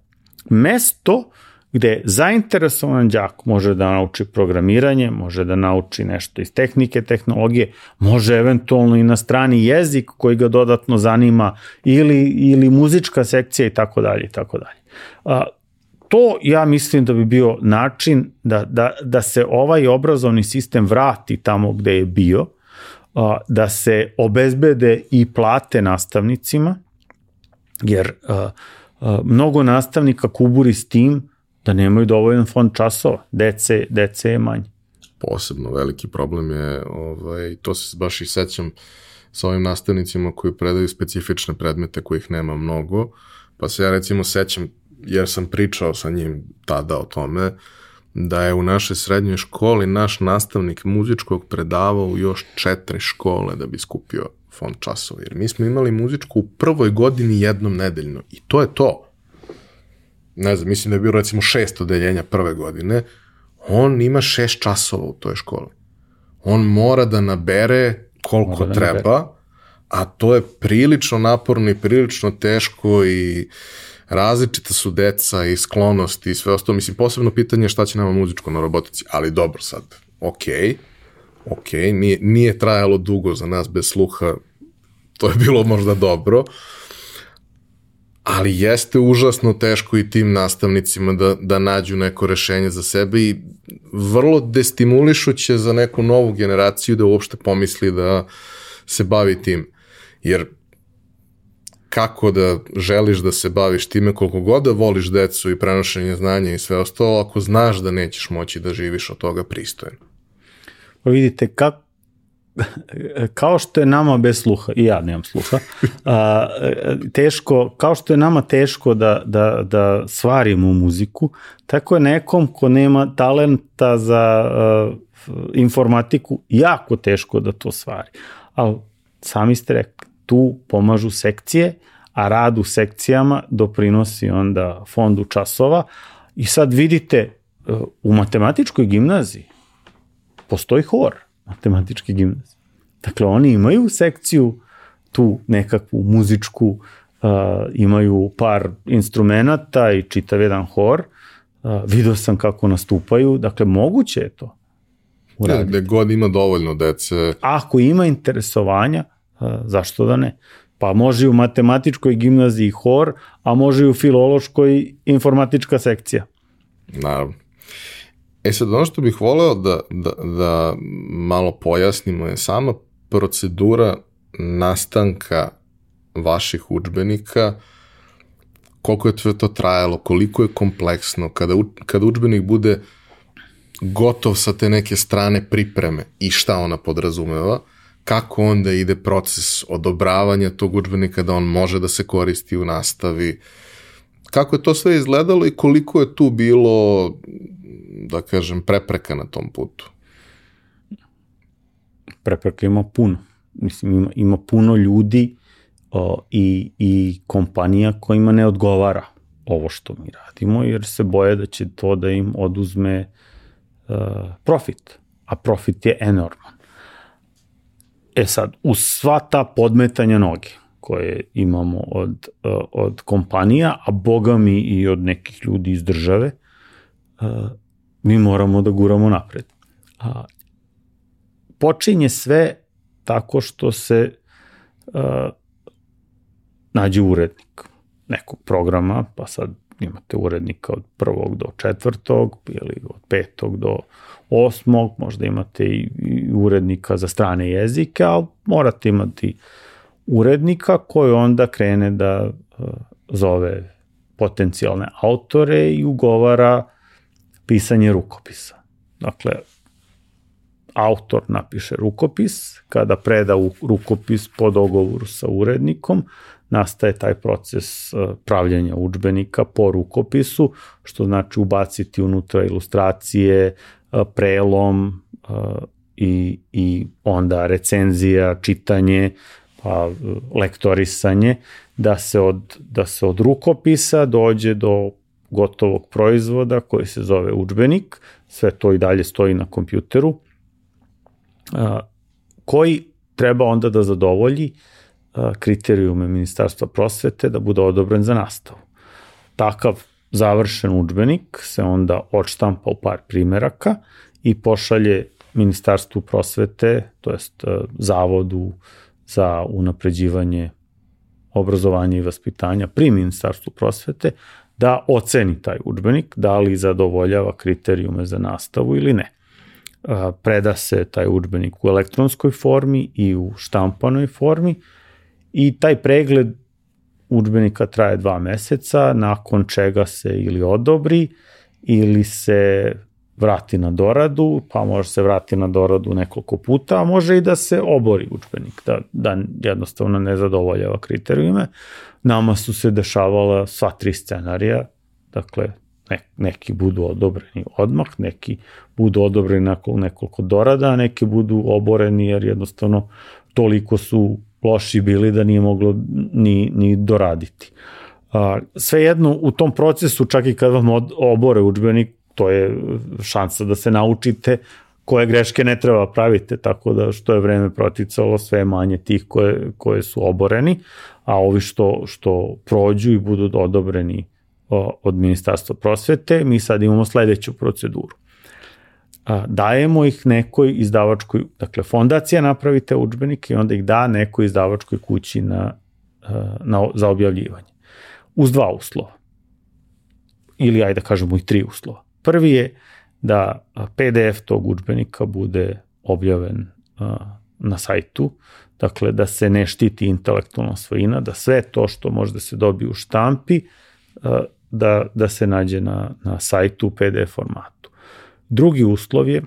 mesto gde zainteresovan đak može da nauči programiranje, može da nauči nešto iz tehnike, tehnologije, može eventualno i na strani jezik koji ga dodatno zanima ili, ili muzička sekcija i tako dalje i tako dalje. To ja mislim da bi bio način da, da, da se ovaj obrazovni sistem vrati tamo gde je bio, da se obezbede i plate nastavnicima, jer mnogo nastavnika kuburi s tim da nemaju dovoljan fond časova, dece, dece je manje. Posebno veliki problem je, ovaj, to se baš i sećam sa ovim nastavnicima koji predaju specifične predmete kojih nema mnogo, pa se ja recimo sećam, jer sam pričao sa njim tada o tome, da je u našoj srednjoj školi naš nastavnik muzičkog predavao u još četiri škole da bi skupio fond časova. Jer mi smo imali muzičku u prvoj godini jednom nedeljno. I to je to. Ne znam, mislim da je bilo recimo šest odeljenja prve godine. On ima šest časova u toj školi. On mora da nabere koliko da treba, nabere. a to je prilično naporno i prilično teško i različita su deca i sklonosti i sve ostalo. Mislim, posebno pitanje je šta će nama muzičko na robotici, ali dobro sad, okej, okay, okay, nije, nije trajalo dugo za nas bez sluha, to je bilo možda dobro, ali jeste užasno teško i tim nastavnicima da, da nađu neko rešenje za sebe i vrlo destimulišuće za neku novu generaciju da uopšte pomisli da se bavi tim. Jer kako da želiš da se baviš time, koliko god da voliš decu i prenošenje znanja i sve ostalo, ako znaš da nećeš moći da živiš od toga pristojno. Pa vidite, kako kao što je nama bez sluha, i ja nemam sluha, a, teško, kao što je nama teško da, da, da svarimo muziku, tako je nekom ko nema talenta za a, informatiku jako teško da to stvari. Ali sami ste rekli, tu pomažu sekcije, a rad u sekcijama doprinosi onda fondu časova i sad vidite e, u matematičkoj gimnaziji postoji hor matematičke gimnazije. Dakle, oni imaju sekciju tu nekakvu muzičku, uh, imaju par instrumenta i čitav jedan hor. Uh, video sam kako nastupaju, dakle, moguće je to uraditi. Gde god ima dovoljno dece. Ako ima interesovanja, zašto da ne? Pa može i u matematičkoj gimnaziji hor, a može i u filološkoj informatička sekcija. Naravno. E sad, ono što bih voleo da, da, da malo pojasnimo je sama procedura nastanka vaših učbenika, koliko je to trajalo, koliko je kompleksno, kada, kada učbenik bude gotov sa te neke strane pripreme i šta ona podrazumeva, kako onda ide proces odobravanja tog učbenika da on može da se koristi u nastavi, kako je to sve izgledalo i koliko je tu bilo, da kažem, prepreka na tom putu? Prepreka ima puno. Mislim, ima, ima puno ljudi o, i, i kompanija kojima ne odgovara ovo što mi radimo, jer se boje da će to da im oduzme uh, profit, a profit je enorman. E sad, uz sva ta podmetanja noge koje imamo od, uh, od kompanija, a boga mi i od nekih ljudi iz države, uh, mi moramo da guramo napred. A, počinje sve tako što se uh, nađe urednik nekog programa, pa sad imate urednika od prvog do četvrtog ili od petog do osmog, možda imate i urednika za strane jezike, ali morate imati urednika koji onda krene da uh, zove potencijalne autore i ugovara pisanje rukopisa. Dakle, autor napiše rukopis, kada preda u rukopis po dogovoru sa urednikom, nastaje taj proces uh, pravljanja učbenika po rukopisu, što znači ubaciti unutra ilustracije, uh, prelom i, i onda recenzija, čitanje, pa lektorisanje, da se od, da se od rukopisa dođe do gotovog proizvoda koji se zove učbenik, sve to i dalje stoji na kompjuteru, koji treba onda da zadovolji kriterijume Ministarstva prosvete da bude odobren za nastavu. Takav završen učbenik se onda odštampa u par primeraka i pošalje Ministarstvu prosvete, to jest Zavodu za unapređivanje obrazovanja i vaspitanja pri Ministarstvu prosvete da oceni taj učbenik, da li zadovoljava kriterijume za nastavu ili ne. Preda se taj udžbenik u elektronskoj formi i u štampanoj formi i taj pregled udžbenika traje dva meseca, nakon čega se ili odobri ili se vrati na doradu, pa može se vrati na doradu nekoliko puta, a može i da se obori učbenik, da, da jednostavno ne zadovoljava kriterijume. Nama su se dešavala sva tri scenarija, dakle ne, neki budu odobreni odmah, neki budu odobreni nakon nekoliko dorada, a neki budu oboreni jer jednostavno toliko su loši bili da nije moglo ni, ni doraditi. Svejedno, u tom procesu, čak i kad vam od, obore učbenik, to je šansa da se naučite koje greške ne treba pravite, tako da što je vreme proticalo, sve manje tih koje, koje su oboreni, a ovi što, što prođu i budu odobreni od Ministarstva prosvete, mi sad imamo sledeću proceduru. Dajemo ih nekoj izdavačkoj, dakle fondacija napravi te učbenike i onda ih da nekoj izdavačkoj kući na, na, za objavljivanje. Uz dva uslova. Ili ajde da kažemo i tri uslova. Prvi je da PDF tog učbenika bude objavljen na sajtu, dakle da se ne štiti intelektualna svojina, da sve to što može da se dobije u štampi da, da se nađe na, na sajtu u PDF formatu. Drugi uslov je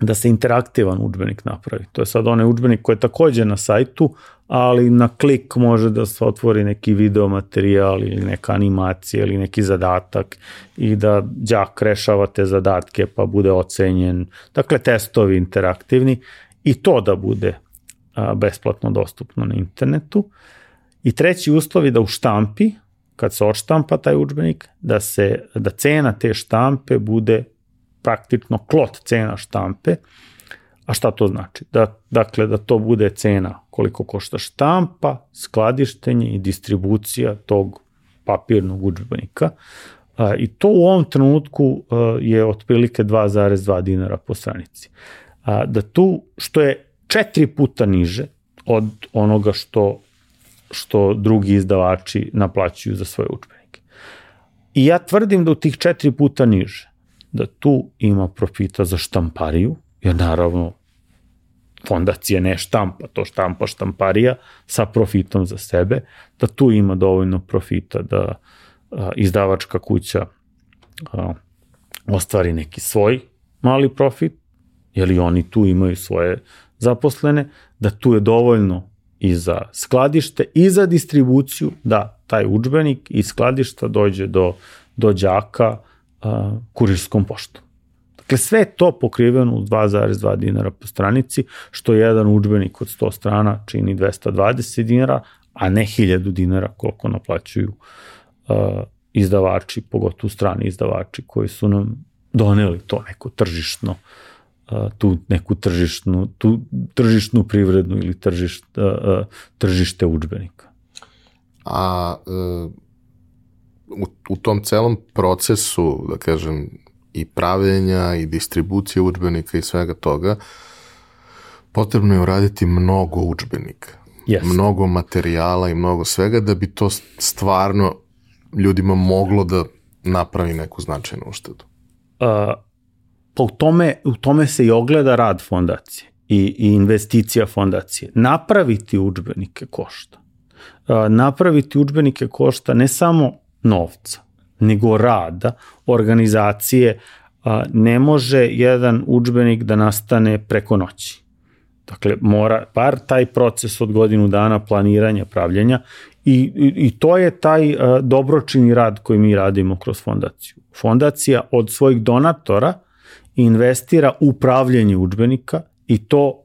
da se interaktivan udžbenik napravi. To je sad onaj udžbenik koji je takođe na sajtu, ali na klik može da se otvori neki video materijal ili neka animacija ili neki zadatak i da đak rešava te zadatke pa bude ocenjen. Dakle, testovi interaktivni i to da bude a, besplatno dostupno na internetu. I treći uslov je da u štampi kad se odštampa taj učbenik, da, se, da cena te štampe bude praktično klot cena štampe, a šta to znači? Da, dakle, da to bude cena koliko košta štampa, skladištenje i distribucija tog papirnog učbenika. A, I to u ovom trenutku je otprilike 2,2 dinara po stranici. Da tu, što je četiri puta niže od onoga što, što drugi izdavači naplaćuju za svoje učbenike. I ja tvrdim da u tih četiri puta niže, da tu ima profita za štampariju, jer naravno fondacija ne štampa, to štampa štamparija sa profitom za sebe, da tu ima dovoljno profita da a, izdavačka kuća a, ostvari neki svoj mali profit, jer i oni tu imaju svoje zaposlene, da tu je dovoljno i za skladište i za distribuciju da taj učbenik iz skladišta dođe do, do đaka a, kurirskom poštom. Dakle, sve je to pokriveno u 2,2 dinara po stranici, što jedan učbenik od 100 strana čini 220 dinara, a ne 1000 dinara koliko naplaćuju uh, izdavači, pogotovo strani izdavači koji su nam doneli to neko tržišno uh, tu neku tržišnu, tu tržišnu privrednu ili tržišt, uh, uh, tržište učbenika. A uh, u, u tom celom procesu, da kažem, i pravenja i distribucije učbenika i svega toga, potrebno je uraditi mnogo učbenika. Yes. Mnogo materijala i mnogo svega da bi to stvarno ljudima moglo da napravi neku značajnu uštedu. Uh, pa u tome, u tome se i ogleda rad fondacije i, i investicija fondacije. Napraviti učbenike košta. Uh, napraviti učbenike košta ne samo novca, nego rada, organizacije, ne može jedan učbenik da nastane preko noći. Dakle, mora, par taj proces od godinu dana planiranja, pravljenja i, i, i to je taj dobročini rad koji mi radimo kroz fondaciju. Fondacija od svojih donatora investira u pravljenje učbenika i to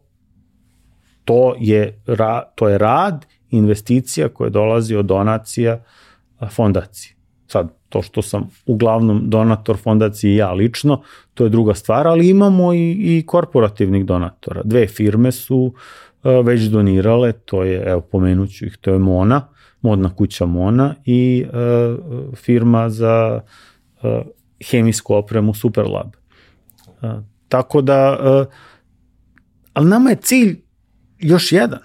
to je, ra, to je rad, investicija koja dolazi od donacija fondacije. Sad, to što sam uglavnom donator fondaciji ja lično, to je druga stvar, ali imamo i, i korporativnih donatora. Dve firme su uh, već donirale, to je, evo pomenuću ih, to je Mona, modna kuća Mona i uh, firma za uh, hemijsku opremu Superlab. Uh, tako da, uh, ali nama je cilj još jedan,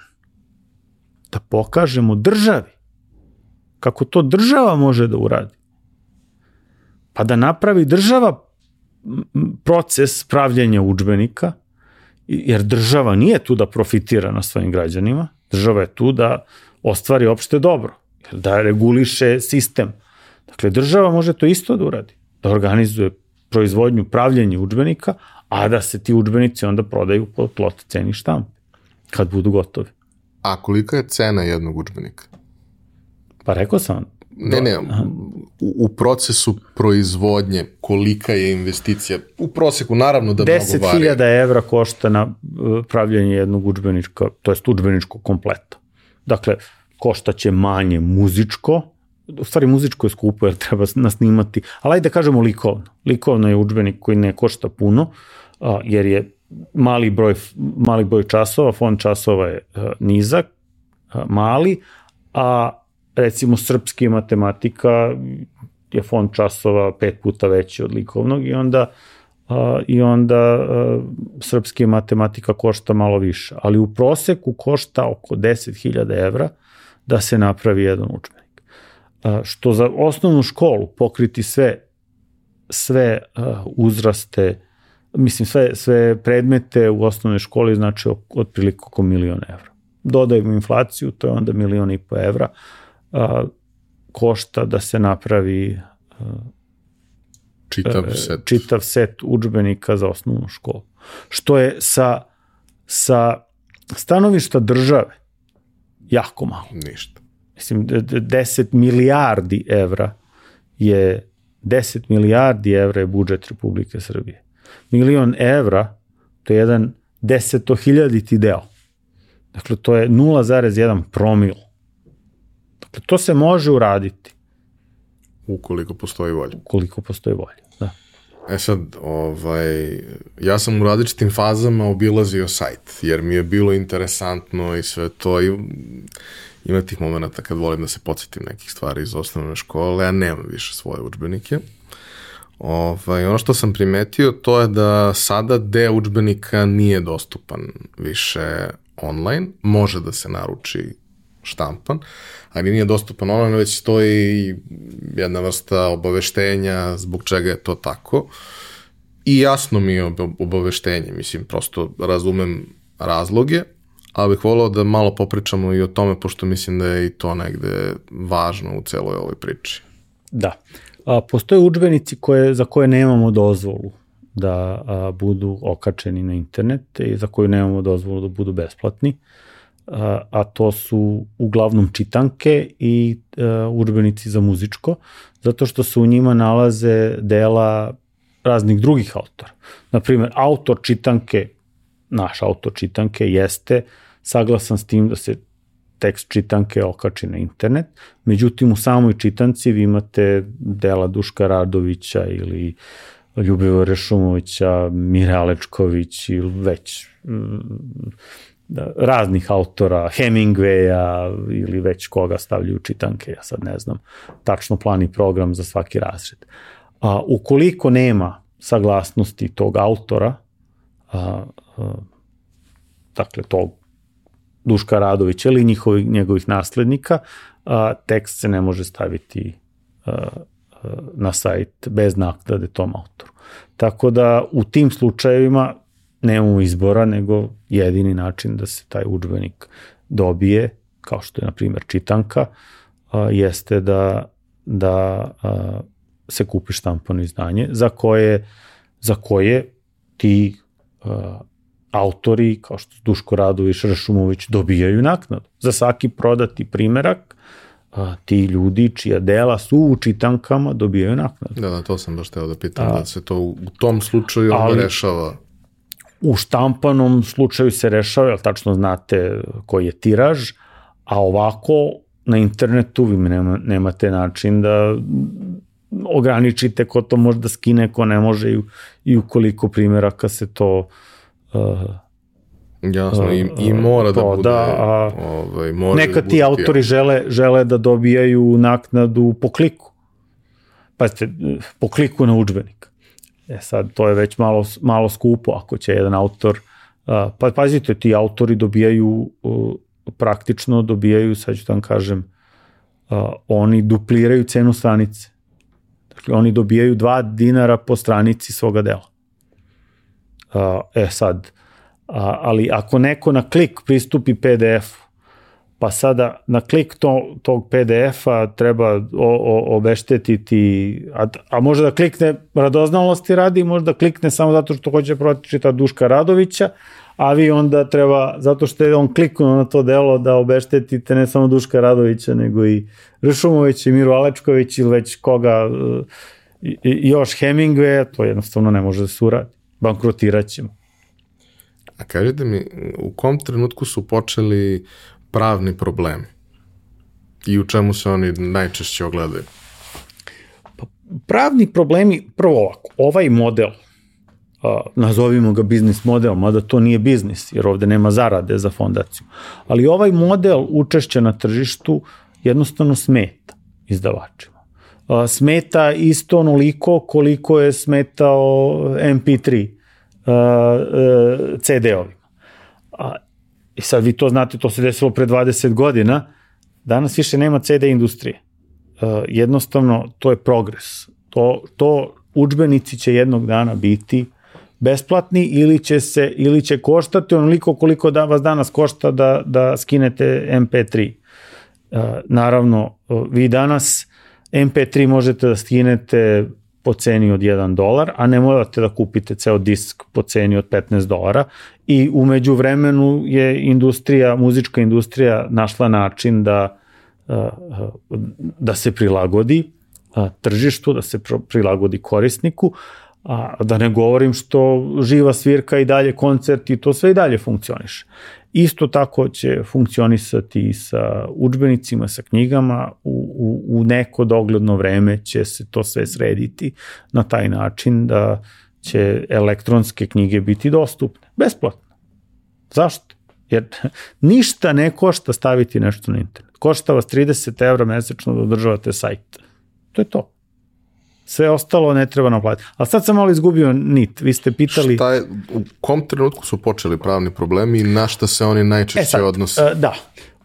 da pokažemo državi kako to država može da uradi pa da napravi država proces pravljenja učbenika, jer država nije tu da profitira na svojim građanima, država je tu da ostvari opšte dobro, da reguliše sistem. Dakle, država može to isto da uradi, da organizuje proizvodnju, pravljenje učbenika, a da se ti učbenici onda prodaju po plot ceni štampe, kad budu gotovi. A kolika je cena jednog učbenika? Pa rekao sam, Ne, ne, u, u procesu proizvodnje kolika je investicija? U proseku naravno da mnogo vari. 10.000 evra košta na uh, pravljanje jednog učbenička, to jest učbeničkog kompleta. Dakle, koštaće manje muzičko, u stvari muzičko je skupo jer treba nasnimati, ali ajde da kažemo likovno. Likovno je učbenik koji ne košta puno, jer je mali broj, mali broj časova, fond časova je nizak, mali, a recimo srpski matematika je fond časova pet puta veći od likovnog i onda uh, i onda uh, srpski matematika košta malo više, ali u proseku košta oko 10.000 evra da se napravi jedan učbenik. Uh, što za osnovnu školu pokriti sve sve uh, uzraste mislim sve, sve predmete u osnovnoj školi znači otprilike oko milion evra. Dodajemo inflaciju, to je onda milion i po evra, a, košta da se napravi a, čitav e, set. čitav set učbenika za osnovnu školu. Što je sa, sa stanovišta države jako malo. Ništa. Mislim, 10 milijardi evra je 10 milijardi evra je budžet Republike Srbije. Milion evra to je jedan desetohiljaditi deo. Dakle, to je 0,1 promil Dakle, to se može uraditi. Ukoliko postoji volja. Ukoliko postoji volja, da. E sad, ovaj, ja sam u različitim fazama obilazio sajt, jer mi je bilo interesantno i sve to. I, ima tih momenta kad volim da se podsjetim nekih stvari iz osnovne škole, ja nemam više svoje učbenike. Ovaj, ono što sam primetio to je da sada deo učbenika nije dostupan više online, može da se naruči štampan, ali nije dostupan online, već stoji jedna vrsta obaveštenja zbog čega je to tako. I jasno mi je obaveštenje, mislim, prosto razumem razloge, ali bih volao da malo popričamo i o tome, pošto mislim da je i to negde važno u celoj ovoj priči. Da. A, postoje učbenici koje, za koje nemamo dozvolu da a, budu okačeni na internet i za koje nemamo dozvolu da budu besplatni, a, a to su uglavnom čitanke i a, učbenici za muzičko, zato što se u njima nalaze dela raznih drugih autora. Naprimer, autor čitanke, naš autor čitanke jeste saglasan s tim da se tekst čitanke okači na internet, međutim u samoj čitanci vi imate dela Duška Radovića ili Ljubivo Rešumovića, Mire Alečković ili već da, raznih autora, Hemingwaya ili već koga stavljaju čitanke, ja sad ne znam, tačno plan i program za svaki razred. A, ukoliko nema saglasnosti tog autora, a, a, dakle tog Duška Radovića ili njihovih, njegovih naslednika, a, tekst se ne može staviti a, a, na sajt bez naknade tom autoru. Tako da u tim slučajevima nemamo izbora, nego jedini način da se taj učbenik dobije, kao što je na primjer čitanka, a, jeste da, da a, se kupi štampano izdanje za koje, za koje ti a, autori, kao što Duško Radović, Rašumović, dobijaju naknadu. Za svaki prodati primerak, a, ti ljudi čija dela su u čitankama dobijaju naknadu. Da, da, to sam baš teo da pitam, a, da se to u tom slučaju ali, rešava. U štampanom slučaju se rešava, jer tačno znate koji je tiraž, a ovako na internetu vi nema, nemate način da ograničite ko to može da skine, ko ne može i, i ukoliko primjeraka se to uh, Uh, Jasno, i, i mora da bude... Da, a, ovaj, mora neka da ti autori žele, žele da dobijaju naknadu po kliku. Pazite, po kliku na učbenik. E sad, to je već malo, malo skupo ako će jedan autor... Pa pazite, ti autori dobijaju praktično dobijaju, sad ću da vam kažem, oni dupliraju cenu stranice. Dakle, oni dobijaju 2 dinara po stranici svoga dela e sad, ali ako neko na klik pristupi PDF, pa sada na klik to, tog PDF-a treba o, o, obeštetiti, a, a može da klikne radoznalosti radi, može da klikne samo zato što hoće pročita Duška Radovića, a vi onda treba, zato što je on kliknuo na to delo da obeštetite ne samo Duška Radovića, nego i Ršumović i Miru Alečković ili već koga, i, i još Hemingway, to jednostavno ne može da se uradi bankrotirat ćemo. A kažete mi, u kom trenutku su počeli pravni problemi? I u čemu se oni najčešće ogledaju? Pa, pravni problemi, prvo ovako, ovaj model, a, nazovimo ga biznis model, mada to nije biznis, jer ovde nema zarade za fondaciju, ali ovaj model učešća na tržištu jednostavno smeta izdavačima smeta isto onoliko koliko je smetao MP3 CD-ovima. I sad vi to znate, to se desilo pre 20 godina, danas više nema CD industrije. Jednostavno, to je progres. To, to učbenici će jednog dana biti besplatni ili će se ili će koštati onoliko koliko da vas danas košta da da skinete MP3. Uh, naravno vi danas MP3 možete da skinete po ceni od 1 dolar, a ne morate da kupite ceo disk po ceni od 15 dolara i umeđu vremenu je industrija, muzička industrija našla način da, da se prilagodi tržištu, da se prilagodi korisniku, a da ne govorim što živa svirka i dalje koncert i to sve i dalje funkcioniše. Isto tako će funkcionisati i sa učbenicima, sa knjigama, u, u, u neko dogledno vreme će se to sve srediti na taj način da će elektronske knjige biti dostupne, besplatno. Zašto? Jer [LAUGHS] ništa ne košta staviti nešto na internet. Košta vas 30 evra mesečno da održavate sajt. To je to. Sve ostalo ne treba naplatiti. Ali sad sam malo izgubio nit. Vi ste pitali... Šta je, u kom trenutku su počeli pravni problemi i na šta se oni najčešće E sad, odnose? e, Da.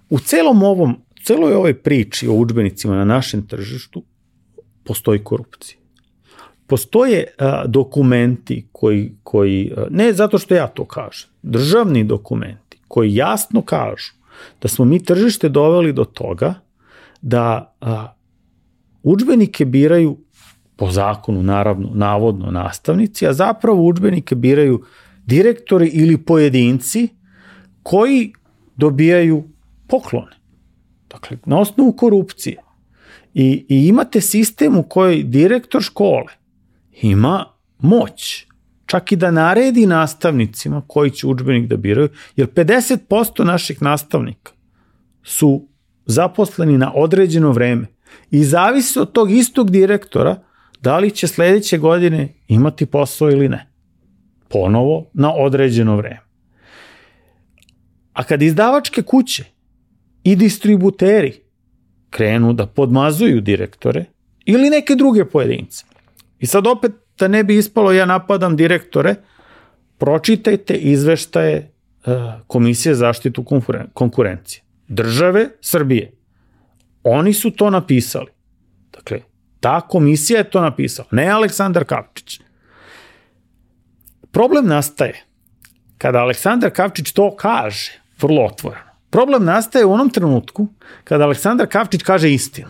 U celom ovom, celoj ovoj priči o udžbenicima na našem tržištu postoji korupcija. Postoje a, dokumenti koji, koji, a, ne zato što ja to kažem, državni dokumenti koji jasno kažu da smo mi tržište doveli do toga da a, udžbenike biraju po zakonu naravno navodno nastavnici, a zapravo udžbenike biraju direktori ili pojedinci koji dobijaju poklone. Dakle, na osnovu korupcije. I, I imate sistem u kojoj direktor škole ima moć čak i da naredi nastavnicima koji će udžbenik da biraju, jer 50% naših nastavnika su zaposleni na određeno vreme i zavisi od tog istog direktora da li će sledeće godine imati posao ili ne. Ponovo na određeno vreme. A kad izdavačke kuće i distributeri krenu da podmazuju direktore ili neke druge pojedince. I sad opet da ne bi ispalo ja napadam direktore, pročitajte izveštaje uh, Komisije za zaštitu konkurencije. Države Srbije. Oni su to napisali. Ta komisija je to napisala, ne Aleksandar Kavčić. Problem nastaje kada Aleksandar Kavčić to kaže, vrlo otvoreno. Problem nastaje u onom trenutku kada Aleksandar Kavčić kaže istinu.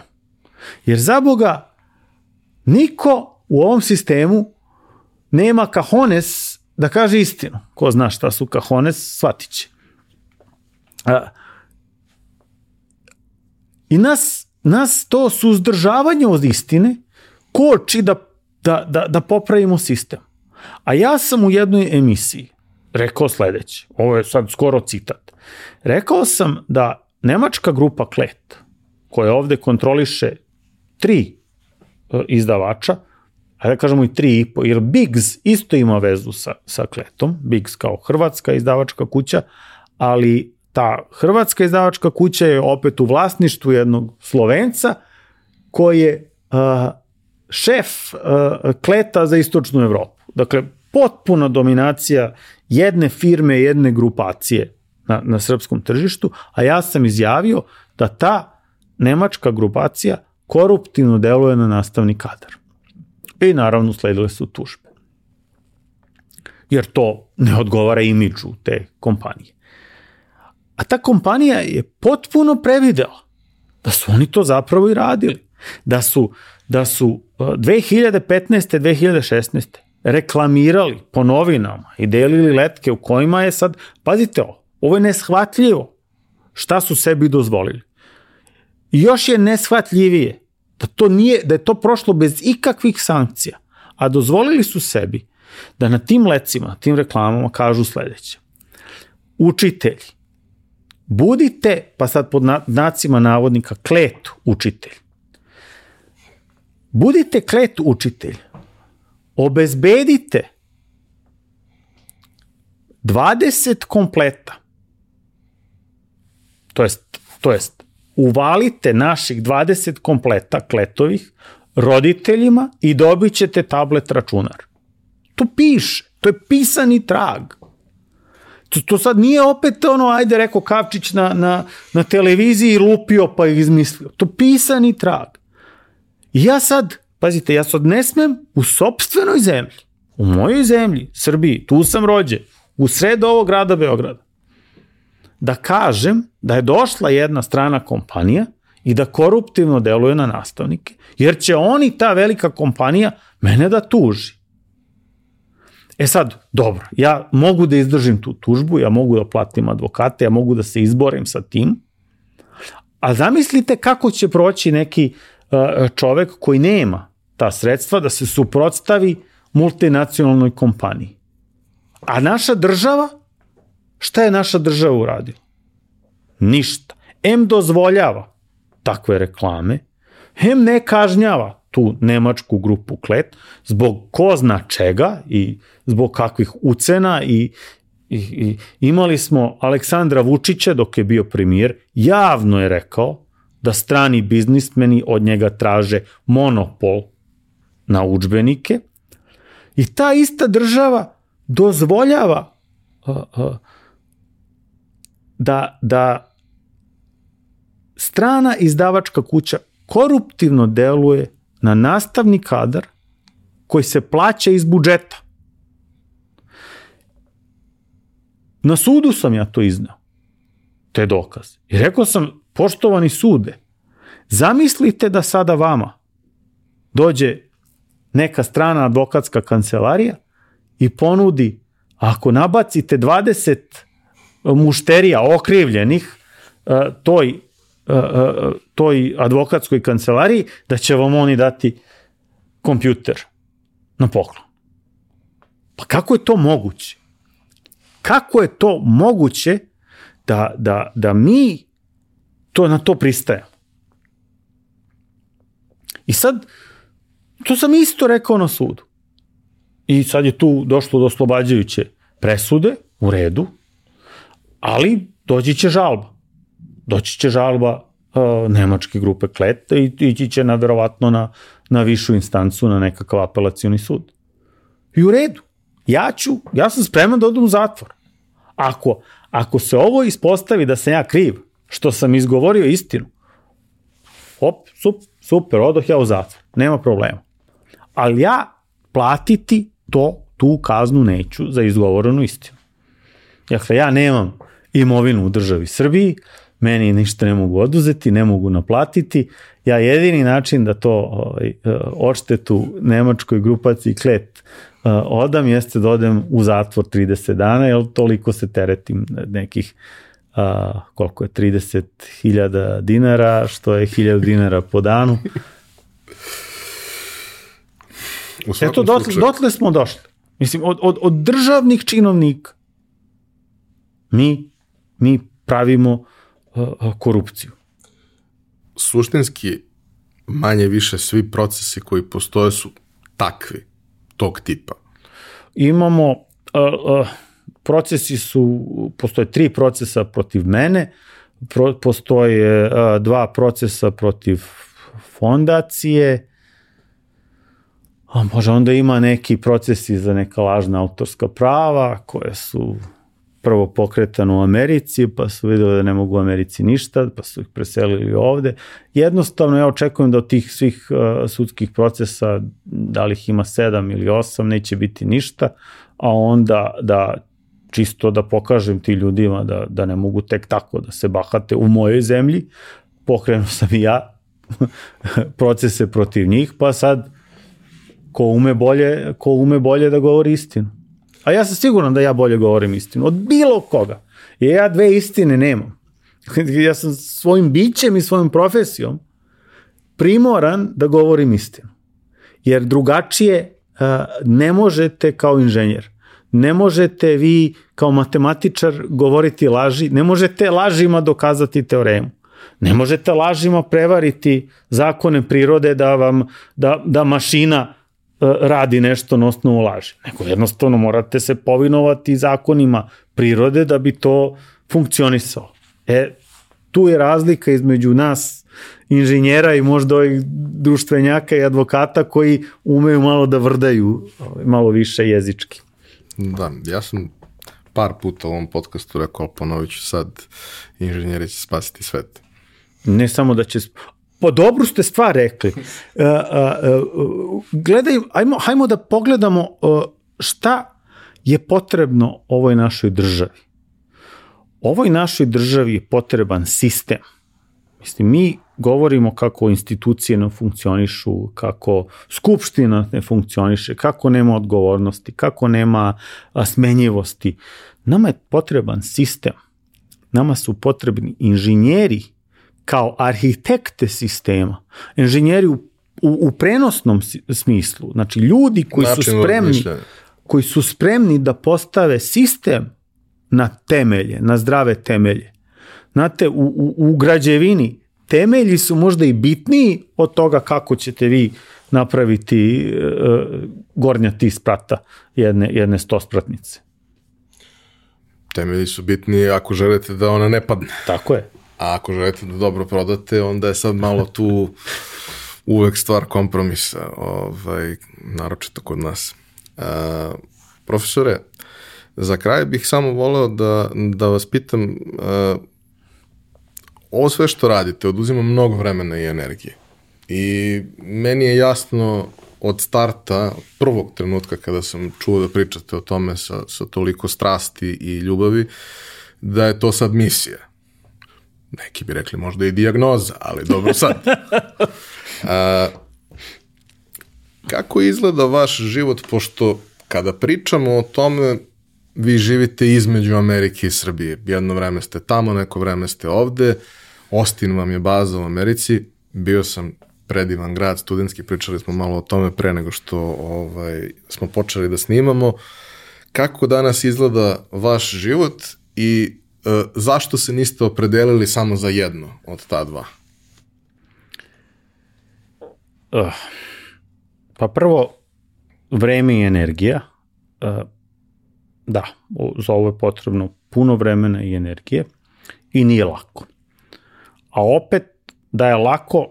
Jer za Boga niko u ovom sistemu nema kahones da kaže istinu. Ko zna šta su kahones, shvatit će. I nas, nas to suzdržavanje od istine koči da, da, da, da popravimo sistem. A ja sam u jednoj emisiji rekao sledeće, ovo je sad skoro citat, rekao sam da nemačka grupa Klet, koja ovde kontroliše tri e, izdavača, a da kažemo i tri i po, jer Biggs isto ima vezu sa, sa Kletom, Biggs kao hrvatska izdavačka kuća, ali ta hrvatska izdavačka kuća je opet u vlasništvu jednog Slovenca koji je uh, šef uh, Kleta za istočnu Evropu. Dakle, potpuna dominacija jedne firme, jedne grupacije na, na srpskom tržištu, a ja sam izjavio da ta nemačka grupacija koruptivno deluje na nastavni kadar. I naravno sledile su tužbe. Jer to ne odgovara imidžu te kompanije. A ta kompanija je potpuno previdela da su oni to zapravo i radili. Da su, da su 2015. 2016 reklamirali po novinama i delili letke u kojima je sad, pazite ovo, ovo je neshvatljivo šta su sebi dozvolili. I još je neshvatljivije da, to nije, da je to prošlo bez ikakvih sankcija, a dozvolili su sebi da na tim lecima, na tim reklamama kažu sledeće. Učitelji, budite, pa sad pod nacima navodnika, klet učitelj. Budite klet učitelj, obezbedite 20 kompleta, to jest, to jest uvalite naših 20 kompleta kletovih roditeljima i dobit ćete tablet računar. To piše, to je pisani trag. To, to sad nije opet ono, ajde rekao Kavčić na, na, na televiziji lupio pa izmislio. To pisani trag. I ja sad Pazite, ja sad ne smem u sobstvenoj zemlji, u mojoj zemlji, Srbiji, tu sam rođen, u sred ovog grada Beograda, da kažem da je došla jedna strana kompanija i da koruptivno deluje na nastavnike, jer će oni, ta velika kompanija, mene da tuži. E sad, dobro, ja mogu da izdržim tu tužbu, ja mogu da platim advokate, ja mogu da se izborim sa tim, a zamislite kako će proći neki uh, čovek koji nema ta sredstva da se suprotstavi multinacionalnoj kompaniji. A naša država, šta je naša država uradila? Ništa. M dozvoljava takve reklame, M ne kažnjava tu nemačku grupu Klet zbog ko zna čega i zbog kakvih ucena i, i, i imali smo Aleksandra Vučića dok je bio premijer, javno je rekao da strani biznismeni od njega traže monopol na učbenike i ta ista država dozvoljava da, da strana izdavačka kuća koruptivno deluje na nastavni kadar koji se plaća iz budžeta. Na sudu sam ja to iznao, te dokaz. I rekao sam, poštovani sude, zamislite da sada vama dođe neka strana advokatska kancelarija i ponudi, ako nabacite 20 mušterija okrivljenih e, toj, e, e, toj advokatskoj kancelariji, da će vam oni dati kompjuter na poklon. Pa kako je to moguće? Kako je to moguće da, da, da mi to na to pristajemo? I sad, to sam isto rekao na sudu. I sad je tu došlo do oslobađajuće presude, u redu, ali doći će žalba. Doći će žalba uh, nemačke grupe kleta i ići će na, verovatno na, na višu instancu, na nekakav apelacioni sud. I u redu. Ja ću, ja sam spreman da odem u zatvor. Ako, ako se ovo ispostavi da sam ja kriv, što sam izgovorio istinu, op, sup, super, odoh ja u zatvor, nema problema. Ali ja platiti to, tu kaznu neću za izgovorenu istinu. Dakle, ja nemam imovinu u državi Srbiji, meni ništa ne mogu oduzeti, ne mogu naplatiti. Ja jedini način da to ovaj, e, odštetu nemačkoj grupaciji Klet e, odam jeste da odem u zatvor 30 dana, jer toliko se teretim nekih a, koliko je 30.000 dinara, što je 1000 dinara po danu. Eto, dotle, dotle smo došli. Mislim, od, od, od državnih činovnika mi, mi pravimo korupciju. Suštinski, manje više svi procesi koji postoje su takvi, tog tipa. Imamo, uh, uh, procesi su, postoje tri procesa protiv mene, pro, postoje uh, dva procesa protiv fondacije, a može onda ima neki procesi za neka lažna autorska prava koje su prvo pokretano u Americi, pa su videli da ne mogu u Americi ništa, pa su ih preselili ovde. Jednostavno ja očekujem da od tih svih uh, sudskih procesa, da li ih ima sedam ili osam, neće biti ništa, a onda da čisto da pokažem ti ljudima da, da ne mogu tek tako da se bahate u mojoj zemlji, pokrenuo sam i ja [LAUGHS] procese protiv njih, pa sad ko ume bolje, ko ume bolje da govori istinu. A ja sam siguran da ja bolje govorim istinu. Od bilo koga. Jer ja dve istine nemam. [LAUGHS] ja sam svojim bićem i svojom profesijom primoran da govorim istinu. Jer drugačije ne možete kao inženjer. Ne možete vi kao matematičar govoriti laži, ne možete lažima dokazati teoremu. Ne možete lažima prevariti zakone prirode da vam da, da mašina radi nešto na osnovu laži. Nego jednostavno morate se povinovati zakonima prirode da bi to funkcionisalo. E, tu je razlika između nas inženjera i možda ovih društvenjaka i advokata koji umeju malo da vrdaju ovaj, malo više jezički. Da, ja sam par puta u ovom podcastu rekao, ponovit ću sad, inženjeri će spasiti svet. Ne samo da će, Pa dobru ste stvar rekli. Uh, [LAUGHS] uh, gledaj, ajmo, hajmo da pogledamo šta je potrebno ovoj našoj državi. Ovoj našoj državi je potreban sistem. Mislim, mi govorimo kako institucije ne funkcionišu, kako skupština ne funkcioniše, kako nema odgovornosti, kako nema smenjivosti. Nama je potreban sistem. Nama su potrebni inženjeri kao arhitekte sistema, inženjeri u, u, u prenosnom smislu, znači ljudi koji Način su spremni koji su spremni da postave sistem na temelje, na zdrave temelje. Znate, u, u, u građevini temelji su možda i bitniji od toga kako ćete vi napraviti e, gornja ti sprata jedne, jedne stospratnice. Temelji su bitni ako želite da ona ne padne. Tako je. A ako želite da dobro prodate, onda je sad malo tu uvek stvar kompromisa, ovaj, naročito kod nas. Uh, profesore, za kraj bih samo voleo da, da vas pitam, uh, ovo sve što radite oduzima mnogo vremena i energije. I meni je jasno od starta, prvog trenutka kada sam čuo da pričate o tome sa, sa toliko strasti i ljubavi, da je to sad misija. Neki bi rekli možda i diagnoza, ali dobro sad. [LAUGHS] A, kako izgleda vaš život, pošto kada pričamo o tome, vi živite između Amerike i Srbije. Jedno vreme ste tamo, neko vreme ste ovde, Austin vam je baza u Americi, bio sam predivan grad, studentski, pričali smo malo o tome pre nego što ovaj, smo počeli da snimamo. Kako danas izgleda vaš život i zašto se niste opredelili samo za jedno od ta dva? Uh, pa prvo, vreme i energija. Uh, da, za ovo je potrebno puno vremena i energije i nije lako. A opet, da je lako,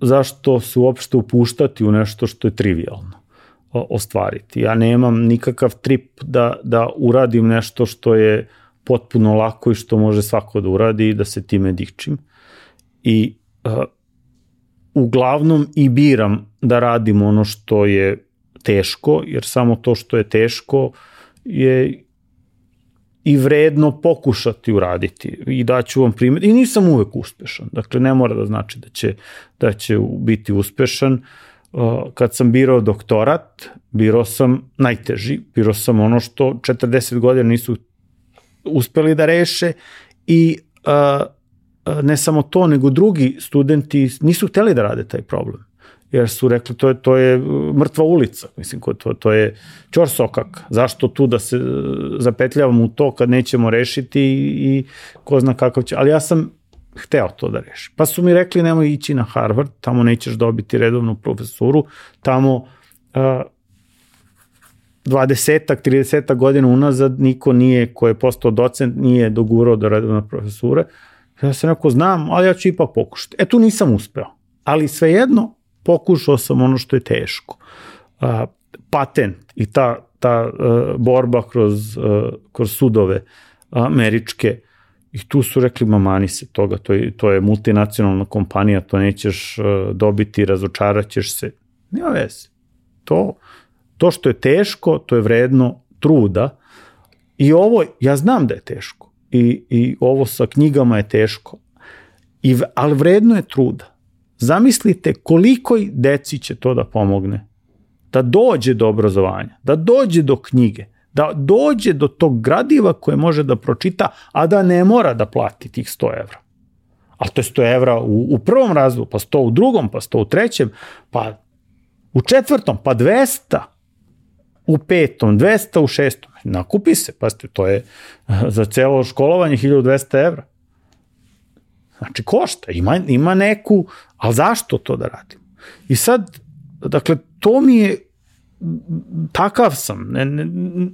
zašto se uopšte upuštati u nešto što je trivialno ostvariti. Ja nemam nikakav trip da, da uradim nešto što je potpuno lako i što može svako da uradi i da se time dičim. I uh, uglavnom i biram da radim ono što je teško, jer samo to što je teško je i vredno pokušati uraditi. I daću vam primjer. I nisam uvek uspešan. Dakle ne mora da znači da će da će biti uspešan. Uh, kad sam birao doktorat birao sam najteži. Birao sam ono što 40 godina nisu uspeli da reše i uh, ne samo to nego drugi studenti nisu hteli da rade taj problem jer su rekli to je, to je uh, mrtva ulica, mislim, to, to je čor sokak, zašto tu da se uh, zapetljavamo u to kad nećemo rešiti i, i ko zna kakav će, ali ja sam hteo to da rešim. Pa su mi rekli nemoj ići na Harvard, tamo nećeš dobiti redovnu profesuru, tamo uh, 20-ak, 30 godina unazad niko nije, ko je postao docent, nije dogurao do redovna profesure. Ja sam rekao, znam, ali ja ću ipak pokušati. E tu nisam uspeo. Ali svejedno, pokušao sam ono što je teško. A, patent i ta, ta uh, borba kroz, uh, kroz sudove američke i tu su rekli mamani se toga, to je, to je multinacionalna kompanija, to nećeš uh, dobiti, razočarat ćeš se. Nema veze. To, to što je teško, to je vredno truda i ovo, ja znam da je teško i, i ovo sa knjigama je teško, I, ali vredno je truda. Zamislite koliko deci će to da pomogne. Da dođe do obrazovanja, da dođe do knjige, da dođe do tog gradiva koje može da pročita, a da ne mora da plati tih 100 evra. A to je 100 evra u, u prvom razvoju, pa 100 u drugom, pa 100 u trećem, pa u četvrtom, pa 200 u petom, 200 u šestom. Nakupi se, pazite, to je [LAUGHS] za celo školovanje 1200 evra. Znači, košta, ima, ima neku, ali zašto to da radim? I sad, dakle, to mi je, takav sam, ne, ne,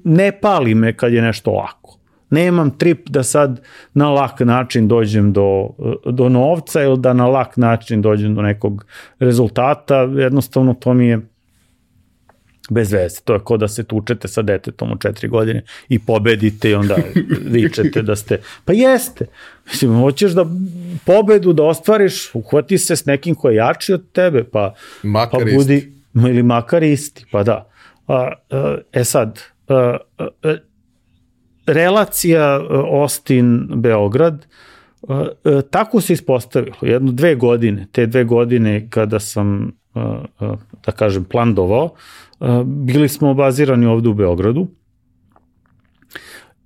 ne pali me kad je nešto lako. Nemam trip da sad na lak način dođem do, do novca ili da na lak način dođem do nekog rezultata, jednostavno to mi je bez veze. To je kao da se tučete sa detetom u četiri godine i pobedite i onda [LAUGHS] vičete da ste... Pa jeste. Mislim, hoćeš da pobedu da ostvariš, uhvati se s nekim ko je jači od tebe, pa, makar pa budi... Isti. Ili makar isti, pa da. A, e sad, a, a, relacija Austin-Beograd, tako se ispostavilo. Jedno dve godine, te dve godine kada sam, da kažem, plandovao, bili smo bazirani ovde u Beogradu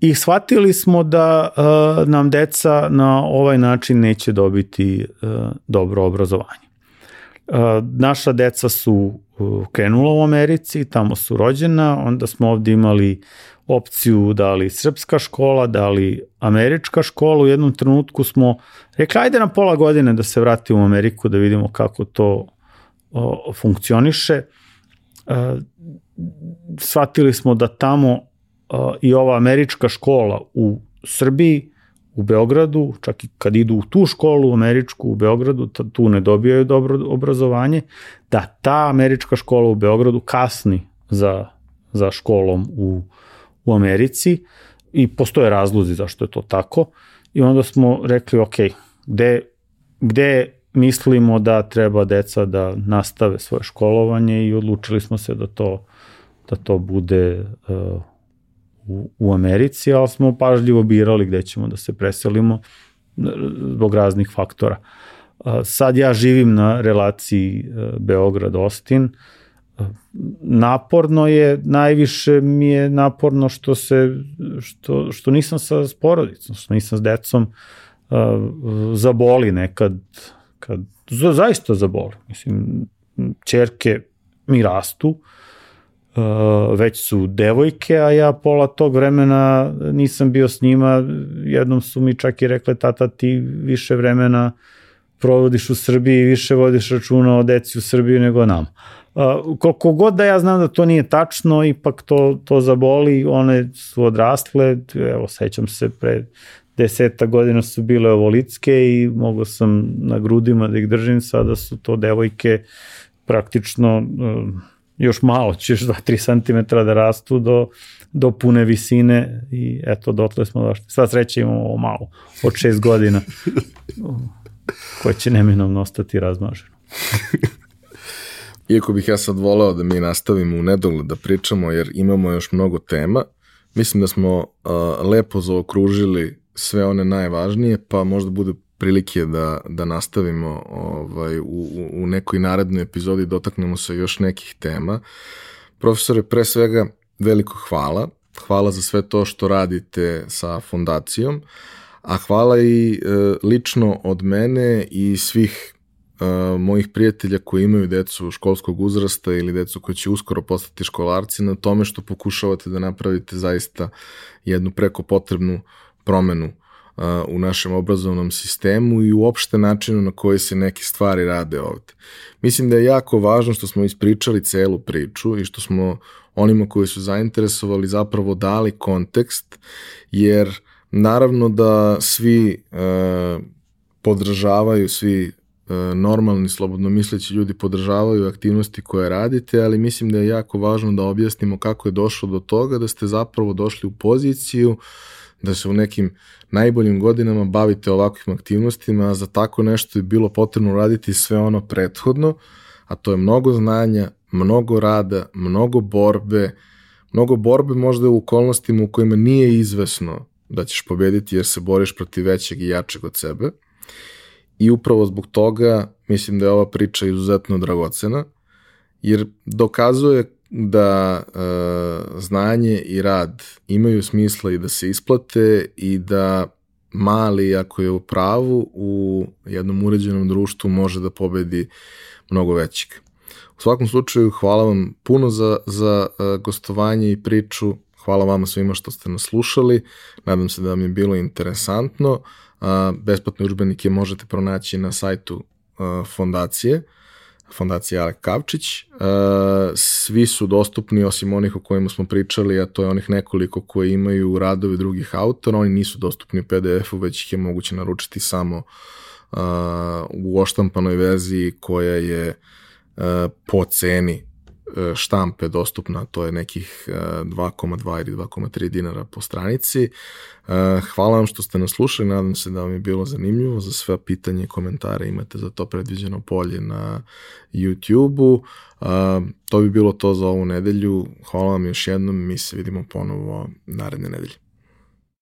i shvatili smo da uh, nam deca na ovaj način neće dobiti uh, dobro obrazovanje. Naša deca su krenula u Americi, tamo su rođena, onda smo ovde imali opciju da li srpska škola, da li američka škola. U jednom trenutku smo rekli, ajde na pola godine da se vratimo u Ameriku da vidimo kako to funkcioniše. Uh, shvatili smo da tamo uh, i ova američka škola u Srbiji u Beogradu, čak i kad idu u tu školu američku u Beogradu, tu ne dobijaju dobro obrazovanje, da ta američka škola u Beogradu kasni za, za školom u, u Americi i postoje razlozi zašto je to tako. I onda smo rekli, ok, gde, gde mislimo da treba deca da nastave svoje školovanje i odlučili smo se da to, da to bude uh, u, u Americi, ali smo pažljivo birali gde ćemo da se preselimo zbog raznih faktora. Uh, sad ja živim na relaciji uh, Beograd-Ostin, naporno je, najviše mi je naporno što se, što, što nisam sa porodicom, što nisam s decom, uh, zaboli nekad, kad, zaista zaboli. Mislim, čerke mi rastu, uh, već su devojke, a ja pola tog vremena nisam bio s njima, jednom su mi čak i rekle, tata ti više vremena provodiš u Srbiji, više vodiš računa o deci u Srbiji nego nam. Uh, koliko god da ja znam da to nije tačno, ipak to, to zaboli, one su odrasle, evo sećam se pre deseta godina su bile ovolitske i mogo sam na grudima da ih držim, sada su to devojke praktično uh, još malo, ćeš 2-3 cm da rastu do, do pune visine i eto, dotle smo došli. Sva sreća imamo ovo malo, od 6 godina, [LAUGHS] koje će neminovno ostati razmaženo. [LAUGHS] Iako bih ja sad voleo da mi nastavimo u nedogled da pričamo, jer imamo još mnogo tema, mislim da smo uh, lepo zaokružili sve one najvažnije, pa možda bude prilike da, da nastavimo ovaj, u, u nekoj narednoj epizodi, dotaknemo se još nekih tema. Profesore, pre svega veliko hvala. Hvala za sve to što radite sa fondacijom, a hvala i e, lično od mene i svih uh, mojih prijatelja koji imaju decu školskog uzrasta ili decu koji će uskoro postati školarci na tome što pokušavate da napravite zaista jednu preko potrebnu promenu u našem obrazovnom sistemu i uopšte načinu na koji se neke stvari rade ovde. Mislim da je jako važno što smo ispričali celu priču i što smo onima koji su zainteresovali zapravo dali kontekst, jer naravno da svi uh, podržavaju, svi E, normalni, slobodno misleći ljudi podržavaju aktivnosti koje radite, ali mislim da je jako važno da objasnimo kako je došlo do toga, da ste zapravo došli u poziciju da se u nekim najboljim godinama bavite ovakvim aktivnostima, a za tako nešto je bilo potrebno raditi sve ono prethodno, a to je mnogo znanja, mnogo rada, mnogo borbe, mnogo borbe možda u okolnostima u kojima nije izvesno da ćeš pobediti jer se boriš protiv većeg i jačeg od sebe – I upravo zbog toga mislim da je ova priča izuzetno dragocena, jer dokazuje da e, znanje i rad imaju smisla i da se isplate i da mali, ako je u pravu, u jednom uređenom društvu može da pobedi mnogo većeg. U svakom slučaju, hvala vam puno za, za uh, gostovanje i priču. Hvala vama svima što ste nas slušali. Nadam se da vam je bilo interesantno. A, besplatne užbenike možete pronaći na sajtu fondacije, fondacije Alek Kavčić. Svi su dostupni osim onih o kojima smo pričali, a to je onih nekoliko koji imaju radove drugih autora, oni nisu dostupni u PDF-u, već ih je moguće naručiti samo u oštampanoj verziji koja je po ceni E, štampe dostupna, to je nekih 2,2 e, ili 2,3 dinara po stranici. E, hvala vam što ste nas slušali, nadam se da vam je bilo zanimljivo. Za sve pitanje i komentare imate za to predviđeno polje na YouTube-u. To bi bilo to za ovu nedelju. Hvala vam još jednom, mi se vidimo ponovo naredne nedelje.